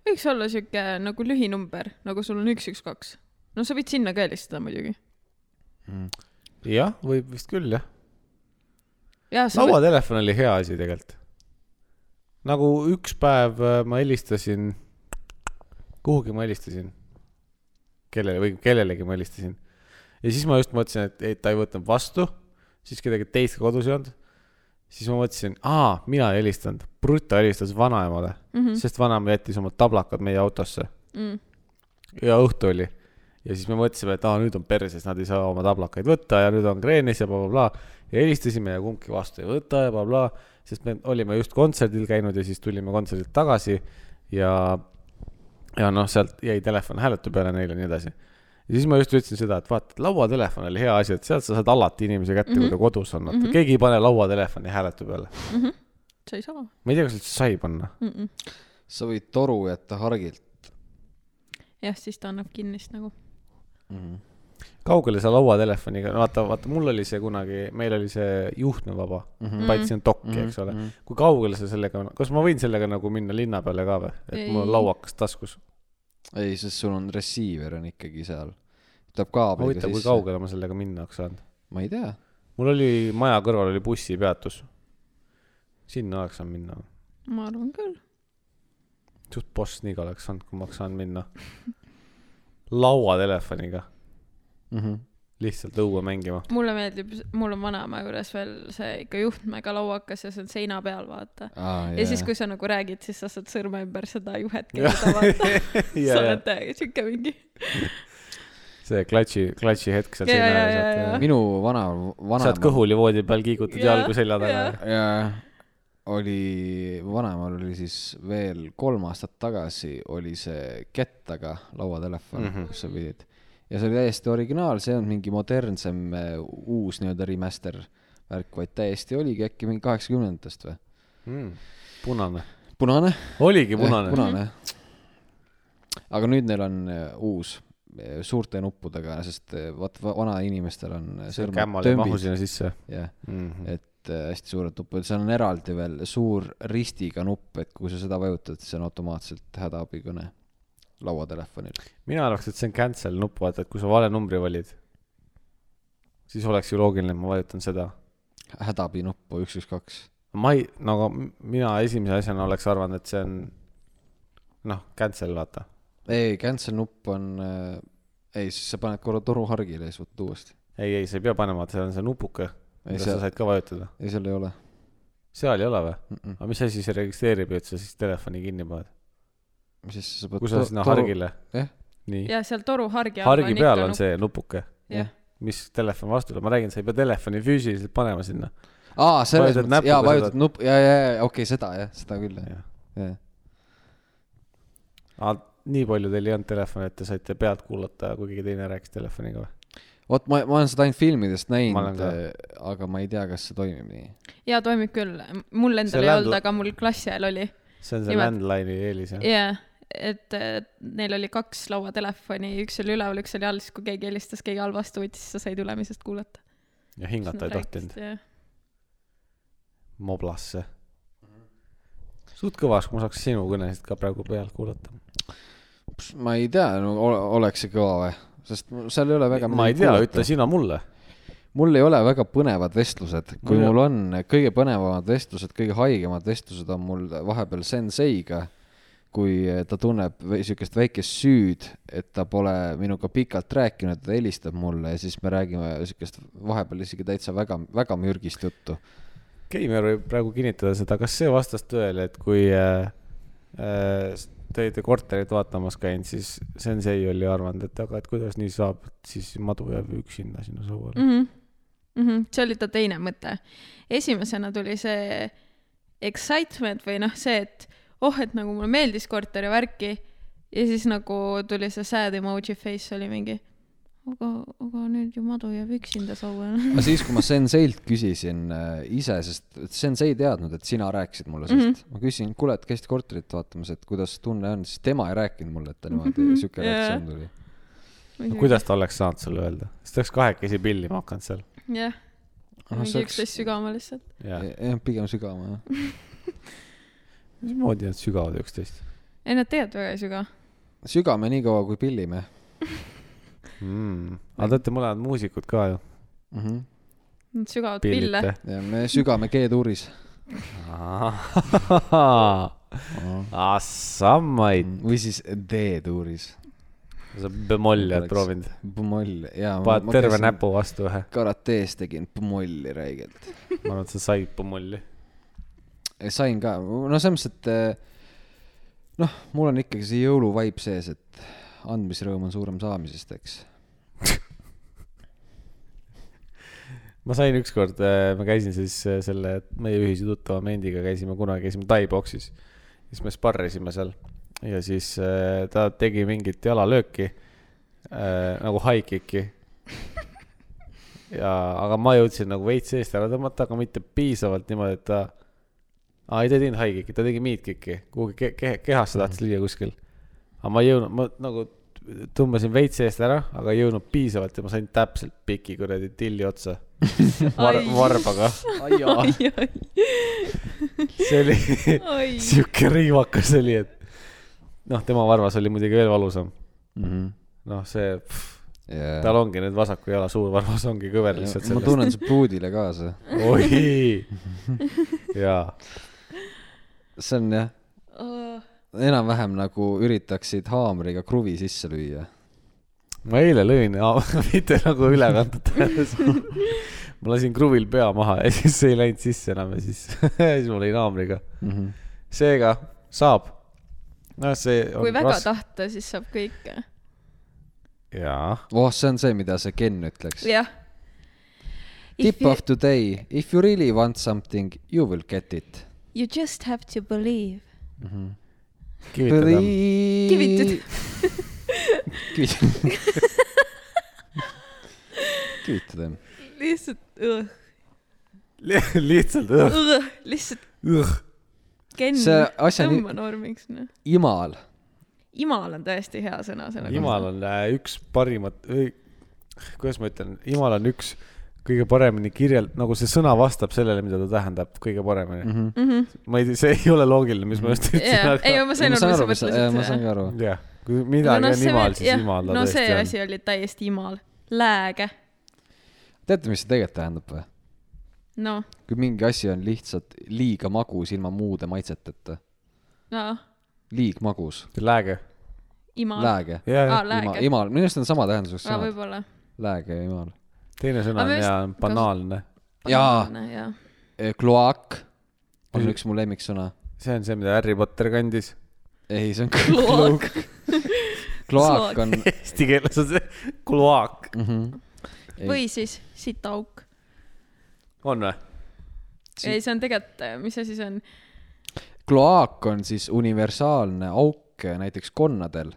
võiks olla siuke nagu lühinumber, nagu sul on üks, üks, kaks. no sa võid sinna ka helistada muidugi. Mm. jah, võib vist küll jah. Lauatelefon oli hea asi tegelikult. nagu üks päev äh, ma helistasin, kuhugi ma helistasin, kellele või kellelegi ma helistasin. ja siis ma just mõtlesin, et, et ta ei võtnud vastu, siis kedagi teist ka kodus ei olnud. siis ma mõtlesin, aa, mina ei helistanud, Bruta helistas vanaemale mm, -hmm. sest vanaema jättis oma tablakad meie autosse mm, ja õhtu oli. ja siis me mõtlesime, et aa, nüüd on perses, nad ei saa oma tablakaid võtta ja nüüd on kreenis ja blablabla bla,. Ja helistasime ja kumbki vastu ei võta ja blablabla, sest me olime just kontserdil käinud ja siis tulime kontserdilt tagasi ja, ja noh, sealt jäi telefon hääletu peale neile ja nii edasi. ja siis ma just ütlesin seda, et vaata, lauatelefon oli hea asi, et sealt sa saad alati inimese kätte mm, -hmm. kui ta kodus on, vaata mm, -hmm. keegi ei pane lauatelefoni hääletu peale. sa ei saa ma ei tea, kas üldse sai panna. mm. -mm. sa võid toru jätta hargilt jah, siis ta annab kinnist nagu. mm. -hmm. Kaugele sa lauatelefoniga, vaata, vaata, mul oli see kunagi, meil oli see juhtmevaba mm. -hmm. paitsi on dokki mm, -hmm. eks ole. kui kaugele sa sellega, kas ma võin sellega nagu minna linna peale ka või, et mul on Ei. lauakas taskus? ei, sest sul on receiver on ikkagi seal. tuleb kaabliga huvitav, kui sisse. kaugele ma sellega minna oleks saanud. ma ei tea. mul oli maja kõrval oli bussipeatus. sinna oleks saanud minna. ma arvan küll. suht boss niga oleks olnud, kui ma oleks saanud minna. lauatelefoniga, mm. -hmm. lihtsalt õue mängima. mulle meeldib, mul on vanaema juures veel see ikka juhtmega lauakas ja see on seina peal, vaata. Ah, ja siis, kui sa nagu räägid, siis sa saad sõrme ümber seda juhet keerata, vaata. sa oled täiega siuke mingi. see klatši, klatši hetk seal Ja, seina ja, ääres, ja, et ja. minu vana, vana. saad kõhuli voodi peal, kiigutad Jaa, jalgu selja taga ja ja oli, vanaemal oli siis veel kolm aastat tagasi oli see kettaga lauatelefon mm, Mhm. -hmm. kus sa pidid. Ja see oli täiesti originaal, see ei olnud mingi modernsem äh, uus nii-öelda remaster värk, vaid täiesti oligi äkki mingi kaheksakümnendatest või? mm,. punane. punane. oligi punane. punane jah. aga nüüd neil on äh, uus äh, suurte nuppudega, sest vaat va- vanainimestel on sõrmed tõmbid sinna sisse. jah, Mhm. et äh, hästi suured nupud, seal on eraldi veel suur ristiga nupp, et kui sa seda vajutad, siis on automaatselt hädaabikõne lauatelefonil. mina arvaks, et see on cancel nupp, vaata, et kui sa vale numbri valid, siis oleks ju loogiline, et ma vajutan seda. hädaabinuppu üks, üks, kaks. ma ei, no aga mina esimese asjana oleks arvanud, et see on noh, cancel vaata. ei, cancel nupp on äh,, ei, siis sa paned korra toruhargile ja siis võtad uuesti. ei, ei, sa ei pea panema, see on see nupuke, mida seal sa, said ka vajutada. ei seal ei ole seal ei ole või? mm. -mm. aga mis asi see registreerib, et sa siis telefoni kinni paned? Mis siis sa pead kui sa sinna hargile, jah, nii, ja seal toruhargi all hargi peal on see nupuke, jah, mis telefon vastu tuleb, ma räägin, sa ei pea telefoni füüsiliselt panema sinna. aa, selles mõttes, jaa, vajutad nupp, ja, ja, ja okei okay,, seda jah, seda küll jah, jah. aga nii palju teil ei olnud telefoni, et te saite pealt kuulata, kui keegi teine rääkis telefoniga või? vot ma, ma olen seda ainult filmidest näinud ka., aga ma ei tea, kas see toimib nii. ja toimib küll, mul See endal ei landla- olnud, aga mul klassi ajal oli. see on see landline'i eelis jah? jaa, et neil oli kaks lauatelefoni, üks oli üleval, üks oli all, siis kui keegi helistas, keegi all vastu võttis, siis sa said ülemisest kuulata. ja hingata ei tohtinud. moblasse. suht kõvaks, ma saaks sinu kõnesid ka praegu pealt kuulata. ma ei tea, no ole, oleks see kõva või? sest seal ei ole väga ma ei tea, ütle sina mulle. mul ei ole väga põnevad vestlused, kui Mul mul on kõige põnevamad vestlused, kõige haigemad vestlused on mul vahepeal senseiga, kui ta tunneb siukest väikest süüd, et ta pole minuga pikalt rääkinud, ta helistab mulle ja siis me räägime siukest vahepeal isegi täitsa väga, väga mürgist juttu. Keimer võib praegu kinnitada seda, kas see vastas tõele, et kui äh, äh, te olite korterit vaatamas käinud, siis sensei oli arvanud, et aga et kuidas nii saab, et siis madu jääb üksinda sinna sauale mm. mm. -hmm. Mm -hmm. see oli ta teine mõte. esimesena tuli see excitement või noh, see, et oh, et nagu mulle meeldis korter ja värki ja siis nagu tuli see sad emoji face oli mingi, aga, aga nüüd ju madu jääb üksinda sauale. aga siis, kui ma senseilt küsisin äh, ise, sest sensei ei teadnud, et sina rääkisid mulle Mhm. sellest mm, -hmm. ma küsisin, kuule, et käisid korterit vaatamas, et kuidas tunne on, siis tema ei rääkinud mulle, et ta niimoodi mm -hmm. siuke Jaa. reaktsioon tuli. -hmm. kuidas ta oleks saanud sulle öelda, siis ta oleks kahekesi pillima hakanud seal. jah, Ah, mingi üksteist sügavama lihtsalt. jah, jah, pigem sügavam jah. mismoodi nad sügavad üksteist ei, nad tegelikult väga ei süga. sügame nii kaua, kui pillime mm.? aga te olete mõlemad muusikud ka ju. mm. -hmm. Nad sügavad pille. pillite. ja me sügame G-tuuris. ah, sammaid. või siis D-tuuris. sa bemolli oled proovinud. Pomoll, jaa. paned terve. näpu vastu ühe. karates tegin pomolli räigelt. ma arvan, et sa said bemolli. Sain ka, no selles mõttes, et eh, noh, mul on ikkagi see jõuluvaip sees, et andmisrõõm on suurem saamisest, eks. ma sain ükskord, ma käisin siis äh, selle meie ühise tuttava Mendiga käisime kunagi, käisime Tai-boksis. siis me sparrisime seal ja siis ta tegi mingit jalalööki nagu high kick'i. ja, aga ma jõudsin nagu veits eest ära tõmmata, aga mitte piisavalt niimoodi, et ta. aa, ei ta ei teinud high kick'i, ta tegi mid kick'i, kuhugi ke ke kehasse tahtis lüüa kuskil. aga ma ei jõudnud, ma nagu tõmbasin veits eest ära, aga ei jõudnud piisavalt ja ma sain täpselt piki kuradi tilli otsa Var,. Ai. varbaga. see oli sihuke riivakas oli, et noh, tema varvas oli muidugi veel valusam. Mhm. noh, see, Yeah. tal ongi nüüd vasaku jala suur varvas ongi kõver lihtsalt ma tunnen su pruudile kaasa. oi, jaa, see on jah, enam-vähem nagu üritaksid haamriga kruvi sisse lüüa. ma eile lõin, mitte nagu ülekantud tähendas. ma lasin kruvil pea maha ja siis see ei läinud sisse enam ja siis, siis ma lõin haamriga. Mhm. seega saab. noh, see on kui väga raske. tahta, siis saab kõike. jaa, oh, see on see, mida see Ken ütleks. jah. Tip of the day, if you really want something, you will get it. You just have to believe. kivitada. Kivitud. kivitada. kivitada. lihtsalt, lihtsalt õh, lihtsalt, õh. Ken, See asja ni- tõmba normiks, noh. imal. imal on tõesti hea sõna imal on äh, üks parimat, kuidas ma ütlen, imal on üks kõige paremini kirjel-, nagu see sõna vastab sellele, mida ta tähendab kõige paremini mm. -hmm. ma ei tea, see ei ole loogiline, mis ma just ütlesin ei, aga ma sain ma saan aru, mis sa sa, ma mõtlesid. saangi aru. jah, kui midagi on imal, siis imal ta no see tõesti asi oli täiesti imal. lääge, teate, mis see tegelikult tähendab või? noh, kui mingi asi on lihtsalt liiga magus ilma muude maitseteta. noh, liigmagus, on. lääge. imal. lääge. aa, lääge. imal, minu arust on sama tähenduseks aa, sõnad. võib-olla. lääge ja imal. Teine sõna on ja banaalne. Jaa.. jaa. kloaak on üks mu lemmiksõna. see on see, mida Harry Potter kandis. ei, see on kloak. kloaak on Eesti keeles on see kloaak. mm. -hmm. või siis sitaauk. on või? Ei, see on tegelikult, mis asi see on? kloaak on siis universaalne auk näiteks konnadel,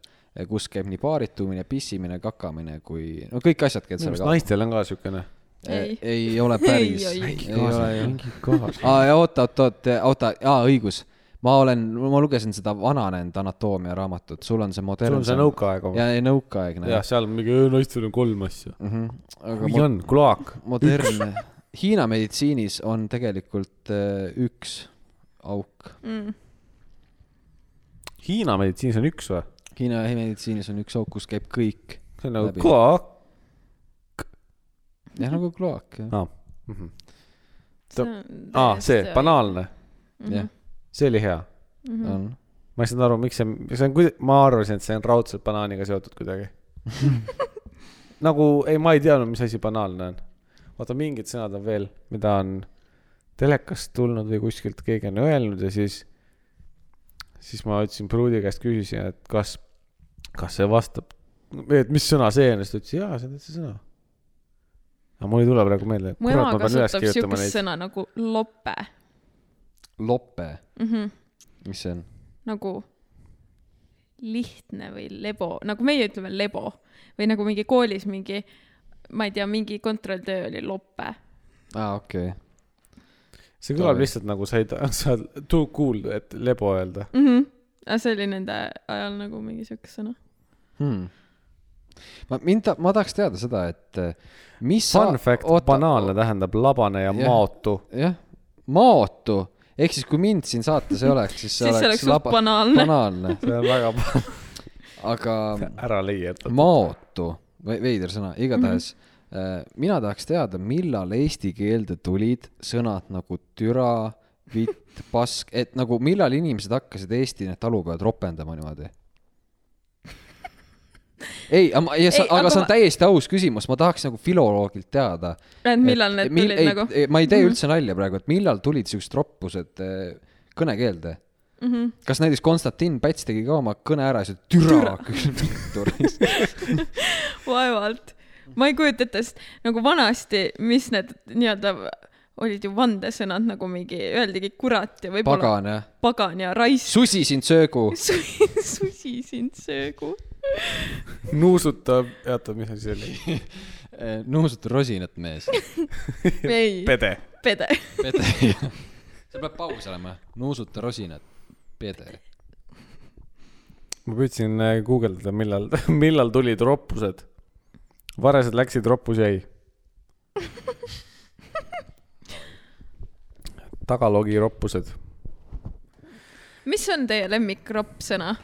kus käib nii paaritumine, pissimine, kakamine kui, no kõik asjad käivad seal meelest naistel on ka siukene. Ei. ei ole päris, Ei, ole kaasa. aa, ja oota, oota, oota, oota, aa, õigus. ma olen, ma lugesin seda vananenud anatoomia raamatut, sul on see sul modern. on see nõukaaeg ja oma. ei nõukaaegne jah, seal on mingi, naistel on kolm asja. mm. -hmm. mo on, kloak. modernne, Hiina meditsiinis on tegelikult äh, üks auk. Mm. Hiina meditsiinis on üks või? Hiina meditsiinis on üks auk, kus käib kõik. see on nagu kloak. jah, nagu kloak, jah. aa, aa, see, Mhm. banaalne, jah, see oli hea. Mhm. on. ma ei saanud aru, miks see, see on ma arvasin, et see on raudselt banaaniga seotud kuidagi. nagu, ei, ma ei teadnud, mis asi banaalne on. vaata, mingid sõnad on veel, mida on telekast tulnud või kuskilt keegi on öelnud ja siis, siis ma ütlesin pruudi käest, küsisin, et kas, kas see vastab, et mis sõna see on, siis ta ütles, jaa, see on täitsa sõna. aga mul ei tule praegu meelde. mu ema kasutab siukest sõna nagu lope lope, mm. -hmm. mis see on? nagu lihtne või lebo, nagu meie ütleme lebo või nagu mingi koolis mingi, ma ei tea, mingi kontrolltöö oli lope. aa, okei okay.. see kõlab lihtsalt nagu sa ei taha, sa oled too cool, et lebo öelda. Mm -hmm. see oli nende ajal nagu mingi siuke sõna. Hmm. ma, mind ta-, ma tahaks teada seda, et eh, mis Fun fact, banaalne tähendab labane ja Jah. maotu. jah, maotu, ehk siis kui mind siin saates ei oleks, siis see siis oleks oleks suht banaalne. banaalne, see on väga aga ära leieta. maotu, veider sõna, igatahes mm. -hmm. mina tahaks teada, millal eesti keelde tulid sõnad nagu türa, vitt, pask, et nagu millal inimesed hakkasid Eesti need talupojad ropendama niimoodi? ei, aga, ja sa, aga aga see on ma- täiesti aus küsimus, ma tahaks nagu filoloogilt teada. et millal need tulid ei, nagu? ma ei tee Mhm. üldse nalja praegu, et millal tulid siuksed roppused eh, kõnekeelde mm. -hmm. kas näiteks Konstantin Päts tegi ka oma kõne ära ja siis türa küll vaevalt. ma ei kujuta ette, sest nagu vanasti, mis need nii-öelda olid ju vandesõnad nagu mingi, öeldigi kurat ja võib-olla pagan jah, pagan ja raisk. susi sind söögu. susi sind söögu. nuusutab, oota, mis asi see oli? nuusuta rosinat mees. ei, pede. pede. pede, seal peab paus olema, nuusuta rosinat, pede. ma püüdsin äh, guugeldada, millal, millal tulid roppused. varesed läksid, roppus jäi. Tagaloogi roppused. mis on teie lemmik roppsõna?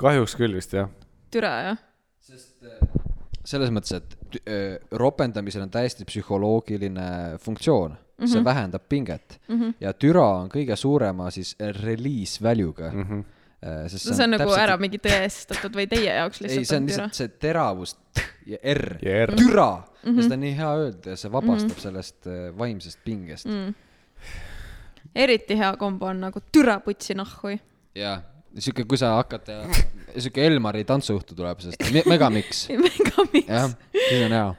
kahjuks küll vist jah. türa jah? selles mõttes, et öö, ropendamisel on täiesti psühholoogiline funktsioon mm, -hmm. see vähendab pinget mm -hmm. ja türa on kõige suurema siis release value'ga mm. -hmm. sest see on nagu ära mingi tõestatud või teie jaoks ei, lihtsalt see on on lihtsalt? see teravus ja R, Ja R. türa mm, Mhm. -hmm. ja seda on nii hea öelda ja see vabastab mm -hmm. sellest äh, vaimsest pingest mm. Eriti hea kombo on nagu türa putsi nahhui. ja sihuke, kui sa hakkad, sihuke Elmari tantsujuhtu tuleb, sest me- Megamix, Megamiks jah, siis on hea.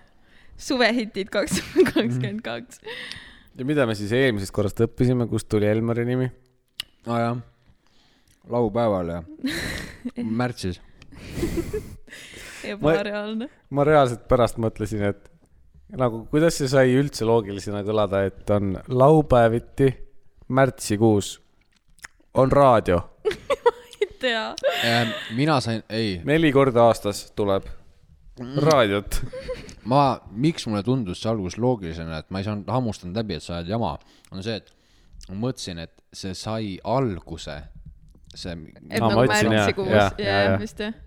suvehitid kaks tuhat kakskümmend kaks. ja mida me siis eelmisest korrast õppisime, kust tuli Elmari nimi? aa jah, laupäeval ja märtsis. ebareaalne. ma reaalselt pärast mõtlesin, et nagu kuidas see sai üldse loogilisena kõlada, et on laupäeviti märtsikuus on raadio. ei tea. Äh, mina sain, ei, neli korda aastas tuleb raadiot. ma, miks mulle tundus see alguses loogiline, et ma ei saanud hammustanud läbi, et sa ajad jama, on see, et ma mõtlesin, et see sai alguse, see. et nagu märtsikuus jaa, ja, jaa, ja, jaa. vist jah.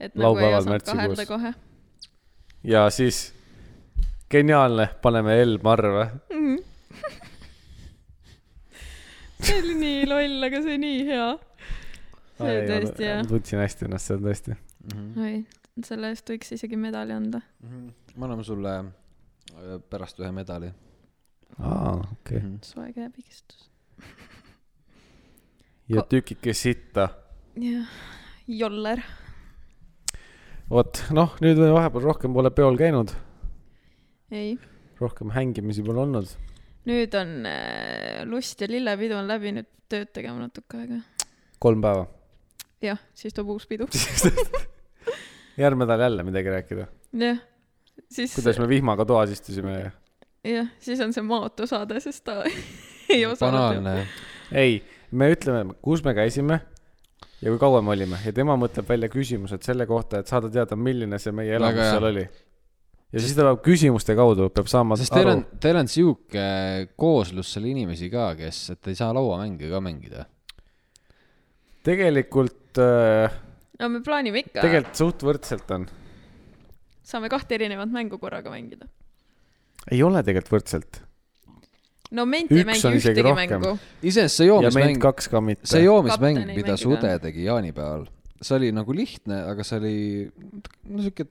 et nagu ei osanud kahelda kohe. ja siis geniaalne, paneme L Marve. see oli nii loll, aga see nii hea. see oli tõesti hea. tundsin hästi ennast seal tõesti. oi, selle eest võiks isegi medali anda. me anname sulle äh, pärast ühe medali. aa, okei. soe käepigistus. ja tükike sitta. jah, joller. vot, noh, nüüd me vahepeal rohkem pole peol käinud, ei, rohkem hängimisi pole olnud. nüüd on äh, lust ja lillepidu on läbi, nüüd tööd tegema natuke aega. kolm päeva. jah, siis tuleb uus pidu. järgmine nädal jälle midagi rääkida. jah, siis, kuidas me vihmaga toas istusime ja jah, siis on see Maato saade, sest ta ei osanud ei, me ütleme, kus me käisime ja kui kaua me olime ja tema mõtleb välja küsimused selle kohta, et saada teada, milline see meie elamus Väga hea. seal oli. Ja siis ta peab küsimuste kaudu, peab saama sest teil on teil on sihuke kooslus seal inimesi ka, kes, et ei saa lauamänge ka mängida. tegelikult äh,, no me plaanime ikka, tegelikult suht võrdselt on. saame kahte erinevat mängu korraga mängida. ei ole tegelikult võrdselt. no ment ei mängi ühtegi rohkem. mängu. iseenesest see joomismäng, kaks ka mitte. see joomismäng mida Sude tegi jaanipäeval, see oli nagu lihtne, aga see oli no sihuke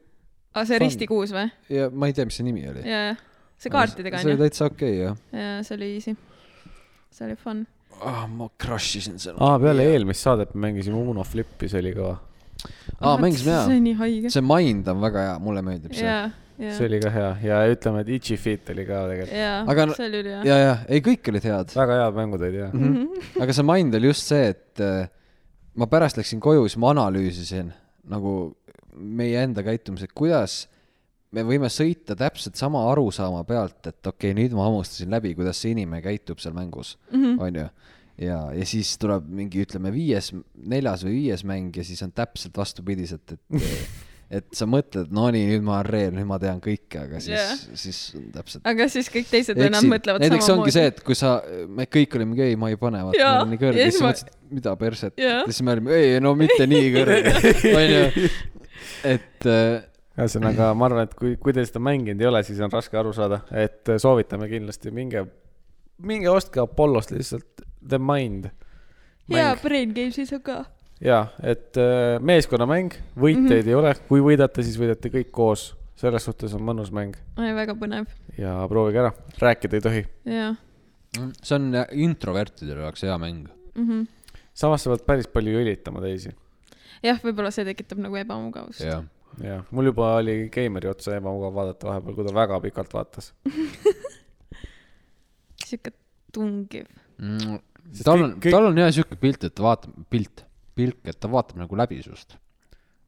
aa, see Fun. ristikuus või? ja ma ei tea, mis see nimi oli. jaa, jah. see kaartidega see oli onju. täitsa okei okay, jah jaa, see oli easy. see oli fun. ah,. ma crush isin seal. aa, peale eelmist saadet me mängisime Uno Flippi, see oli kõva. aa, mängisime see jaa on. nii haige. see Mind on väga hea, mulle meeldib see. jaa, jaa see, oli ka hea ja ütleme, et Itchy Feet oli ka tegelikult jaa Aga, see oli ülihea. ja, ja ei, kõik olid head. väga head mängud olid ja. aga see Mind oli just see, et äh, ma pärast läksin koju, siis ma analüüsisin nagu meie enda käitumist, et kuidas me võime sõita täpselt sama arusaama pealt, et okei okay,, nüüd ma hammustasin läbi, kuidas see inimene käitub seal mängus mm, -hmm. on ju. ja, ja siis tuleb mingi, ütleme, viies, neljas või viies mäng ja siis on täpselt vastupidiselt, et et sa mõtled, no nii, nüüd ma olen reel, nüüd ma tean kõike, aga siis yeah., siis on täpselt aga siis kõik teised vennad Eksid. mõtlevad näiteks ongi see, samamoodi. et kui sa, me kõik olime, ei, ma ei pane, vaata, meil on nii kõrge, siis ma- mõtlesid, mida perset, Jaa. siis me olime, ei, no mitte nii kõrge, onju. Et äh, ühesõnaga, ma arvan, et kui, kui te seda mänginud ei ole, siis on raske aru saada, et äh, soovitame kindlasti, minge, minge ostke Apollost lihtsalt The Mind. jaa, Brain Games'is on ka. ja, et äh, meeskonnamäng, võitjaid mm -hmm. ei ole, kui võidate, siis võidate kõik koos, selles suhtes on mõnus mäng väga põnev, ja proovige ära, rääkida ei tohi. jaa see on introvertidele jaoks hea mäng. mm. -hmm. samas sa pead päris palju õlitama teisi. jah, võib-olla see tekitab nagu ebamugavust. jah. jah, mul juba oli Keimeri otsa ebamugav vaadata vahepeal, kui ta väga pikalt vaatas. sihuke tungiv. Mm, tal on, kõik- tal on jah siuke pilt, et ta vaatab, pilt, pilk, et ta vaatab nagu läbi sust.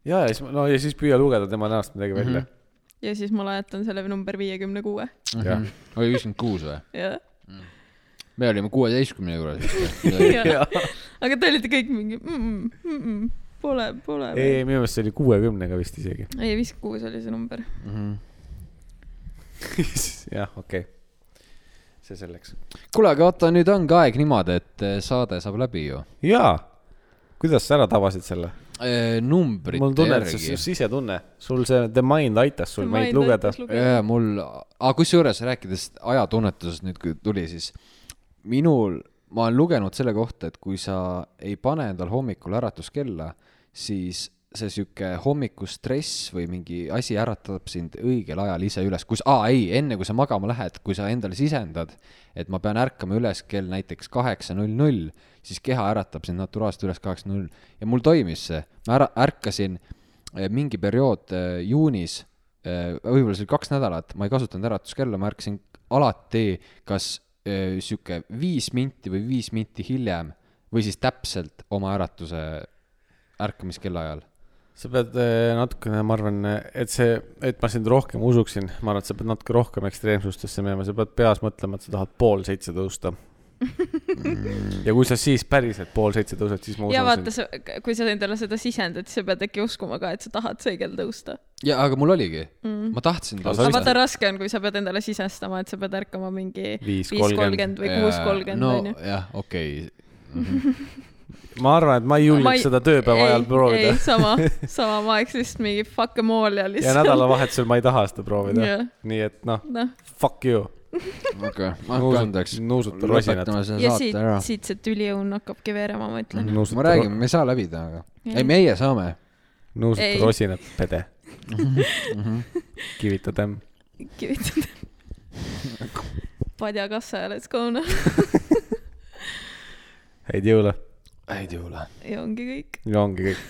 ja, ja siis, no ja siis püüa lugeda tema näost midagi välja. ja siis ma lajatan selle number viiekümne kuue. Jah. oli viiskümmend kuus või? jah. me olime kuueteistkümne juures aga te olite kõik mingi mm, -mm, mm, mm, pole, pole. ei, minu meelest see oli kuuekümnega vist isegi. ei, viiskümmend kuus oli see number. jah, okei okay.. see selleks. kuule, aga vaata, nüüd ongi aeg niimoodi, et eh, saade saab läbi ju. jaa, kuidas sa ära tabasid selle? numbrite mul on tunne, et see järgi sisetunne, sul see The Mind aitas sul meid lugeda. jaa, mul, aga kusjuures rääkides ajatunnetusest nüüd, kui tuli, siis minul, ma olen lugenud selle kohta, et kui sa ei pane endal hommikul äratuskella, siis see sihuke hommikustress või mingi asi äratab sind õigel ajal ise üles, kus, aa ei, enne kui sa magama lähed, kui sa endale sisendad, et ma pean ärkama üles kell näiteks kaheksa null null, siis keha äratab sind naturaalselt üles kaheksa null ja mul toimis see, ma ära, ärkasin eh, mingi periood eh, juunis, võib-olla see oli kaks nädalat, ma ei kasutanud äratuskella, ma ärkasin alati kas eh, sihuke viis minti või viis minti hiljem või siis täpselt oma äratuse ärkamiskellaajal. sa pead eh, natukene, ma arvan, et see, et ma sind rohkem usuksin, ma arvan, et sa pead natuke rohkem ekstreemsustesse minema, sa pead peas mõtlema, et sa tahad pool seitse tõusta. ja kui sa siis päriselt pool seitse tõused, siis ma ja usun vaata sind. sa, kui sa endale seda sisendad, siis sa pead äkki uskuma ka, et sa tahad see kell tõusta. ja, aga mul oligi mm., ma tahtsin Aga sa aga vaata, raske on, kui sa pead endale sisestama, et sa pead ärkama mingi Viis kolmkümmend või kuus kolmkümmend no onju. jah, okei ma arvan, et ma ei julgeks seda tööpäeva ajal proovida ei, sama, sama, ma oleks vist mingi fuck em all ja ja lihtsalt. nädalavahetusel ma ei taha seda proovida Jah. nii et noh, noh, fuck you. okei, ma kolmandaks nuusuta rosinat. ja siit siit see tüliõun hakkabki veerema, ma ütlen. ma räägin, me ei saa läbida, aga Jah. ei, meie saame. nuusuta Ei. rosinat, pede. kivita temm. kivitad. padja kassa ja let's go noh. häid jõule häid jõule. ja ongi kõik. ja ongi kõik.